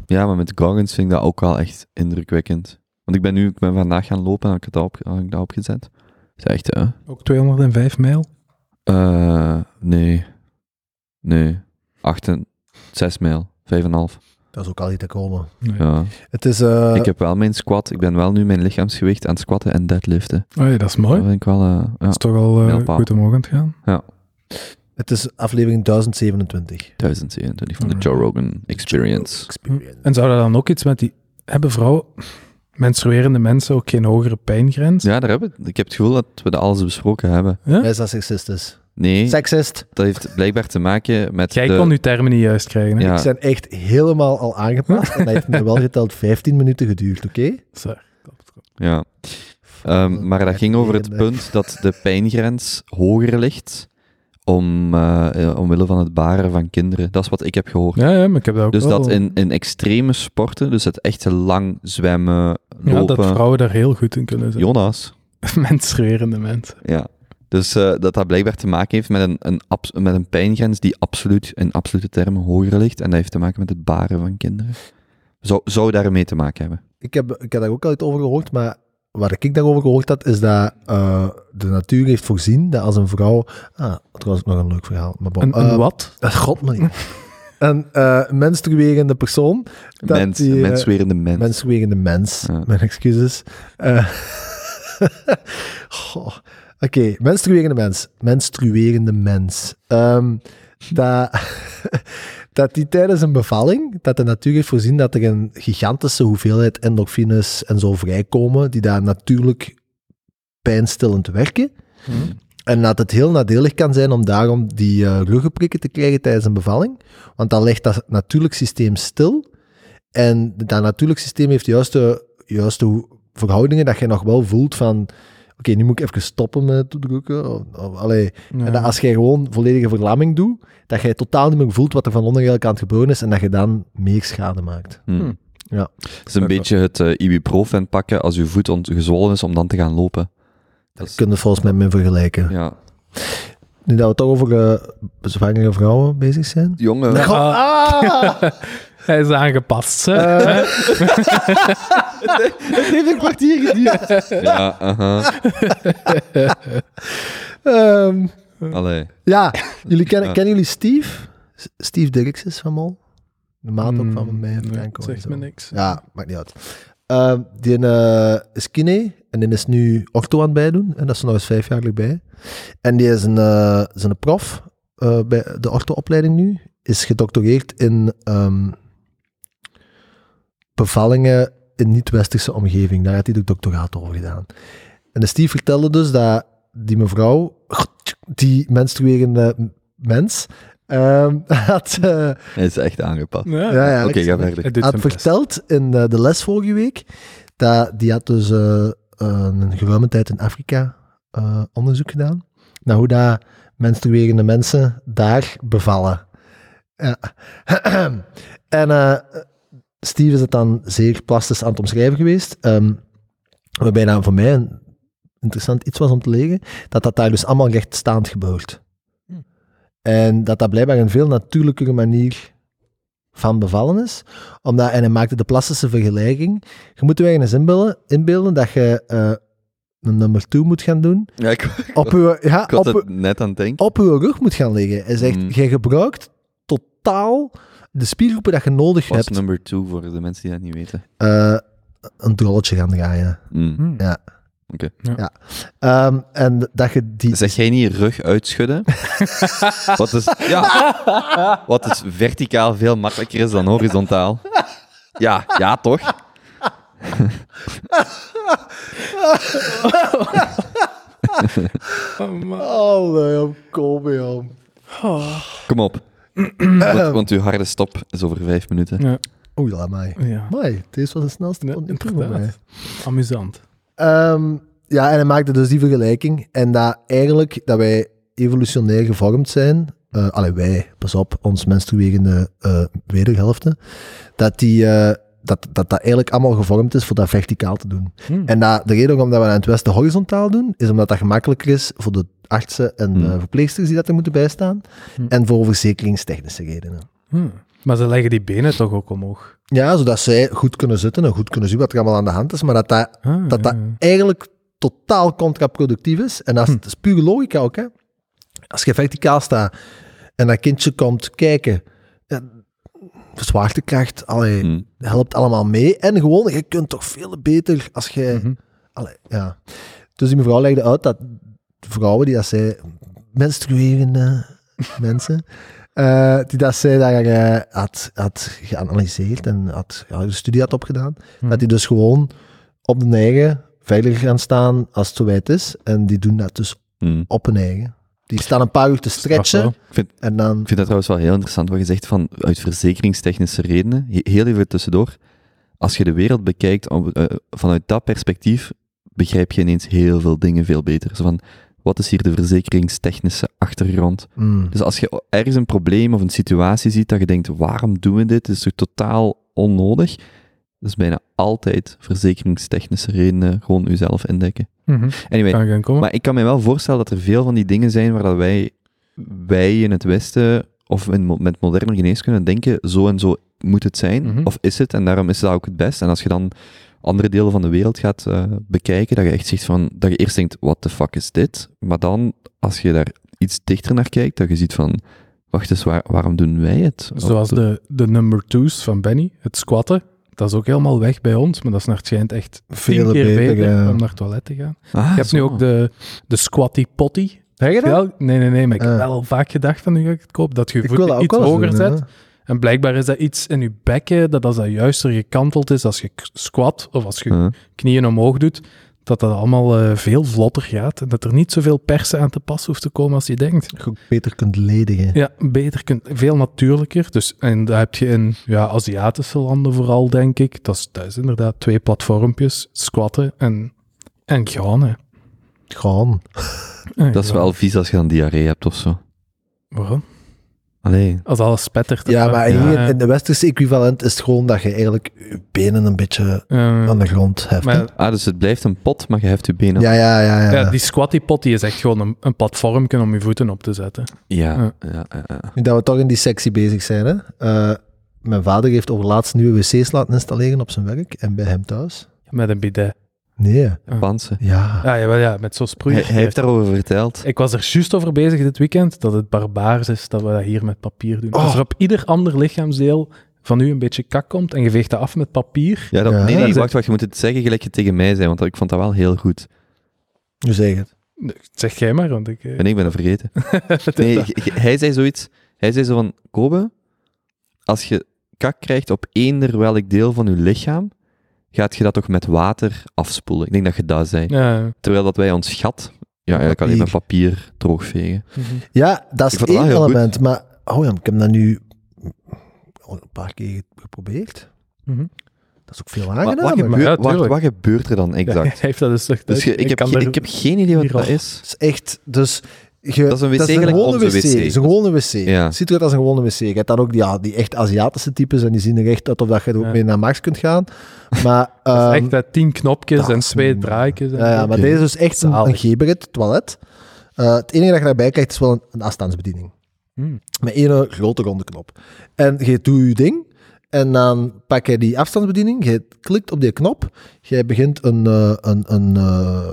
ja, maar met Goggins vind ik dat ook wel echt indrukwekkend. Want ik ben nu ik ben vandaag gaan lopen en had ik het op, had ik dat opgezet. Het is echt, hè? Ook 205 mijl. Eh, nee. Nee. 8 en 6 mijl. 5,5. Dat is ook al niet te komen. Nee. Ja. Het is... eh, ik heb wel mijn squat. Ik ben wel nu mijn lichaamsgewicht aan het squatten en deadliften. Oh ja, dat is mooi. Dat vind ik wel... eh, ja. Dat is toch al eh, Mijlpaal. goed omhoog aan het gaan. Het is aflevering 1027. 1027 van de. Joe Rogan Experience. Experience. En zou dat dan ook iets met die... Hebben vrouwen, menstruerende mensen, ook geen hogere pijngrens? Ja, daar hebben. Ik heb het gevoel dat we dat alles besproken hebben. Ja? Is dat seksistisch? Nee, Seksist. dat heeft blijkbaar te maken met Jij de... kon je termen niet juist krijgen, hè? Ja. Ik zijn echt helemaal al aangepast. en dat heeft me wel geteld 15 minuten geduurd, oké? Zo. Ja. Ehm, maar dat ging over het punt dat de pijngrens hoger ligt om, eh, eh, omwille van het baren van kinderen. Dat is wat ik heb gehoord. Ja, ja, maar ik heb dat ook Dus wel... dat in, in extreme sporten, dus het echte lang zwemmen, Ja, lopen... dat vrouwen daar heel goed in kunnen zijn. Jonas, menstruerende mensen. ja. Dus eh, dat dat blijkbaar te maken heeft met een, een, abs- met een pijngrens die absoluut, in absolute termen hoger ligt. En dat heeft te maken met het baren van kinderen. Zou, zou daarmee te maken hebben. Ik heb, ik heb daar ook al iets over gehoord, maar wat ik daarover gehoord had, is dat eh, de natuur heeft voorzien dat als een vrouw... Ah, trouwens nog een leuk verhaal. Maar bon, Een, een Eh, wat? God, man. Een eh, menstruerende persoon. Dat mens, die, een menstruerende mens. Menstruerende mens. Ja. Mijn excuses. Eh, goh. Oké, menstruerende mens. Menstruerende mens. Ehm, dat, dat die tijdens een bevalling, dat de natuur heeft voorzien dat er een gigantische hoeveelheid endorfines en zo vrijkomen, die daar natuurlijk pijnstillend werken. En dat het heel nadelig kan zijn om daarom die eh ruggenprikken te krijgen tijdens een bevalling. Want dan legt dat natuurlijk systeem stil. En dat natuurlijk systeem heeft de juiste, verhoudingen dat je nog wel voelt van... Oké, nu moet ik even stoppen met te drukken. Allee. Ja. En dat als jij gewoon volledige verlamming doet, dat jij totaal niet meer voelt wat er van onder eigenlijk aan het gebeuren is en dat je dan meer schade maakt. Hmm. Hmm. Ja. Het is een beetje het eh, ibuprofen pakken als je voet ont- gezwollen is om dan te gaan lopen. Dat is- Kun je volgens mij mee vergelijken. ja. Nu dat we toch over eh, zwangere vrouwen bezig zijn. Jongen, ah! Hij is aangepast? Het heeft een kwartier geduurd. ja, aha. Ehm, Allee. ja, jullie kennen, Ja. kennen jullie Steve? S- Steve Dirks is van Mol. De maat ook van Hmm, mij en nee, Franco. en Zegt zo. me niks. Ja, maakt niet uit. Ehm, die eh, is kine en die is nu ortho aan het bijdoen. En dat is er nog eens vijf jaar bij. En die is een, eh, is een prof eh, bij de ortho-opleiding nu. Is gedoctoreerd in ehm, bevallingen in niet-westerse omgeving. Daar had hij de doctoraat over gedaan. En de Steve vertelde dus dat die mevrouw, die menstruerende mens, ehm, had... eh, Hij is echt aangepast. Ja, ja, ja, Oké, ga verder. Had verteld in eh, de les vorige week dat die had dus eh, een geruime tijd in Afrika eh, onderzoek gedaan naar hoe dat menstruerende mensen daar bevallen. Ja. en eh, Steve is het dan zeer plastisch aan het omschrijven geweest, ehm, waarbij dat voor mij een interessant iets was om te lezen, dat dat daar dus allemaal rechtstaand gebeurt. Hm. En dat dat blijkbaar een veel natuurlijkere manier van bevallen is. Omdat, en hij maakte de plastische vergelijking. Je moet je eens inbeelden, inbeelden dat je eh, een nummer 2 moet gaan doen. Ja, ik, Op je, ja, op, het uw- net aan het denken. op uw rug moet gaan liggen. Hij zegt, Mm. jij gebruikt totaal de spiergroepen dat je nodig was hebt. number two voor de mensen die dat niet weten. eh, een drolletje gaan draaien. Mm. Hmm. Ja. Oké. Ehm, en dat je die... Zeg jij niet rug uitschudden? wat, is, ja, wat is verticaal veel makkelijker is dan horizontaal? Ja, ja toch? Oh, man. Oh, nee, kom joh. Oh. Kom op. want, want uw harde stop is over vijf minuten. Ja. Oei, laat mij. Ja, Mai, deze was de snelste mij. amusant. Ehm, ja, en hij maakte dus die vergelijking. En dat eigenlijk, dat wij evolutionair gevormd zijn, eh allee, wij, pas op, ons menstruerende eh wederhelften, dat, die, eh, dat, dat dat eigenlijk allemaal gevormd is voor dat verticaal te doen. Hm. En dat, de reden waarom dat we dat in het Westen horizontaal doen, is omdat dat gemakkelijker is voor de artsen en Hmm. eh, verpleegsters die dat er moeten bijstaan, Hmm. en voor verzekeringstechnische redenen. Hm. Maar ze leggen die benen toch ook omhoog. Ja, zodat zij goed kunnen zitten en goed kunnen zien wat er allemaal aan de hand is, maar dat dat Ah, dat dat ja. eigenlijk totaal contraproductief is. En dat is, Hm. dat is pure logica ook. Hè? Als je verticaal staat en dat kindje komt kijken, zwaartekracht allee, helpt allemaal mee. En gewoon, je kunt toch veel beter als je... Allee, ja. Dus die mevrouw legde uit dat vrouwen die dat zij, menstruerende mensen, eh, die dat zij daar eh, had, had geanalyseerd en had, ja, een studie had opgedaan, Hm. dat die dus gewoon op de eigen verder gaan staan als het zo wijd is. En die doen dat dus Hm. op hun eigen. Die staan een paar uur te stretchen Straf en dan... Ik vind dat trouwens wel heel interessant wat je zegt van uit verzekeringstechnische redenen. He- Heel even tussendoor. Als je de wereld bekijkt eh, vanuit dat perspectief, begrijp je ineens heel veel dingen veel beter. Zo van, wat is hier de verzekeringstechnische achtergrond? Mm. Dus als je ergens een probleem of een situatie ziet dat je denkt, waarom doen we dit? Het is toch totaal onnodig? Dat is bijna altijd verzekeringstechnische redenen gewoon jezelf indekken. Mhm. Anyway, maar ik kan me wel voorstellen dat er veel van die dingen zijn waar dat wij, wij in het Westen of in, met moderne geneeskunde denken, zo en zo moet het zijn, Mhm. of is het, en daarom is dat ook het best. En als je dan andere delen van de wereld gaat eh, bekijken, dat je echt zegt van, dat je eerst denkt, what the fuck is dit? Maar dan, als je daar iets dichter naar kijkt, dat je ziet van, wacht eens, waar- waarom doen wij het? Zoals de, de number twos van Benny, het squatten. Dat is ook helemaal weg bij ons, maar dat is naar het schijnt echt Veel keer beter, beter ja. om naar het toilet te gaan. Ah, je hebt nu ook de, de squatty potty. Zeg je dat? Nee, nee, nee, maar ik heb Ah. wel al vaak gedacht van nu ga ik het koop, dat je je Ik voeten ook iets hoger doen, zet. En blijkbaar is dat iets in je bekken, dat als dat juister gekanteld is als je squat, of als je Huh? knieën omhoog doet, dat dat allemaal eh, veel vlotter gaat. En dat er niet zoveel persen aan te pas hoeft te komen als je denkt. Dat je ook beter kunt ledigen. Ja, beter kunt, veel natuurlijker. Dus, en dat heb je in ja, Aziatische landen vooral, denk ik. Dat is, dat is inderdaad twee platformpjes, squatten en, en gaan. hè. Gewoon. En Dat is gaan. wel vies als je dan diarree hebt of zo. Waarom? Allee, Als alles spettert. Ja, maar hier Ja, in de westerse equivalent is het gewoon dat je eigenlijk je benen een beetje aan de grond heft. maar, ah, dus het blijft een pot, maar je heft je benen. Ja, ja, ja. ja. ja, die squatty pot die is echt gewoon een, een platformpje om je voeten op te zetten. Ja, Ja. ja, ja, ja. Nu dat we toch in die sectie bezig zijn. Hè? Eh, mijn vader heeft over laatst nieuwe wc's laten installeren op zijn werk en bij hem thuis. Met een bidet. Nee. Japanse. Ja. Ja, jawel, ja met zo'n Hij, sproeier. hij heeft daarover verteld. Ik was er juist over bezig dit weekend, dat het barbaars is dat we dat hier met papier doen. Oh. Als er op ieder ander lichaamsdeel van u een beetje kak komt en je veegt dat af met papier, Ja, dat, Ja. nee, wacht, wacht, je moet het zeggen gelijk je tegen mij zei, want ik vond dat wel heel goed. Nu zeg het. zeg jij maar, want ik... eh, En ik ben het vergeten. Nee, hij zei zoiets. Hij zei zo van, Kobe, als je kak krijgt op eender welk deel van je lichaam, gaat je dat toch met water afspoelen. Ik denk dat je dat zei. Ja. Terwijl dat wij ons gat, ja, eigenlijk alleen met papier droogvegen. mhm. Ja, dat Ik is het één heel element. Maar oh ja, ik heb dat nu een paar keer geprobeerd. Mhm. Dat is ook veel aangenamer. wat, gebeurt, ja, wat, tuurlijk. wat gebeurt er dan exact? Hij heeft dat dus. Dus je- ik, heb, er- ik heb geen idee wat dat is. Het is echt, dus... Je, Dat is een wc gelijk gewone onze wc. is een gewone wc. Ja. Ziet eruit als een gewone wc. Je hebt dan ook die, ja, die echt Aziatische types en die zien er echt uit of dat je er ook Ja. mee naar Max kunt gaan. Maar, Dat is ehm, echt hè, tien knopjes dat en is twee een- draaikjes. en ja, maar deze is echt een, een toilet. Eh, het enige dat je daarbij krijgt is wel een, een afstandsbediening. Hmm. Met één grote ronde knop. En je doet je ding. En dan pak je die afstandsbediening. Je klikt op die knop. Je begint een... eh, een, een eh,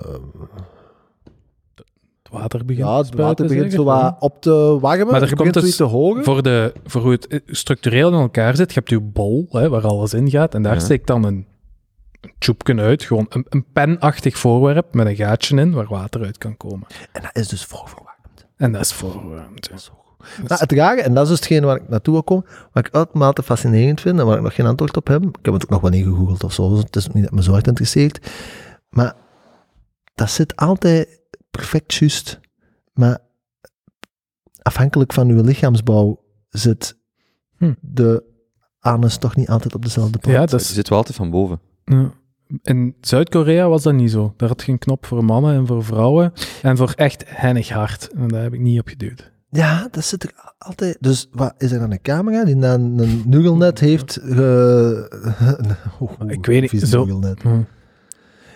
Het water begint ja, het spuiten, water begint zo wat op te warmen. Maar er Het komt dus te hogen. Voor, de, voor hoe het eh, structureel in elkaar zit, je hebt je bol, hè, waar alles in gaat, en daar Ja. steekt dan een, een tjoepje uit, gewoon een, een penachtig voorwerp met een gaatje in, waar water uit kan komen. En dat is dus voorverwarmd. En dat is voorwarmd. ja. Nou, het rare, en dat is dus hetgeen waar ik naartoe wil komen, wat ik uitermate fascinerend vind en waar ik nog geen antwoord op heb. Ik heb het ook nog wel niet gegoogeld of zo, dus het is niet dat me zo hard interesseert. Maar dat zit altijd perfect juist. Maar afhankelijk van uw lichaamsbouw zit Hm. de anus toch niet altijd op dezelfde plaats. Ja, dat is, zit wel altijd van boven. ja. In Zuid-Korea was dat niet zo. Daar had je een knop voor mannen en voor vrouwen. En voor echt hennig hard. En daar heb ik niet op geduwd. Ja, dat zit er altijd. Dus wat is er dan een camera die dan een nugelnet heeft? ge- Ik weet niet, zo- nugelnet. Hm.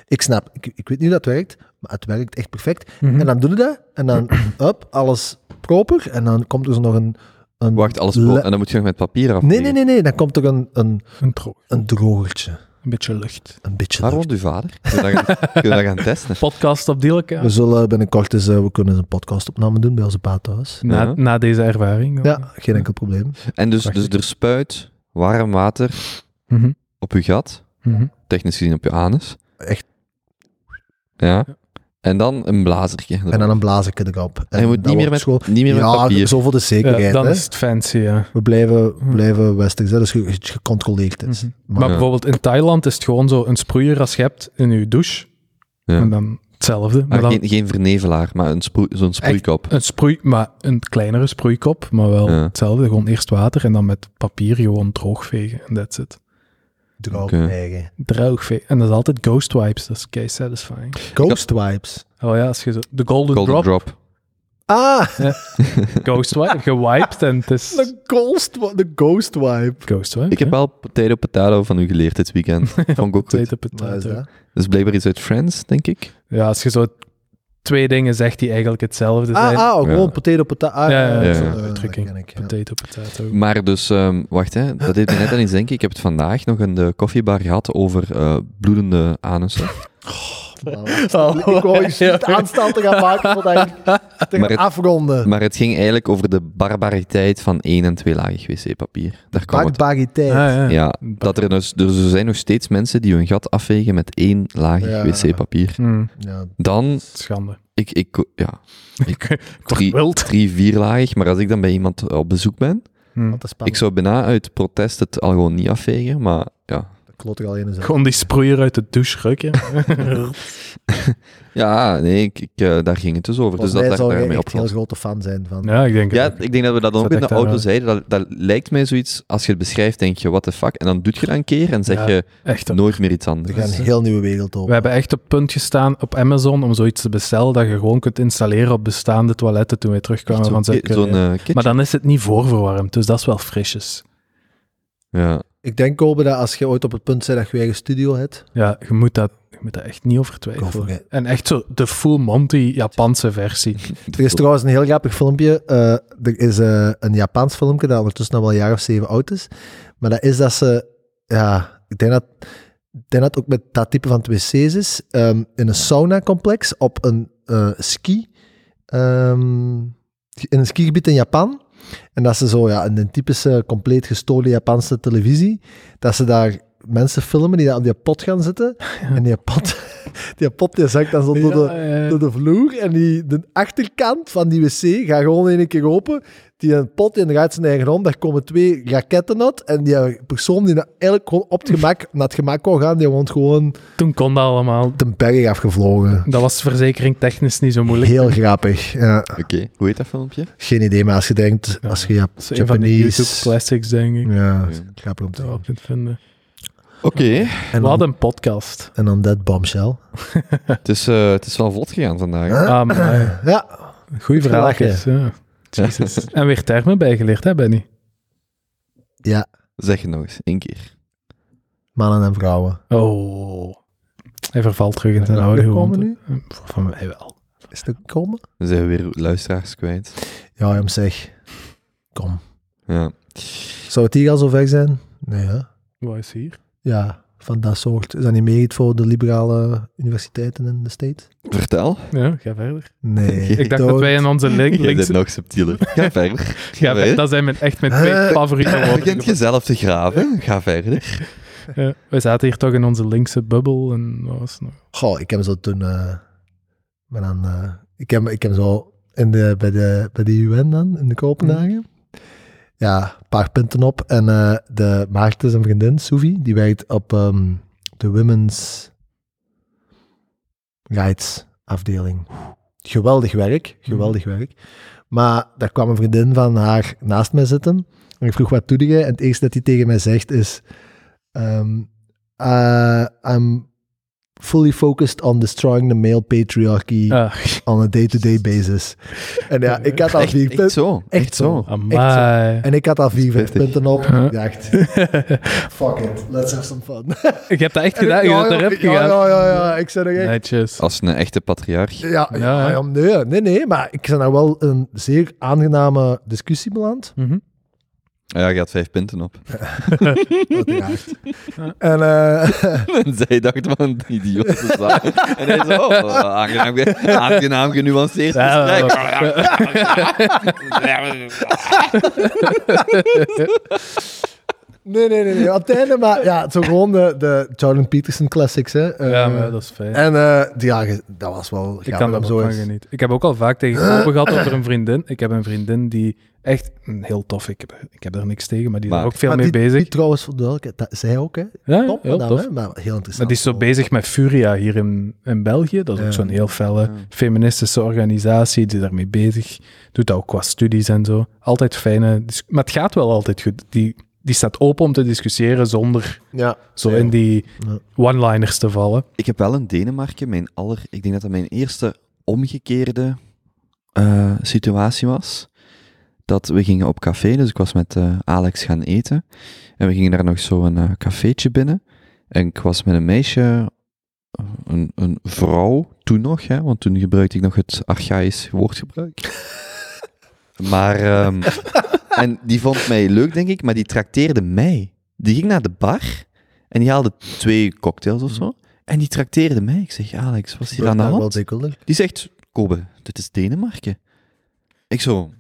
Ik snap, ik, ik weet niet hoe dat werkt, maar het werkt echt perfect. Mhm. En dan doe je dat, en dan, up, alles proper, en dan komt er zo nog een... een Wacht, alles En dan moet je nog met papier af. Nee, nee, nee, nee, dan komt er een, een, Een, tro- een drogertje. een beetje lucht. Een beetje Waar lucht. woont uw vader? Kun je dat gaan, testen? Podcast op Dielke. We zullen binnenkort eens, eh, we kunnen een podcastopname doen bij onze pa thuis. Na, Ja. na deze ervaring. Ja, geen enkel probleem. En dus, dus er spuit warm water Mhm. op uw gat, Mhm. technisch gezien op je anus. Echt. Ja. En dan een blazertje. En dan een blazerke erop. En je moet dat niet meer, met, niet meer met Ja, papier. zo voor de Ja, zekerheid. dan hè. is het fancy, ja. We blijven, blijven westers, hè, dus ge- ge- gecontroleerd is. Mhm. Maar, Maar Ja. bijvoorbeeld in Thailand is het gewoon zo een sproeier als je hebt in je douche. Ja. En dan hetzelfde. Maar Ah, dan geen, geen vernevelaar, maar een sproei- zo'n sproeikop. een sproei, maar een kleinere sproeikop, maar wel Ja. hetzelfde. Gewoon eerst water en dan met papier gewoon droogvegen. En that's it. Droogvegen. En dat is altijd ghost wipes. Dat is kei satisfying. Ghost vibes. Oh ja, als je zo... De golden, Golden drop. drop. Ah, Ghost wipe. Gewiped en het is... de ghost, de ghost vibe. Ghost wipe. Ik heb wel potato potato van u geleerd dit weekend. Vond ik ook goed. Potato, potato. dat? Dat is blijkbaar iets uit Friends, denk ik. Ja, als je zo twee dingen zegt die eigenlijk hetzelfde zijn. Ah, ah, oh, gewoon Ja. potato, potato. Ah, Ja, ja, Uitdrukking. Potato, potato. Maar dus, ehm, wacht hè, dat deed me net aan iets denken. Ik heb het vandaag nog in de koffiebar gehad over eh, bloedende anussen. Oh, ik wou je juist aanstaan te gaan maken voordat ik te Maar gaan het- afronden. Maar het ging eigenlijk over de barbariteit van één en twee lagen wc-papier. Daar kwam het Barbariteit. Ah, ja. Ja, dat er, dus, dus er zijn nog steeds mensen die hun gat afvegen met één laag Ja. wc-papier. Hmm, Ja, Dan, schande. ik, ik, ja, Ik drie, wild. drie, maar als ik dan bij iemand op bezoek ben, Hmm. ik zou bijna uit protest het al gewoon niet afvegen, maar ja. Dat er al in. Gewoon die sproeier uit de douche rukken. Ja, nee, ik, ik, eh, daar ging het dus over. Dus Volgens dat mij daar, zou daarmee echt heel grote fan zijn van. ja, ik denk het Ja, ik denk dat we dat ook in de auto daar, zeiden. Dat, dat lijkt mij zoiets, als je het beschrijft, denk je, what the fuck? En dan doe je dat een keer en zeg Ja. je Echt. nooit meer iets Er anders. gaat een heel nieuwe wereld We open. hebben echt op het punt gestaan op Amazon om zoiets te bestellen dat je gewoon kunt installeren op bestaande toiletten toen wij terugkwamen Zo'n eh, maar dan is het niet voorverwarmd, dus dat is wel frisjes. Ja. Ik denk, Kobe, dat als je ooit op het punt bent dat je weer een studio hebt, Ja, je moet dat, je moet dat echt niet over twijfelen. En echt zo de full Monty Japanse versie. Er is trouwens een heel grappig filmpje. Eh, er is eh, een Japans filmpje dat ondertussen al wel een jaar of zeven oud is. Maar dat is dat ze, ja, ik denk dat, ik denk dat het ook met dat type van 2C's is, ehm, in een sauna-complex op een eh, ski, ehm, in een skigebied in Japan. En dat ze zo, ja, in een typische, compleet gestolen Japanse televisie, dat ze daar mensen filmen die daar op die pot gaan zitten. En die pot, die pot die zakt dan zo door de, Ja, ja. door de vloer en die, de achterkant van die wc gaat gewoon in een keer open. Die een pot in gaat zijn eigen om, daar komen twee raketten uit en die persoon die nou eigenlijk gewoon op het gemak, naar het gemak wou gaan, die woont gewoon Toen kon dat allemaal. de berg afgevlogen. Dat was verzekering technisch niet zo moeilijk. Heel grappig. Ja, Oké, hoe heet dat filmpje? geen idee, maar als je denkt, Ja, als je Jap Dat is een van de Japanese... YouTube classics, denk ik. Ja, grappig om te Dat zien. vinden. Oké, En We hadden een podcast. en dan dat bombshell. het, is, eh, het is wel vlot gegaan vandaag. Ah, maar Ja, goeie verhaaltjes. Ja. Jezus. En weer termen bijgeleerd, hè, Benny? ja, Zeg het nog eens, één keer. mannen en vrouwen. Oh. Hij vervalt terug in zijn oude dat gekomen gewoonte. Van mij wel. Is het gekomen? Dan zijn we weer luisteraars kwijt. Ja, hem zeg. Kom. Ja. Zou het hier al zover zijn? Nee, hè? Wat is hier? Ja, van dat soort. Is dat niet meer iets voor de liberale universiteiten in de States? Vertel. Ja, ga verder. Nee. Ik dacht dat wij in onze link, Je bent nog subtieler. Ga verder. Ga verder. dat zijn mijn, echt mijn twee Eh, favoriete Je woorden. begint jezelf te graven. Ga verder. Ja, we zaten hier toch in onze linkse bubbel en wat was het nog? Goh, ik heb zo toen... eh maar dan, eh, ik, heb, ik heb zo in de, bij, de, bij de UN dan, in de Kopenhagen. Ja, een paar punten op. En eh, de Maarten, zijn vriendin, Sophie, die werkt op ehm, de Women's Rights afdeling. Geweldig werk, geweldig werk. Maar daar kwam een vriendin van haar naast mij zitten. En ik vroeg, wat doe jij? En het eerste dat hij tegen mij zegt is... uh, I'm fully focused on destroying the male patriarchy Ah, on a day-to-day basis. En ja, ik had al Echt, vier echt punten. zo. Echt Echt zo. En ik had al vier, punten op. Huh? Ik dacht, fuck it, let's have some fun. Ik heb dat echt En ik- gedaan, je ja, erop ja, gegaan. Ja, ja, ja, ik zei er echt... Netjes. Als een echte patriarch. Ja, ja, Ja, ja, nee, nee, nee, maar ik ben daar wel een zeer aangename discussie beland. Mhm. Ja, je had vijf punten op. En eh, En zij dacht van een idiote zaak. En hij zo, oh, aangenaam, ge- aangenaam genuanceerd gesprek. nee, nee, nee, nee, op het einde, maar ja, zo gewoon de, de Jordan Peterson classics, hè. Eh, Ja, maar dat is fijn. En eh, die, ja, dat was wel Ik kan daar zo van genieten. Ik heb ook al vaak tegen gehad over een vriendin. Ik heb een vriendin die echt heel tof, ik heb, ik heb er niks tegen, maar die is Maar- daar ook veel Maar mee die, bezig. Die trouwens, voor duidelijkheid, dat, zij ook, hè. ja, Top, heel tof. hè, maar heel interessant. Maar die is zo bezig met Furia hier in, in België. Dat is ook zo'n heel felle Ja. feministische organisatie. Die is daarmee bezig. Doet dat ook qua studies en zo. Altijd fijne... Maar het gaat wel altijd goed. Die, die staat open om te discussiëren zonder Ja. zo Ja. in die Ja. one-liners te vallen. Ik heb wel in Denemarken mijn aller... Ik denk dat dat mijn eerste omgekeerde eh, situatie was. Dat we gingen op café, dus ik was met eh, Alex gaan eten. En we gingen daar nog zo'n een cafeetje binnen. En ik was met een meisje, een, een vrouw, toen nog, hè, want toen gebruikte ik nog het archaïsch woordgebruik. maar, ehm, en die vond mij leuk, denk ik, maar die trakteerde mij. Die ging naar de bar en die haalde twee cocktails of zo. En die trakteerde mij. Ik zeg, Alex, wat is hier aan de hand? Die zegt, Kobe, dit is Denemarken. Ik zo,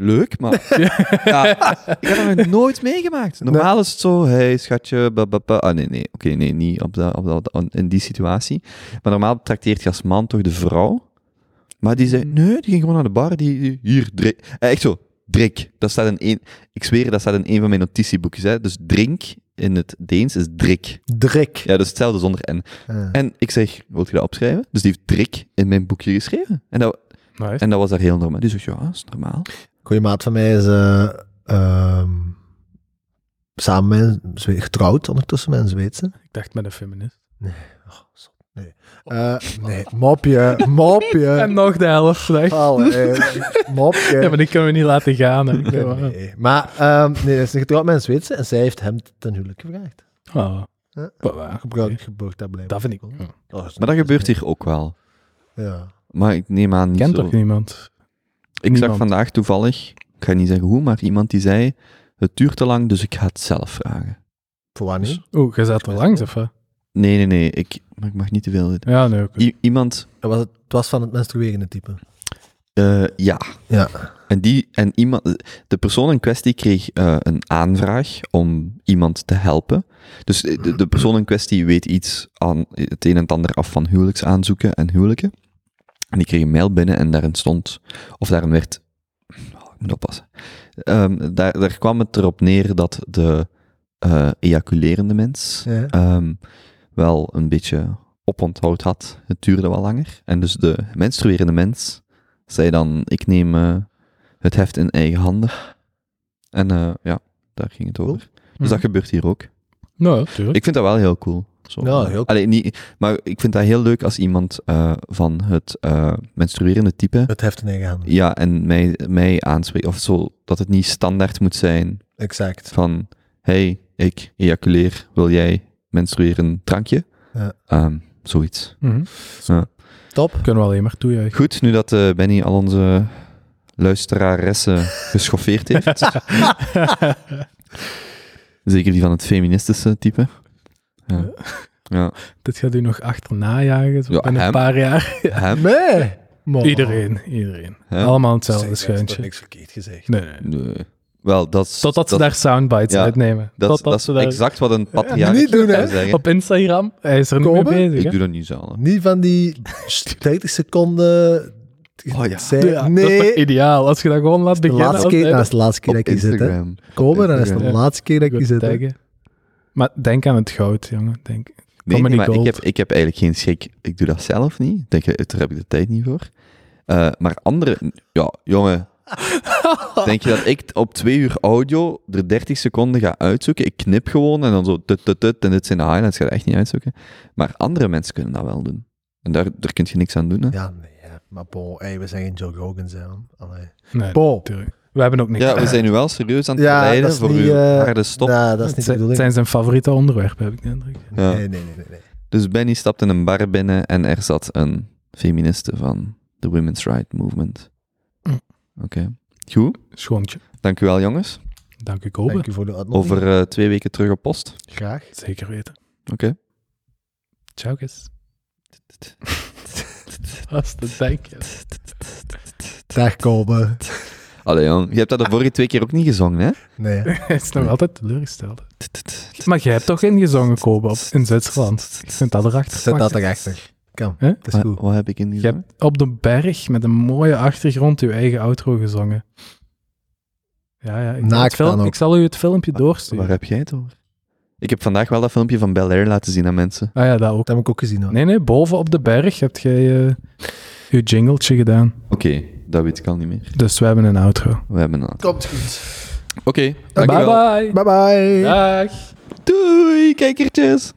leuk, maar ja, ik heb dat nog nooit meegemaakt. Normaal is het zo, hey schatje, ba, ba, ba. Ah nee, nee, oké, nee, niet op dat, op dat, in die situatie. Maar normaal trakteert je als man toch de vrouw. Maar die zei, nee, die ging gewoon naar de bar, die, die- hier, drink. Eh, Echt zo, drink. Dat staat in één, ik zweer, dat staat in een van mijn notitieboekjes. Hè. Dus drink in het Deens is drik. Drik. Ja, dus hetzelfde zonder N. Ja. En ik zeg, wilt je dat opschrijven? Dus die heeft drik in mijn boekje geschreven. En dat, Nice. en dat was daar heel normaal. Die zegt, ja, dat is normaal. Goeie maat van mij is eh, ehm, samen met een getrouwd ondertussen met een Zweedse. Ik dacht met een feminist. Oh, zot, nee. Eh, nee, mopje, mopje. En nog de helft. Allee, mopje. Ja, maar die kunnen we niet laten gaan. hè. Nee, wel. nee. Maar ehm, nee, hij is getrouwd met een Zweedse en zij heeft hem ten huwelijk gevraagd. Oh. Ja. Gebruik, gebeurt dat blijven. Dat vind ik... ja. Oh, Maar dat gebeurt hier ook wel. Ja. Maar ik neem aan niet Kent zo. toch niemand? Ik zag vandaag toevallig, ik ga niet zeggen hoe, maar iemand die zei, het duurt te lang, dus ik ga het zelf vragen. Voor waar niet? Oeh, je zat er langs, of wat? Nee, nee, nee, ik, maar ik mag niet te veel. Ja, nee, oké. I- iemand, Het was, het was van het menstruerende type. eh, ja, Ja. En, die, en iemand, de persoon in kwestie kreeg eh, een aanvraag om iemand te helpen. Dus de, de persoon in kwestie weet iets aan het een en het ander af van huwelijksaanzoeken en huwelijken. En die kreeg een mail binnen en daarin stond, of daarin werd, oh, ik moet oppassen, Ehm, daar, daar kwam het erop neer dat de eh, ejaculerende mens Ja. ehm, wel een beetje oponthoud had. Het duurde wel langer. En dus de menstruerende mens zei dan, ik neem eh, het heft in eigen handen. En eh, ja, daar ging het over. Dus dat gebeurt hier ook. Nou, tuurlijk. Ik vind dat wel heel cool. Zo. Ja, heel cool. Allee, niet, maar ik vind dat heel leuk als iemand eh, van het eh, menstruerende type Het heft in eigen handen. ja, en mij, mij aanspreekt. Of zo, dat het niet standaard moet zijn Exact. van, hey, ik ejaculeer, wil jij menstrueren drankje? Ja. Ehm, zoiets. Mhm. Top. Kunnen we alleen maar toejuichen. Goed, nu dat eh, Benny al onze luisteraressen geschoffeerd heeft. Zeker die van het feministische type. Ja. ja. Dit gaat u nog achterna jagen, zo Ja, binnen een hem. paar jaar. Hem? Nee. Iedereen, iedereen. Hè? Allemaal Zeg, hetzelfde is toch schuintje. niks verkeerd gezegd. Nee, nee. Nee. Wel, dat is... Totdat ze dat- daar soundbites Ja, uitnemen. Dat, Totdat dat is ze daar... exact wat een patriarch niet doen, hè. zou zeggen. Op Instagram, hij is er niet Komen? mee bezig. Ik hè? doe dat niet zo. hè. Niet van die 30 seconden. Oh ja. Zij- Ja, Dat is nee. ideaal, als je dat gewoon laat De beginnen. laatste als keer, hij- dat is de laatste keer dat ik hier zit. Komen, dan is het de laatste keer dat ik hier zit. Hè. Maar denk aan het goud, jongen. Denk. Nee, maar ik heb, ik heb eigenlijk geen schrik. Ik doe dat zelf niet. Ik Denk, daar heb ik de tijd niet voor. Eh, maar andere... Ja, jongen. Denk je dat ik op twee uur audio er 30 seconden ga uitzoeken? Ik knip gewoon en dan zo tut, tut, tut, en dit zijn de highlights. ga je echt niet uitzoeken. Maar andere mensen kunnen dat wel doen. En daar, daar kun je niks aan doen, hè? Ja, nee. hè. Maar bon, hey, we zijn geen Joe Rogan, zijn. Allee. Nee, Bon. We hebben ook niks. Ja, we zijn nu wel serieus aan het Ja, is voor niet, uw eh, harde stop. Ja, dat is het, niet de zijn, het bedoeling. zijn zijn favoriete onderwerpen, heb ik de indruk. Ja. Nee, nee, nee, nee. nee. Dus Benny stapt in een bar binnen en er zat een feministe van de Women's Right Movement. Mm. Oké. Goed. Schoontje. Dank u wel, jongens. Dank u, Kobe. Dank u voor de uitnodiging. Over eh, twee weken terug op post. Graag. Zeker weten. Oké. Ciao, guys. Als te denken. Dag, Kobe. Allee, jong. Je hebt dat de vorige twee keer ook niet gezongen, hè? Nee. Hij is nog altijd teleurgesteld. Maar jij hebt toch ingezongen, Kobe, op, in Zwitserland? Vind dat erachter. Zet dat erachter. Kom, Hè? dat is Wat, goed. wat heb ik in die Je hebt op de berg met een mooie achtergrond uw eigen outro gezongen. Ja, ja. Ik, zal Naakt het film- dan ook. ik zal u het filmpje doorsturen. Waar heb jij het over? Ik heb vandaag wel dat filmpje van Bel Air laten zien aan mensen. Ah ja, dat ook. Dat heb ik ook gezien. Hoor. Nee, nee, boven op de berg heb jij eh uw jingletje gedaan. Oké, dat weet ik al niet meer. Dus we hebben een outro. We hebben een... Komt goed. Oké, Bye bye. Bye bye. Dag. Doei, kijkertjes.